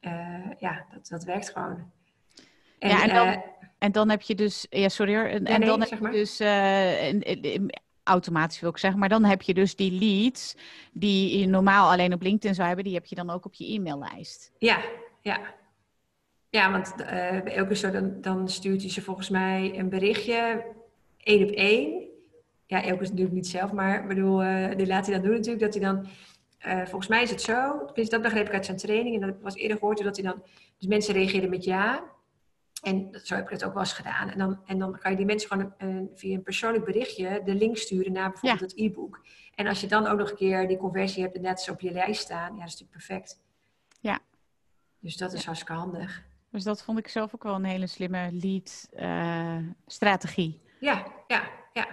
uh, ja, dat, dat werkt gewoon. En, ja, en dan, en dan heb je dus, ja sorry hoor, en, ja, en nee, dan heb je dus automatisch wil ik zeggen, maar dan heb je dus die leads die je normaal alleen op LinkedIn zou hebben, die heb je dan ook op je e-maillijst. Ja, ja. Ja, want elke zo dan, dan stuurt hij ze volgens mij een berichtje, één op één. Ja, elke is natuurlijk niet zelf, maar bedoel, uh, die laat hij dan doen natuurlijk, dat hij dan, uh, volgens mij is het zo, tenminste dat begreep ik uit zijn training, en dat was eerder gehoord, dat hij dan, dus mensen reageren met ja, en zo heb ik het ook wel eens gedaan. En dan, en dan kan je die mensen gewoon een, via een persoonlijk berichtje de link sturen naar bijvoorbeeld ja. het e-book. En als je dan ook nog een keer die conversie hebt en net zo op je lijst staan, ja, dat is natuurlijk perfect. Ja. Dus dat is ja. hartstikke handig. Dus dat vond ik zelf ook wel een hele slimme lead-strategie. Uh, ja, ja, ja.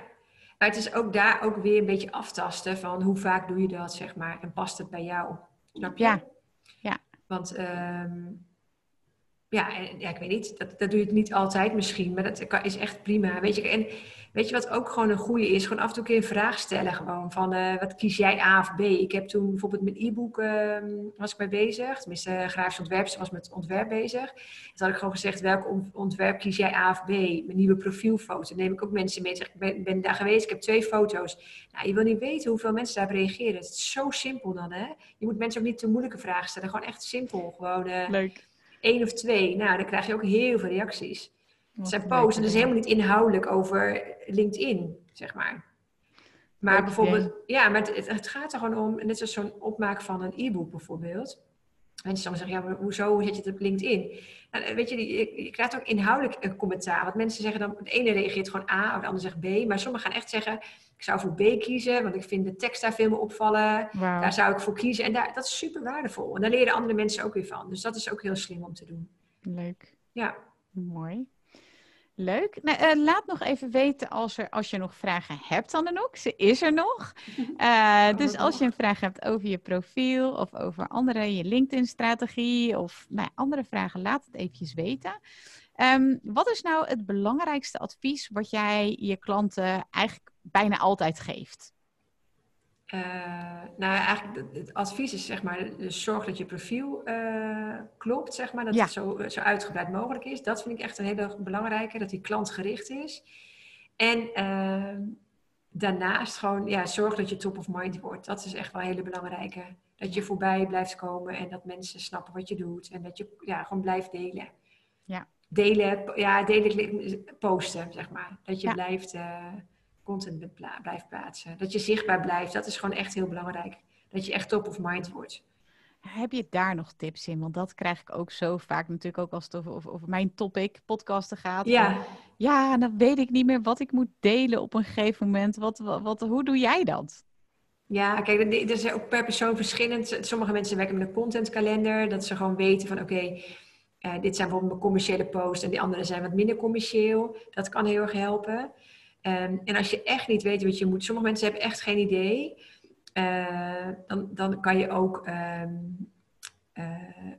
Maar het is ook daar ook weer een beetje aftasten van hoe vaak doe je dat, zeg maar. En past het bij jou? Snap je? Ja. ja. Want um, ja, ja, ik weet niet, dat, dat doe je niet altijd misschien, maar dat is echt prima. Weet je, en weet je wat ook gewoon een goede is? Gewoon af en toe een keer een vraag stellen gewoon van uh, wat kies jij A of B? Ik heb toen bijvoorbeeld met e-book uh, was ik mee bezig, tenminste uh, grafisch ontwerp, was met ontwerp bezig. Toen had ik gewoon gezegd, welk ontwerp kies jij A of B? Mijn nieuwe profielfoto. Neem ik ook mensen mee, zeg ik ben, ben daar geweest, ik heb twee foto's. Nou, je wil niet weten hoeveel mensen daarop reageren. Het is zo simpel dan, hè? Je moet mensen ook niet te moeilijke vragen stellen, gewoon echt simpel. Gewoon, eh, Leuk één of twee, nou, dan krijg je ook heel veel reacties. Het zijn posts en dat is helemaal niet inhoudelijk over LinkedIn, zeg maar. Maar bijvoorbeeld, ja, maar het, het, gaat er gewoon om, net zoals zo'n opmaak van een e-book bijvoorbeeld. Mensen dan zeggen, ja, maar hoezo zet je het op LinkedIn? Nou, weet je, je, je krijgt ook inhoudelijk een commentaar. Want mensen zeggen dan, de ene reageert gewoon A, of de ander zegt B. Maar sommigen gaan echt zeggen, ik zou voor B kiezen, want ik vind de tekst daar veel meer opvallen. Daar zou ik voor kiezen. En daar, dat is super waardevol. En daar leren andere mensen ook weer van. Dus dat is ook heel slim om te doen. Leuk. Ja. Mooi. Leuk. Nou, uh, laat nog even weten als, er, als je nog vragen hebt aan Anouk. Ze is er nog. Uh, dus als je een vraag hebt over je profiel of over andere, je LinkedIn-strategie of nou, andere vragen, laat het eventjes weten. Um, wat is nou het belangrijkste advies wat jij je klanten eigenlijk bijna altijd geeft? Uh, nou, eigenlijk het advies is zeg maar, dus zorg dat je profiel uh, klopt, zeg maar, dat het zo, zo uitgebreid mogelijk is. Dat vind ik echt een hele belangrijke, dat die klantgericht is. En uh, daarnaast gewoon, ja, zorg dat je top of mind wordt. Dat is echt wel een hele belangrijke. Dat je voorbij blijft komen en dat mensen snappen wat je doet en dat je ja, gewoon blijft delen. Ja. Delen, ja, delen, posten, zeg maar. Dat je ja. blijft eh, content blijft plaatsen. Dat je zichtbaar blijft. Dat is gewoon echt heel belangrijk. Dat je echt top of mind wordt. Heb je daar nog tips in? Want dat krijg ik ook zo vaak natuurlijk ook als het over, over, mijn topic podcasten gaat. Ja. ja, dan weet ik niet meer wat ik moet delen op een gegeven moment. Wat, wat, hoe doe jij dat? Ja, kijk, dat is ook per persoon verschillend. Sommige mensen werken met een contentkalender. Dat ze gewoon weten van oké, okay, uh, dit zijn bijvoorbeeld mijn commerciële posts en die andere zijn wat minder commercieel. Dat kan heel erg helpen. Um, en als je echt niet weet wat je moet, sommige mensen hebben echt geen idee, uh, dan, dan kan je ook um, uh,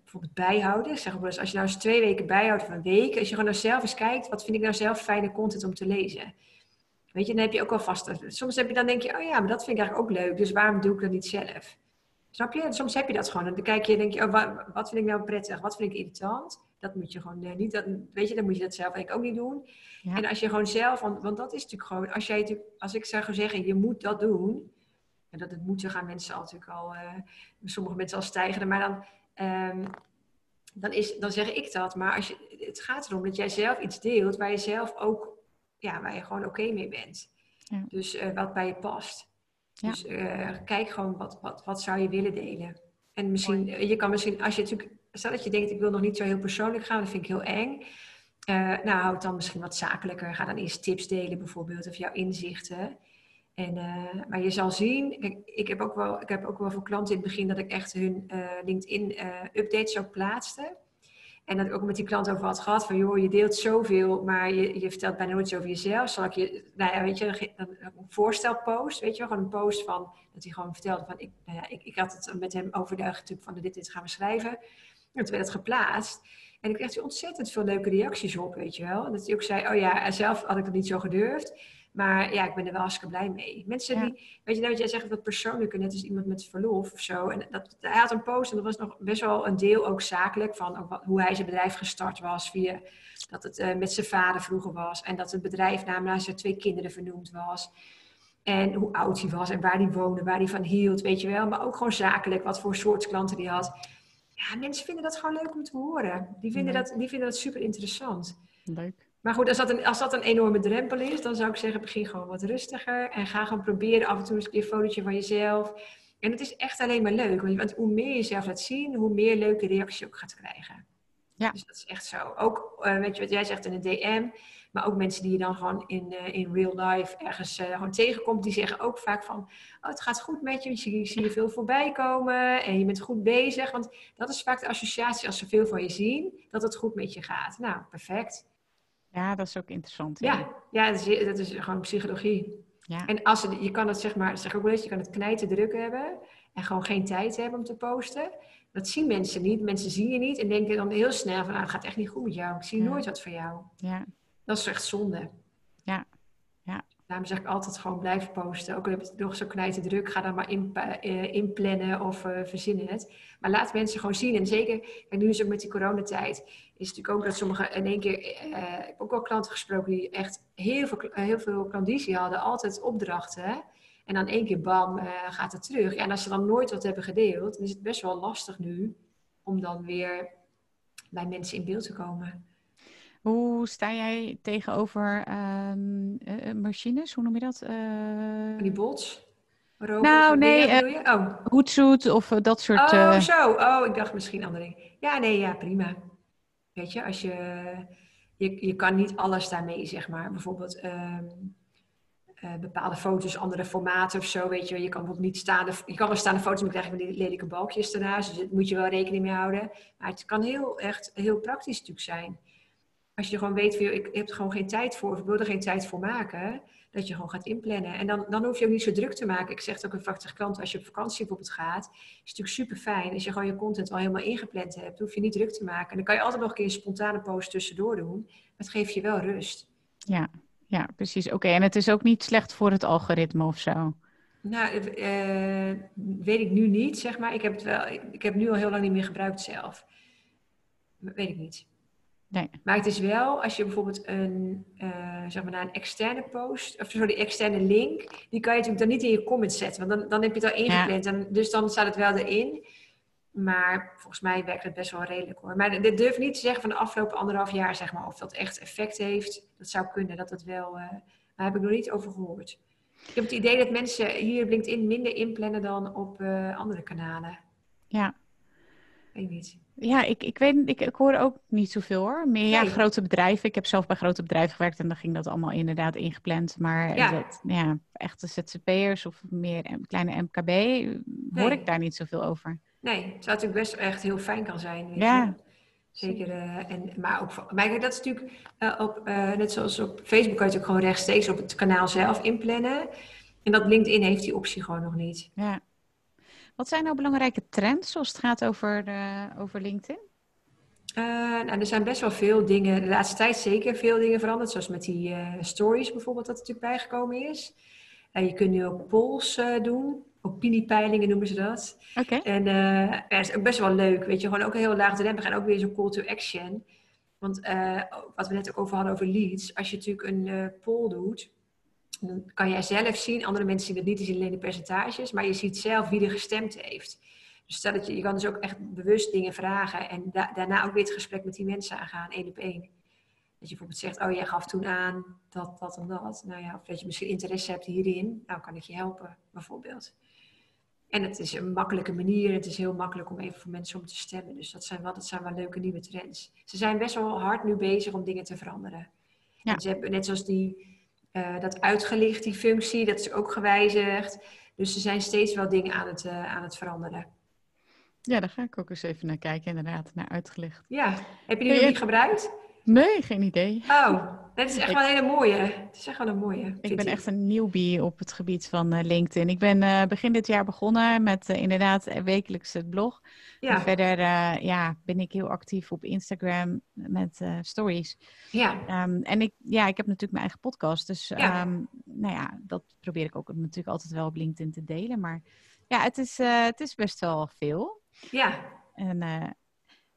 bijvoorbeeld bijhouden. Zeg maar, als je nou eens twee weken bijhoudt of een week, als je gewoon nou zelf eens kijkt, wat vind ik nou zelf fijne content om te lezen? Weet je, dan heb je ook wel vast. Soms heb je dan denk je, oh ja, maar dat vind ik eigenlijk ook leuk, dus waarom doe ik dat niet zelf? Snap je? Soms heb je dat gewoon. Dan kijk je en denk je, oh, wat vind ik nou prettig? Wat vind ik irritant? Dat moet je gewoon niet, dat, weet je, dan moet je dat zelf eigenlijk ook niet doen. Ja. En als je gewoon zelf, want, want, dat is natuurlijk gewoon, als jij als ik zou zeggen, je moet dat doen. En dat het moeten gaan mensen al natuurlijk al, uh, sommige mensen al stijgen, maar dan, um, dan, is, dan zeg ik dat. Maar als je, het gaat erom dat jij zelf iets deelt waar je zelf ook, ja, waar je gewoon oké okay mee bent. Ja. Dus uh, wat bij je past. Ja. Dus uh, kijk gewoon wat, wat, wat zou je willen delen. En misschien, je kan misschien, als je natuurlijk, stel dat je denkt, ik wil nog niet zo heel persoonlijk gaan, dat vind ik heel eng. Uh, nou, houd dan misschien wat zakelijker. Ga dan eerst tips delen bijvoorbeeld, of jouw inzichten. En, uh, maar je zal zien, ik heb ook wel, ik heb ook wel voor klanten in het begin dat ik echt hun uh, LinkedIn updates ook plaatste. En dat ik ook met die klant over had gehad van, joh, je deelt zoveel, maar je, je vertelt bijna nooit over jezelf. Zal ik je, nou ja, weet je, een, voorstelpost, weet je wel, gewoon een post van, dat hij gewoon vertelde van, ik, nou ja, ik, ik had het met hem natuurlijk van, dit, dit gaan we schrijven. En toen werd het geplaatst. En ik kreeg ontzettend veel leuke reacties op, weet je wel. Dat hij ook zei, oh ja, zelf had ik dat niet zo gedurfd. Maar ja, ik ben er wel hartstikke blij mee. Mensen ja. die, weet je nou wat jij zegt, wat persoonlijke, net als iemand met verlof of zo. En dat, hij had een post en dat was nog best wel een deel ook zakelijk van ook wat, hoe hij zijn bedrijf gestart was. Via dat het uh, met zijn vader vroeger was. En dat het bedrijf namelijk zijn twee kinderen vernoemd was. En hoe oud hij was en waar hij woonde, waar hij van hield, weet je wel. Maar ook gewoon zakelijk, wat voor soort klanten hij had. Ja, mensen vinden dat gewoon leuk om te horen. Die vinden, dat, die vinden dat super interessant. Leuk. Maar goed, als dat, een, als dat een enorme drempel is, dan zou ik zeggen, begin gewoon wat rustiger. En ga gewoon proberen af en toe eens een keer een fotootje van jezelf. En het is echt alleen maar leuk. Want hoe meer je jezelf laat zien, hoe meer leuke reacties je ook gaat krijgen. Ja. Dus dat is echt zo. Ook, uh, weet je wat jij zegt in een DM, maar ook mensen die je dan gewoon in, uh, in real life ergens uh, gewoon tegenkomt, die zeggen ook vaak van, oh, het gaat goed met je, je zie, je veel voorbij komen en je bent goed bezig. Want dat is vaak de associatie als ze veel van je zien, dat het goed met je gaat. Nou, perfect. Ja, dat is ook interessant. Ja, ja, ja dat, is, dat, is, gewoon psychologie. Ja. En als het, je kan het zeg maar, zeg ook wel eens, je kan het knijten druk hebben en gewoon geen tijd hebben om te posten. Dat zien mensen niet. Mensen zien je niet en denken dan heel snel van, nou, het gaat echt niet goed met jou. Ik zie Ja. nooit wat van jou. Ja. Dat is echt zonde. Ja. Ja. Daarom zeg ik altijd gewoon blijven posten. Ook al heb je het nog zo knijten druk, ga dan maar in, eh, inplannen of eh, verzinnen het. Maar laat mensen gewoon zien. En zeker, en nu is het ook met die coronatijd, is het natuurlijk ook dat sommigen in één keer... eh, ik heb ook wel klanten gesproken die echt heel veel, heel veel klandizie hadden. Altijd opdrachten. hè. En dan één keer bam, gaat het terug. Ja, en als ze dan nooit wat hebben gedeeld, dan is het best wel lastig nu om dan weer bij mensen in beeld te komen. Hoe sta jij tegenover ehm, eh, eh, machines? Hoe noem je dat? Eh, Van die bots? Robots, Nou, nee? Oh. Hootsuite of dat soort... Oh, zo. Oh, ik dacht misschien andere dingen. Ja, nee, ja, prima. Weet je, als je... Je, je kan niet alles daarmee, zeg maar. Bijvoorbeeld ehm, eh, bepaalde foto's, andere formaten of zo, weet je. Je kan bijvoorbeeld niet staande... Je kan wel staande foto's, maar dan krijg je van die lelijke balkjes ernaast. Dus daar moet je wel rekening mee houden. Maar het kan heel, echt heel praktisch natuurlijk zijn. Als je gewoon weet, ik heb er gewoon geen tijd voor, of ik wil er geen tijd voor maken, dat je gewoon gaat inplannen. En dan, dan hoef je ook niet zo druk te maken. Ik zeg het ook vaak tegen klanten, als je op vakantie bijvoorbeeld gaat, is het natuurlijk super fijn. Als je gewoon je content al helemaal ingepland hebt, hoef je niet druk te maken. En dan kan je altijd nog een keer een spontane post tussendoor doen. Maar het geeft je wel rust. Ja, ja, precies. Oké, en het is ook niet slecht voor het algoritme of zo. Nou, eh, weet ik nu niet, zeg maar. Ik heb het wel, ik heb nu al heel lang niet meer gebruikt zelf. Weet ik niet. Nee. Maar het is wel, als je bijvoorbeeld een, eh, zeg maar naar een externe post, of sorry, externe link, die kan je natuurlijk dan niet in je comments zetten, want dan, dan heb je het al ingepland. En dus dan staat het wel erin. Maar volgens mij werkt het best wel redelijk hoor. Maar dit durf niet te zeggen van de afgelopen anderhalf jaar, zeg maar, of dat echt effect heeft. Dat zou kunnen, dat het wel, eh daar heb ik nog niet over gehoord. Ik heb het idee dat mensen hier op LinkedIn minder inplannen dan op eh, andere kanalen. Ja, Weet ik niet. Ja ik, ik weet ik, ik hoor ook niet zoveel hoor. Meer ja, Nee. grote bedrijven. Ik heb zelf bij grote bedrijven gewerkt en dan ging dat allemaal inderdaad ingepland. Maar Ja. dat, ja, echte ZZP'ers of meer kleine MKB hoor Nee. ik daar niet zoveel over. Nee, het zou natuurlijk best echt heel fijn kan zijn. Weet Ja. je. Zeker. eh, en, maar ook, maar dat is natuurlijk eh, op, eh, net zoals op Facebook kan je het ook gewoon rechtstreeks op het kanaal zelf inplannen. En dat LinkedIn heeft die optie gewoon nog niet. Ja. Wat zijn nou belangrijke trends als het gaat over, eh, over LinkedIn? Eh, nou, er zijn best wel veel dingen, de laatste tijd zeker veel dingen veranderd. Zoals met die eh, stories bijvoorbeeld, dat er natuurlijk bijgekomen is. Je kunt nu ook polls doen. Opiniepeilingen noemen ze dat. Oké. En ja, dat is ook best wel leuk, weet je, gewoon ook heel laagdrempelig en ook weer zo'n call to action. Want wat we net ook over hadden over leads, als je natuurlijk een poll doet, dan kan jij zelf zien, andere mensen zien het niet, die zien alleen de percentages, maar je ziet zelf wie er gestemd heeft. Dus stel dat je, je kan dus ook echt bewust dingen vragen en da- daarna ook weer het gesprek met die mensen aangaan, één op één. Dat je bijvoorbeeld zegt, oh jij gaf toen aan dat, dat en dat. Nou ja, of dat je misschien interesse hebt hierin, nou kan ik je helpen, bijvoorbeeld. En het is een makkelijke manier. Het is heel makkelijk om even voor mensen om te stemmen. Dus dat zijn wel, dat zijn wel leuke nieuwe trends. Ze zijn best wel hard nu bezig om dingen te veranderen. Ja. En ze hebben net zoals die, eh, dat uitgelicht, die functie, dat is ook gewijzigd. Dus ze zijn steeds wel dingen aan het, eh, aan het veranderen. Ja, daar ga ik ook eens even naar kijken, inderdaad, naar uitgelicht. Ja, heb je die nog niet gebruikt? Nee, geen idee. Oh, dat is echt Ik- wel een hele mooie. Het is echt wel een mooie. Ik ben echt een newbie op het gebied van eh, LinkedIn. Ik ben eh, begin dit jaar begonnen met eh, inderdaad wekelijks het blog. En Ja, verder eh, ja, ben ik heel actief op Instagram met stories. ja, Ehm, en ik, ja, ik heb natuurlijk mijn eigen podcast. Dus Ja. ehm, nou ja, dat probeer ik ook natuurlijk altijd wel op LinkedIn te delen. Maar ja, het is, het is best wel veel. ja. En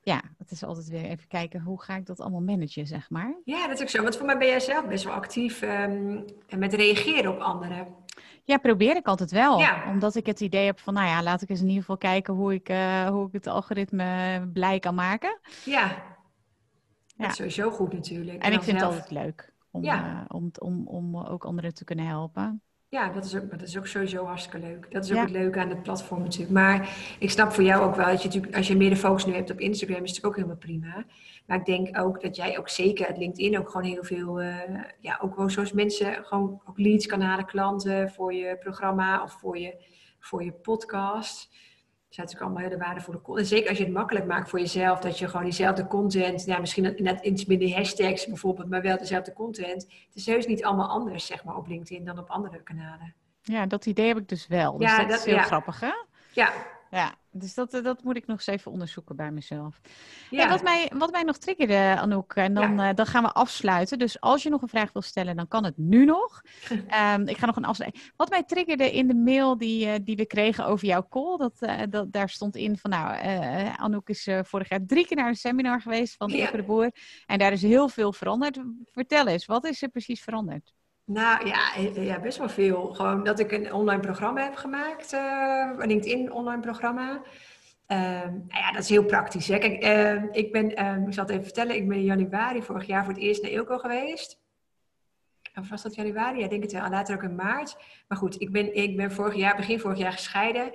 ja, het is altijd weer even kijken hoe ga ik dat allemaal managen, zeg maar. Ja, dat is ook zo. Want voor mij ben jij zelf best wel actief ehm, met reageren op anderen. Ja, probeer ik altijd wel. Ja. Omdat ik het idee heb van, nou ja, laat ik eens in ieder geval kijken hoe ik, eh, hoe ik het algoritme blij kan maken. Ja, Ja. dat is sowieso goed natuurlijk. En ik vind het zelf- altijd leuk om, Ja. eh, om, om, om ook anderen te kunnen helpen. Ja, dat is, ook, dat is ook sowieso hartstikke leuk. Dat is ook Ja. het leuke aan het platform natuurlijk. Maar ik snap voor jou ook wel dat je natuurlijk, als je meer de focus nu hebt op Instagram, is het natuurlijk ook helemaal prima. Maar ik denk ook dat jij ook zeker het LinkedIn ook gewoon heel veel, eh, ja, ook gewoon zoals mensen, gewoon ook leads kan halen, klanten voor je programma of voor je, voor je podcast. Zijn natuurlijk allemaal hele waardevolle content. En zeker als je het makkelijk maakt voor jezelf, dat je gewoon diezelfde content, ja, misschien net iets minder hashtags bijvoorbeeld, maar wel dezelfde content. Het is heus niet allemaal anders, zeg maar, op LinkedIn dan op andere kanalen. Ja, dat idee heb ik dus wel. Dus ja, dat, dat is heel grappig, hè? Ja, ja, dus dat, eh, dat moet ik nog eens even onderzoeken bij mezelf. Ja. wat, mij, wat mij nog triggerde, Anouk, en dan, eh, dan gaan we afsluiten. Dus als je nog een vraag wil stellen, dan kan het nu nog. um, ik ga nog een afsluiten. Wat mij triggerde in de mail die, uh, die we kregen over jouw call, dat, dat, daar stond in van, nou, Anouk is vorig jaar drie keer naar een seminar geweest van ja. de Boer. En daar is heel veel veranderd. Vertel eens, wat is er precies veranderd? Nou ja, eh, ja, best wel veel. Gewoon dat ik een online programma heb gemaakt, uh, LinkedIn online programma. Uh, nou ja, dat is heel praktisch. Hè? Kijk, uh, ik ben, ehm, ik zal het even vertellen, ik ben in januari vorig jaar voor het eerst naar Ilko geweest. Of was dat januari? Ja, ik denk het wel. Later ook in maart. Maar goed, ik ben, ik ben vorig jaar, begin vorig jaar gescheiden.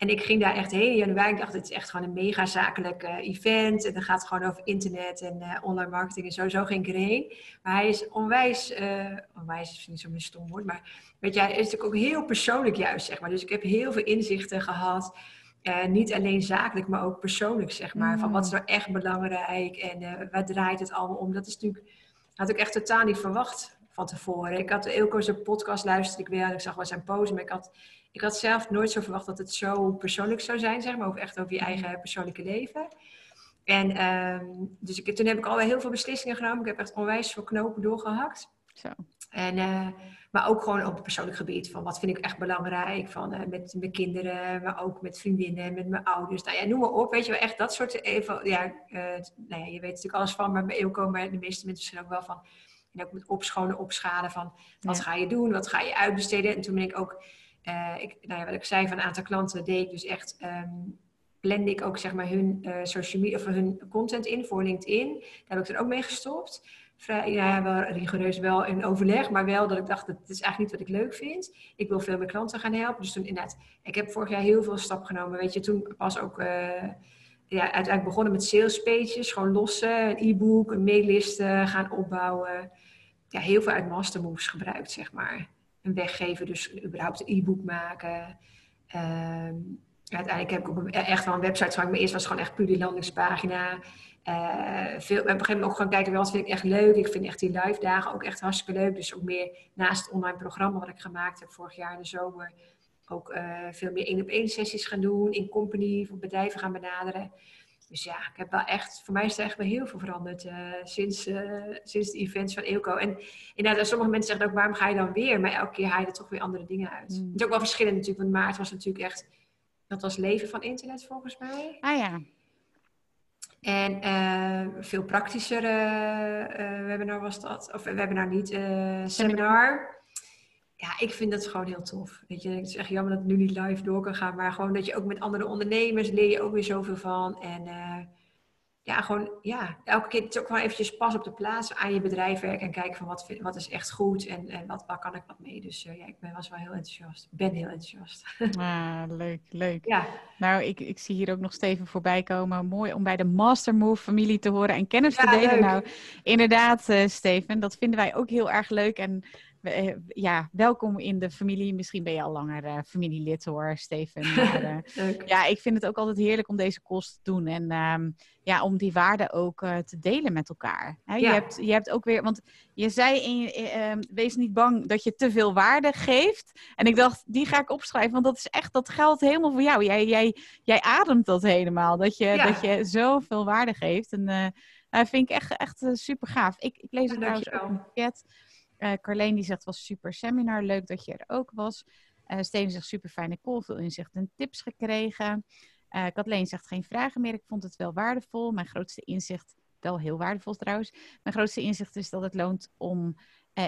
En ik ging daar echt heen in januari. Ik dacht, het is echt gewoon een mega zakelijk uh, event. En dan gaat het gewoon over internet en uh, online marketing en sowieso ging ik erheen. Maar hij is onwijs, uh, onwijs is niet zo'n stom woord, maar weet je, hij is natuurlijk ook heel persoonlijk juist, zeg maar. Dus ik heb heel veel inzichten gehad. niet alleen zakelijk, maar ook persoonlijk, zeg maar. Van wat is nou echt belangrijk en waar draait het allemaal om? Dat is natuurlijk, had ik echt totaal niet verwacht van tevoren. Ik had Ilko's podcast luisterde ik wel. Ik zag wel zijn pose, maar ik had ik had zelf nooit zo verwacht dat het zo persoonlijk zou zijn, zeg maar, over echt over je eigen persoonlijke leven. En ehm, dus ik, toen heb ik alweer heel veel beslissingen genomen. Ik heb echt onwijs veel knopen doorgehakt. Zo. En, uh, maar ook gewoon op het persoonlijk gebied. Van wat vind ik echt belangrijk. Van, uh, met mijn kinderen, maar ook met vriendinnen, met mijn ouders. Nou ja, noem maar op. Weet je wel, echt dat soort... Even, ja, uh, nou ja, je weet natuurlijk alles van, maar bij maar de meeste mensen misschien ook wel van... En ook met opschonen, opschalen van wat ga je doen, wat ga je uitbesteden. En toen ben ik ook uh, ik, nou ja, wat ik zei van een aantal klanten deed ik dus echt, um, blende ik ook zeg maar hun uh, social media of hun content in voor LinkedIn. Daar heb ik er ook mee gestopt. Vrij, ja, wel rigoureus wel in overleg, maar wel dat ik dacht, dat is eigenlijk niet wat ik leuk vind. Ik wil veel meer klanten gaan helpen. Dus inderdaad, ik heb vorig jaar heel veel stap genomen. Weet je, toen pas ook uh, ja, uiteindelijk begonnen met sales pages, gewoon lossen, een e-book, een maillisten gaan opbouwen. Ja, heel veel uit mastermoves gebruikt, zeg maar een weggeven, dus überhaupt een e-book maken. Ehm, uiteindelijk heb ik ook echt wel een website gemaakt, maar eerst was gewoon echt puur die landingspagina. Uh, veel, op een gegeven moment ook gaan kijken, wat vind ik echt leuk. Ik vind echt die live dagen ook echt hartstikke leuk. Dus ook meer naast het online programma wat ik gemaakt heb vorig jaar in de zomer. Ook uh, veel meer één op één sessies gaan doen, in company, voor bedrijven gaan benaderen. Dus ja, ik heb wel echt, voor mij is er echt wel heel veel veranderd uh, sinds, uh, sinds de events van Eelco. En inderdaad, sommige mensen zeggen ook, waarom ga je dan weer? Maar elke keer haal je er toch weer andere dingen uit. Mm. Het is ook wel verschillend natuurlijk, want maart was natuurlijk echt, dat was leven van internet volgens mij. Ah ja. En uh, veel praktischer webinar was dat, of webinar niet, seminar ja, ik vind dat gewoon heel tof. Weet je, het is echt jammer dat het nu niet live door kan gaan, maar gewoon dat je ook met andere ondernemers leer je ook weer zoveel van. En uh, ja, gewoon, ja, elke keer het ook gewoon eventjes pas op de plaats aan je bedrijf werken en kijken van wat, vind, wat is echt goed en, en wat, waar kan ik wat mee. Dus uh, ja, ik ben, was wel heel enthousiast. Ik ben heel enthousiast. Ah, leuk, leuk. Ja. Nou, ik, ik zie hier ook nog Steven voorbij komen. Mooi om bij de Master Move familie te horen en kennis te delen. Leuk. Nou, inderdaad, uh, Steven, dat vinden wij ook heel erg leuk en eh, ja, welkom in de familie. Misschien ben je al langer uh, familielid hoor, Steven. Maar, uh, ja, ik vind het ook altijd heerlijk om deze kost te doen. En um, ja, om die waarden ook te delen met elkaar. Hè, ja. je, hebt, je hebt ook weer, want je zei, in, uh, wees niet bang dat je te veel waarde geeft. En ik dacht, die ga ik opschrijven, want dat is echt, dat geldt helemaal voor jou. Jij, jij, jij ademt dat helemaal, dat je, ja. dat je zoveel waarde geeft. En dat vind ik echt, echt super gaaf. Ik, ik lees het trouwens ook in. Uh, Carleen die zegt, was super seminar, leuk dat je er ook was. Uh, Steven zegt, super fijne call, veel inzicht en tips gekregen. Uh, Kathleen zegt, geen vragen meer, ik vond het wel waardevol. Mijn grootste inzicht, wel heel waardevol trouwens. Mijn grootste inzicht is dat het loont om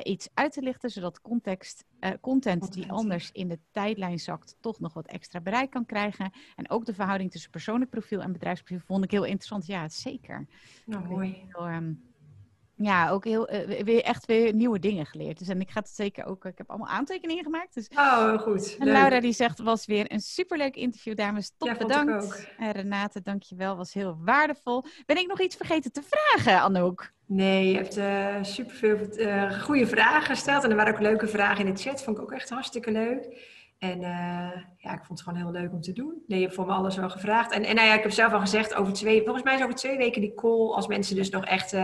iets uit te lichten, zodat context, content die anders in de tijdlijn zakt, toch nog wat extra bereik kan krijgen. En ook de verhouding tussen persoonlijk profiel en bedrijfsprofiel vond ik heel interessant. Ja, zeker. Nou, mooi. Heel, um, ja, ook heel, uh, weer echt weer nieuwe dingen geleerd. Dus en ik ga het zeker ook, ik heb allemaal aantekeningen gemaakt. Dus. Oh, goed. En Laura die zegt, was weer een superleuk interview, dames. Top ja, bedankt. En Renate, dankjewel, was heel waardevol. Ben ik nog iets vergeten te vragen, Anouk? Nee, je hebt uh, superveel uh, goede vragen gesteld. En er waren ook leuke vragen in de chat, vond ik ook echt hartstikke leuk. En ja, ik vond het gewoon heel leuk om te doen. Nee, je hebt voor me alles wel gevraagd. En, en nou ja, ik heb zelf al gezegd, over twee, volgens mij is over twee weken die call, als mensen dus nog echt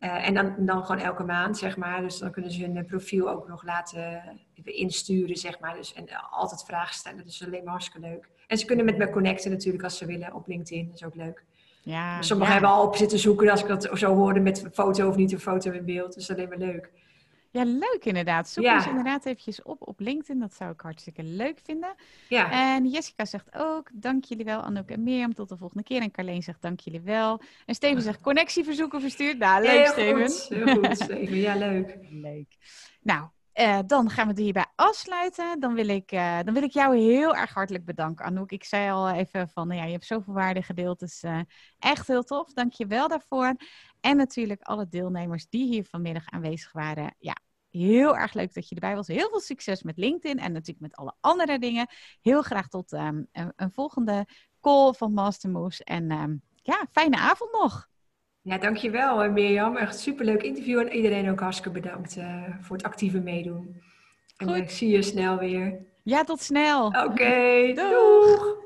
uh, en dan, dan gewoon elke maand, zeg maar. Dus dan kunnen ze hun profiel ook nog laten insturen, zeg maar. Dus, en altijd vragen stellen. Dat is alleen maar hartstikke leuk. En ze kunnen met me connecten natuurlijk als ze willen op LinkedIn. Dat is ook leuk. Ja, Sommigen hebben al op zitten zoeken als ik dat zo hoorde met een foto of niet een foto in beeld. Dus alleen maar leuk. Ja, leuk inderdaad. Zoek ja. eens inderdaad eventjes op op LinkedIn. Dat zou ik hartstikke leuk vinden. Ja. En Jessica zegt ook, dank jullie wel Anouk en Mirjam. Tot de volgende keer. En Carleen zegt, dank jullie wel. En Steven zegt, connectieverzoeken verstuurd. Nou, leuk heel Steven. Goed, heel goed Steven. Ja, leuk. leuk. Nou, uh, dan gaan we het hierbij afsluiten. Dan wil, ik, uh, dan wil ik jou heel erg hartelijk bedanken, Anouk. Ik zei al even van, nou ja, je hebt zoveel waarde gedeeld. Dus uh, echt heel tof. Dank je wel daarvoor. En natuurlijk alle deelnemers die hier vanmiddag aanwezig waren. Ja, heel erg leuk dat je erbij was. Heel veel succes met LinkedIn en natuurlijk met alle andere dingen. Heel graag tot um, een, een, volgende call van Master Moves. En um, ja, fijne avond nog. Ja, dankjewel Mirjam. Echt superleuk interview en iedereen ook hartstikke bedankt uh, voor het actieve meedoen. En Goed. ik zie je snel weer. Ja, tot snel. Oké, okay, doeg.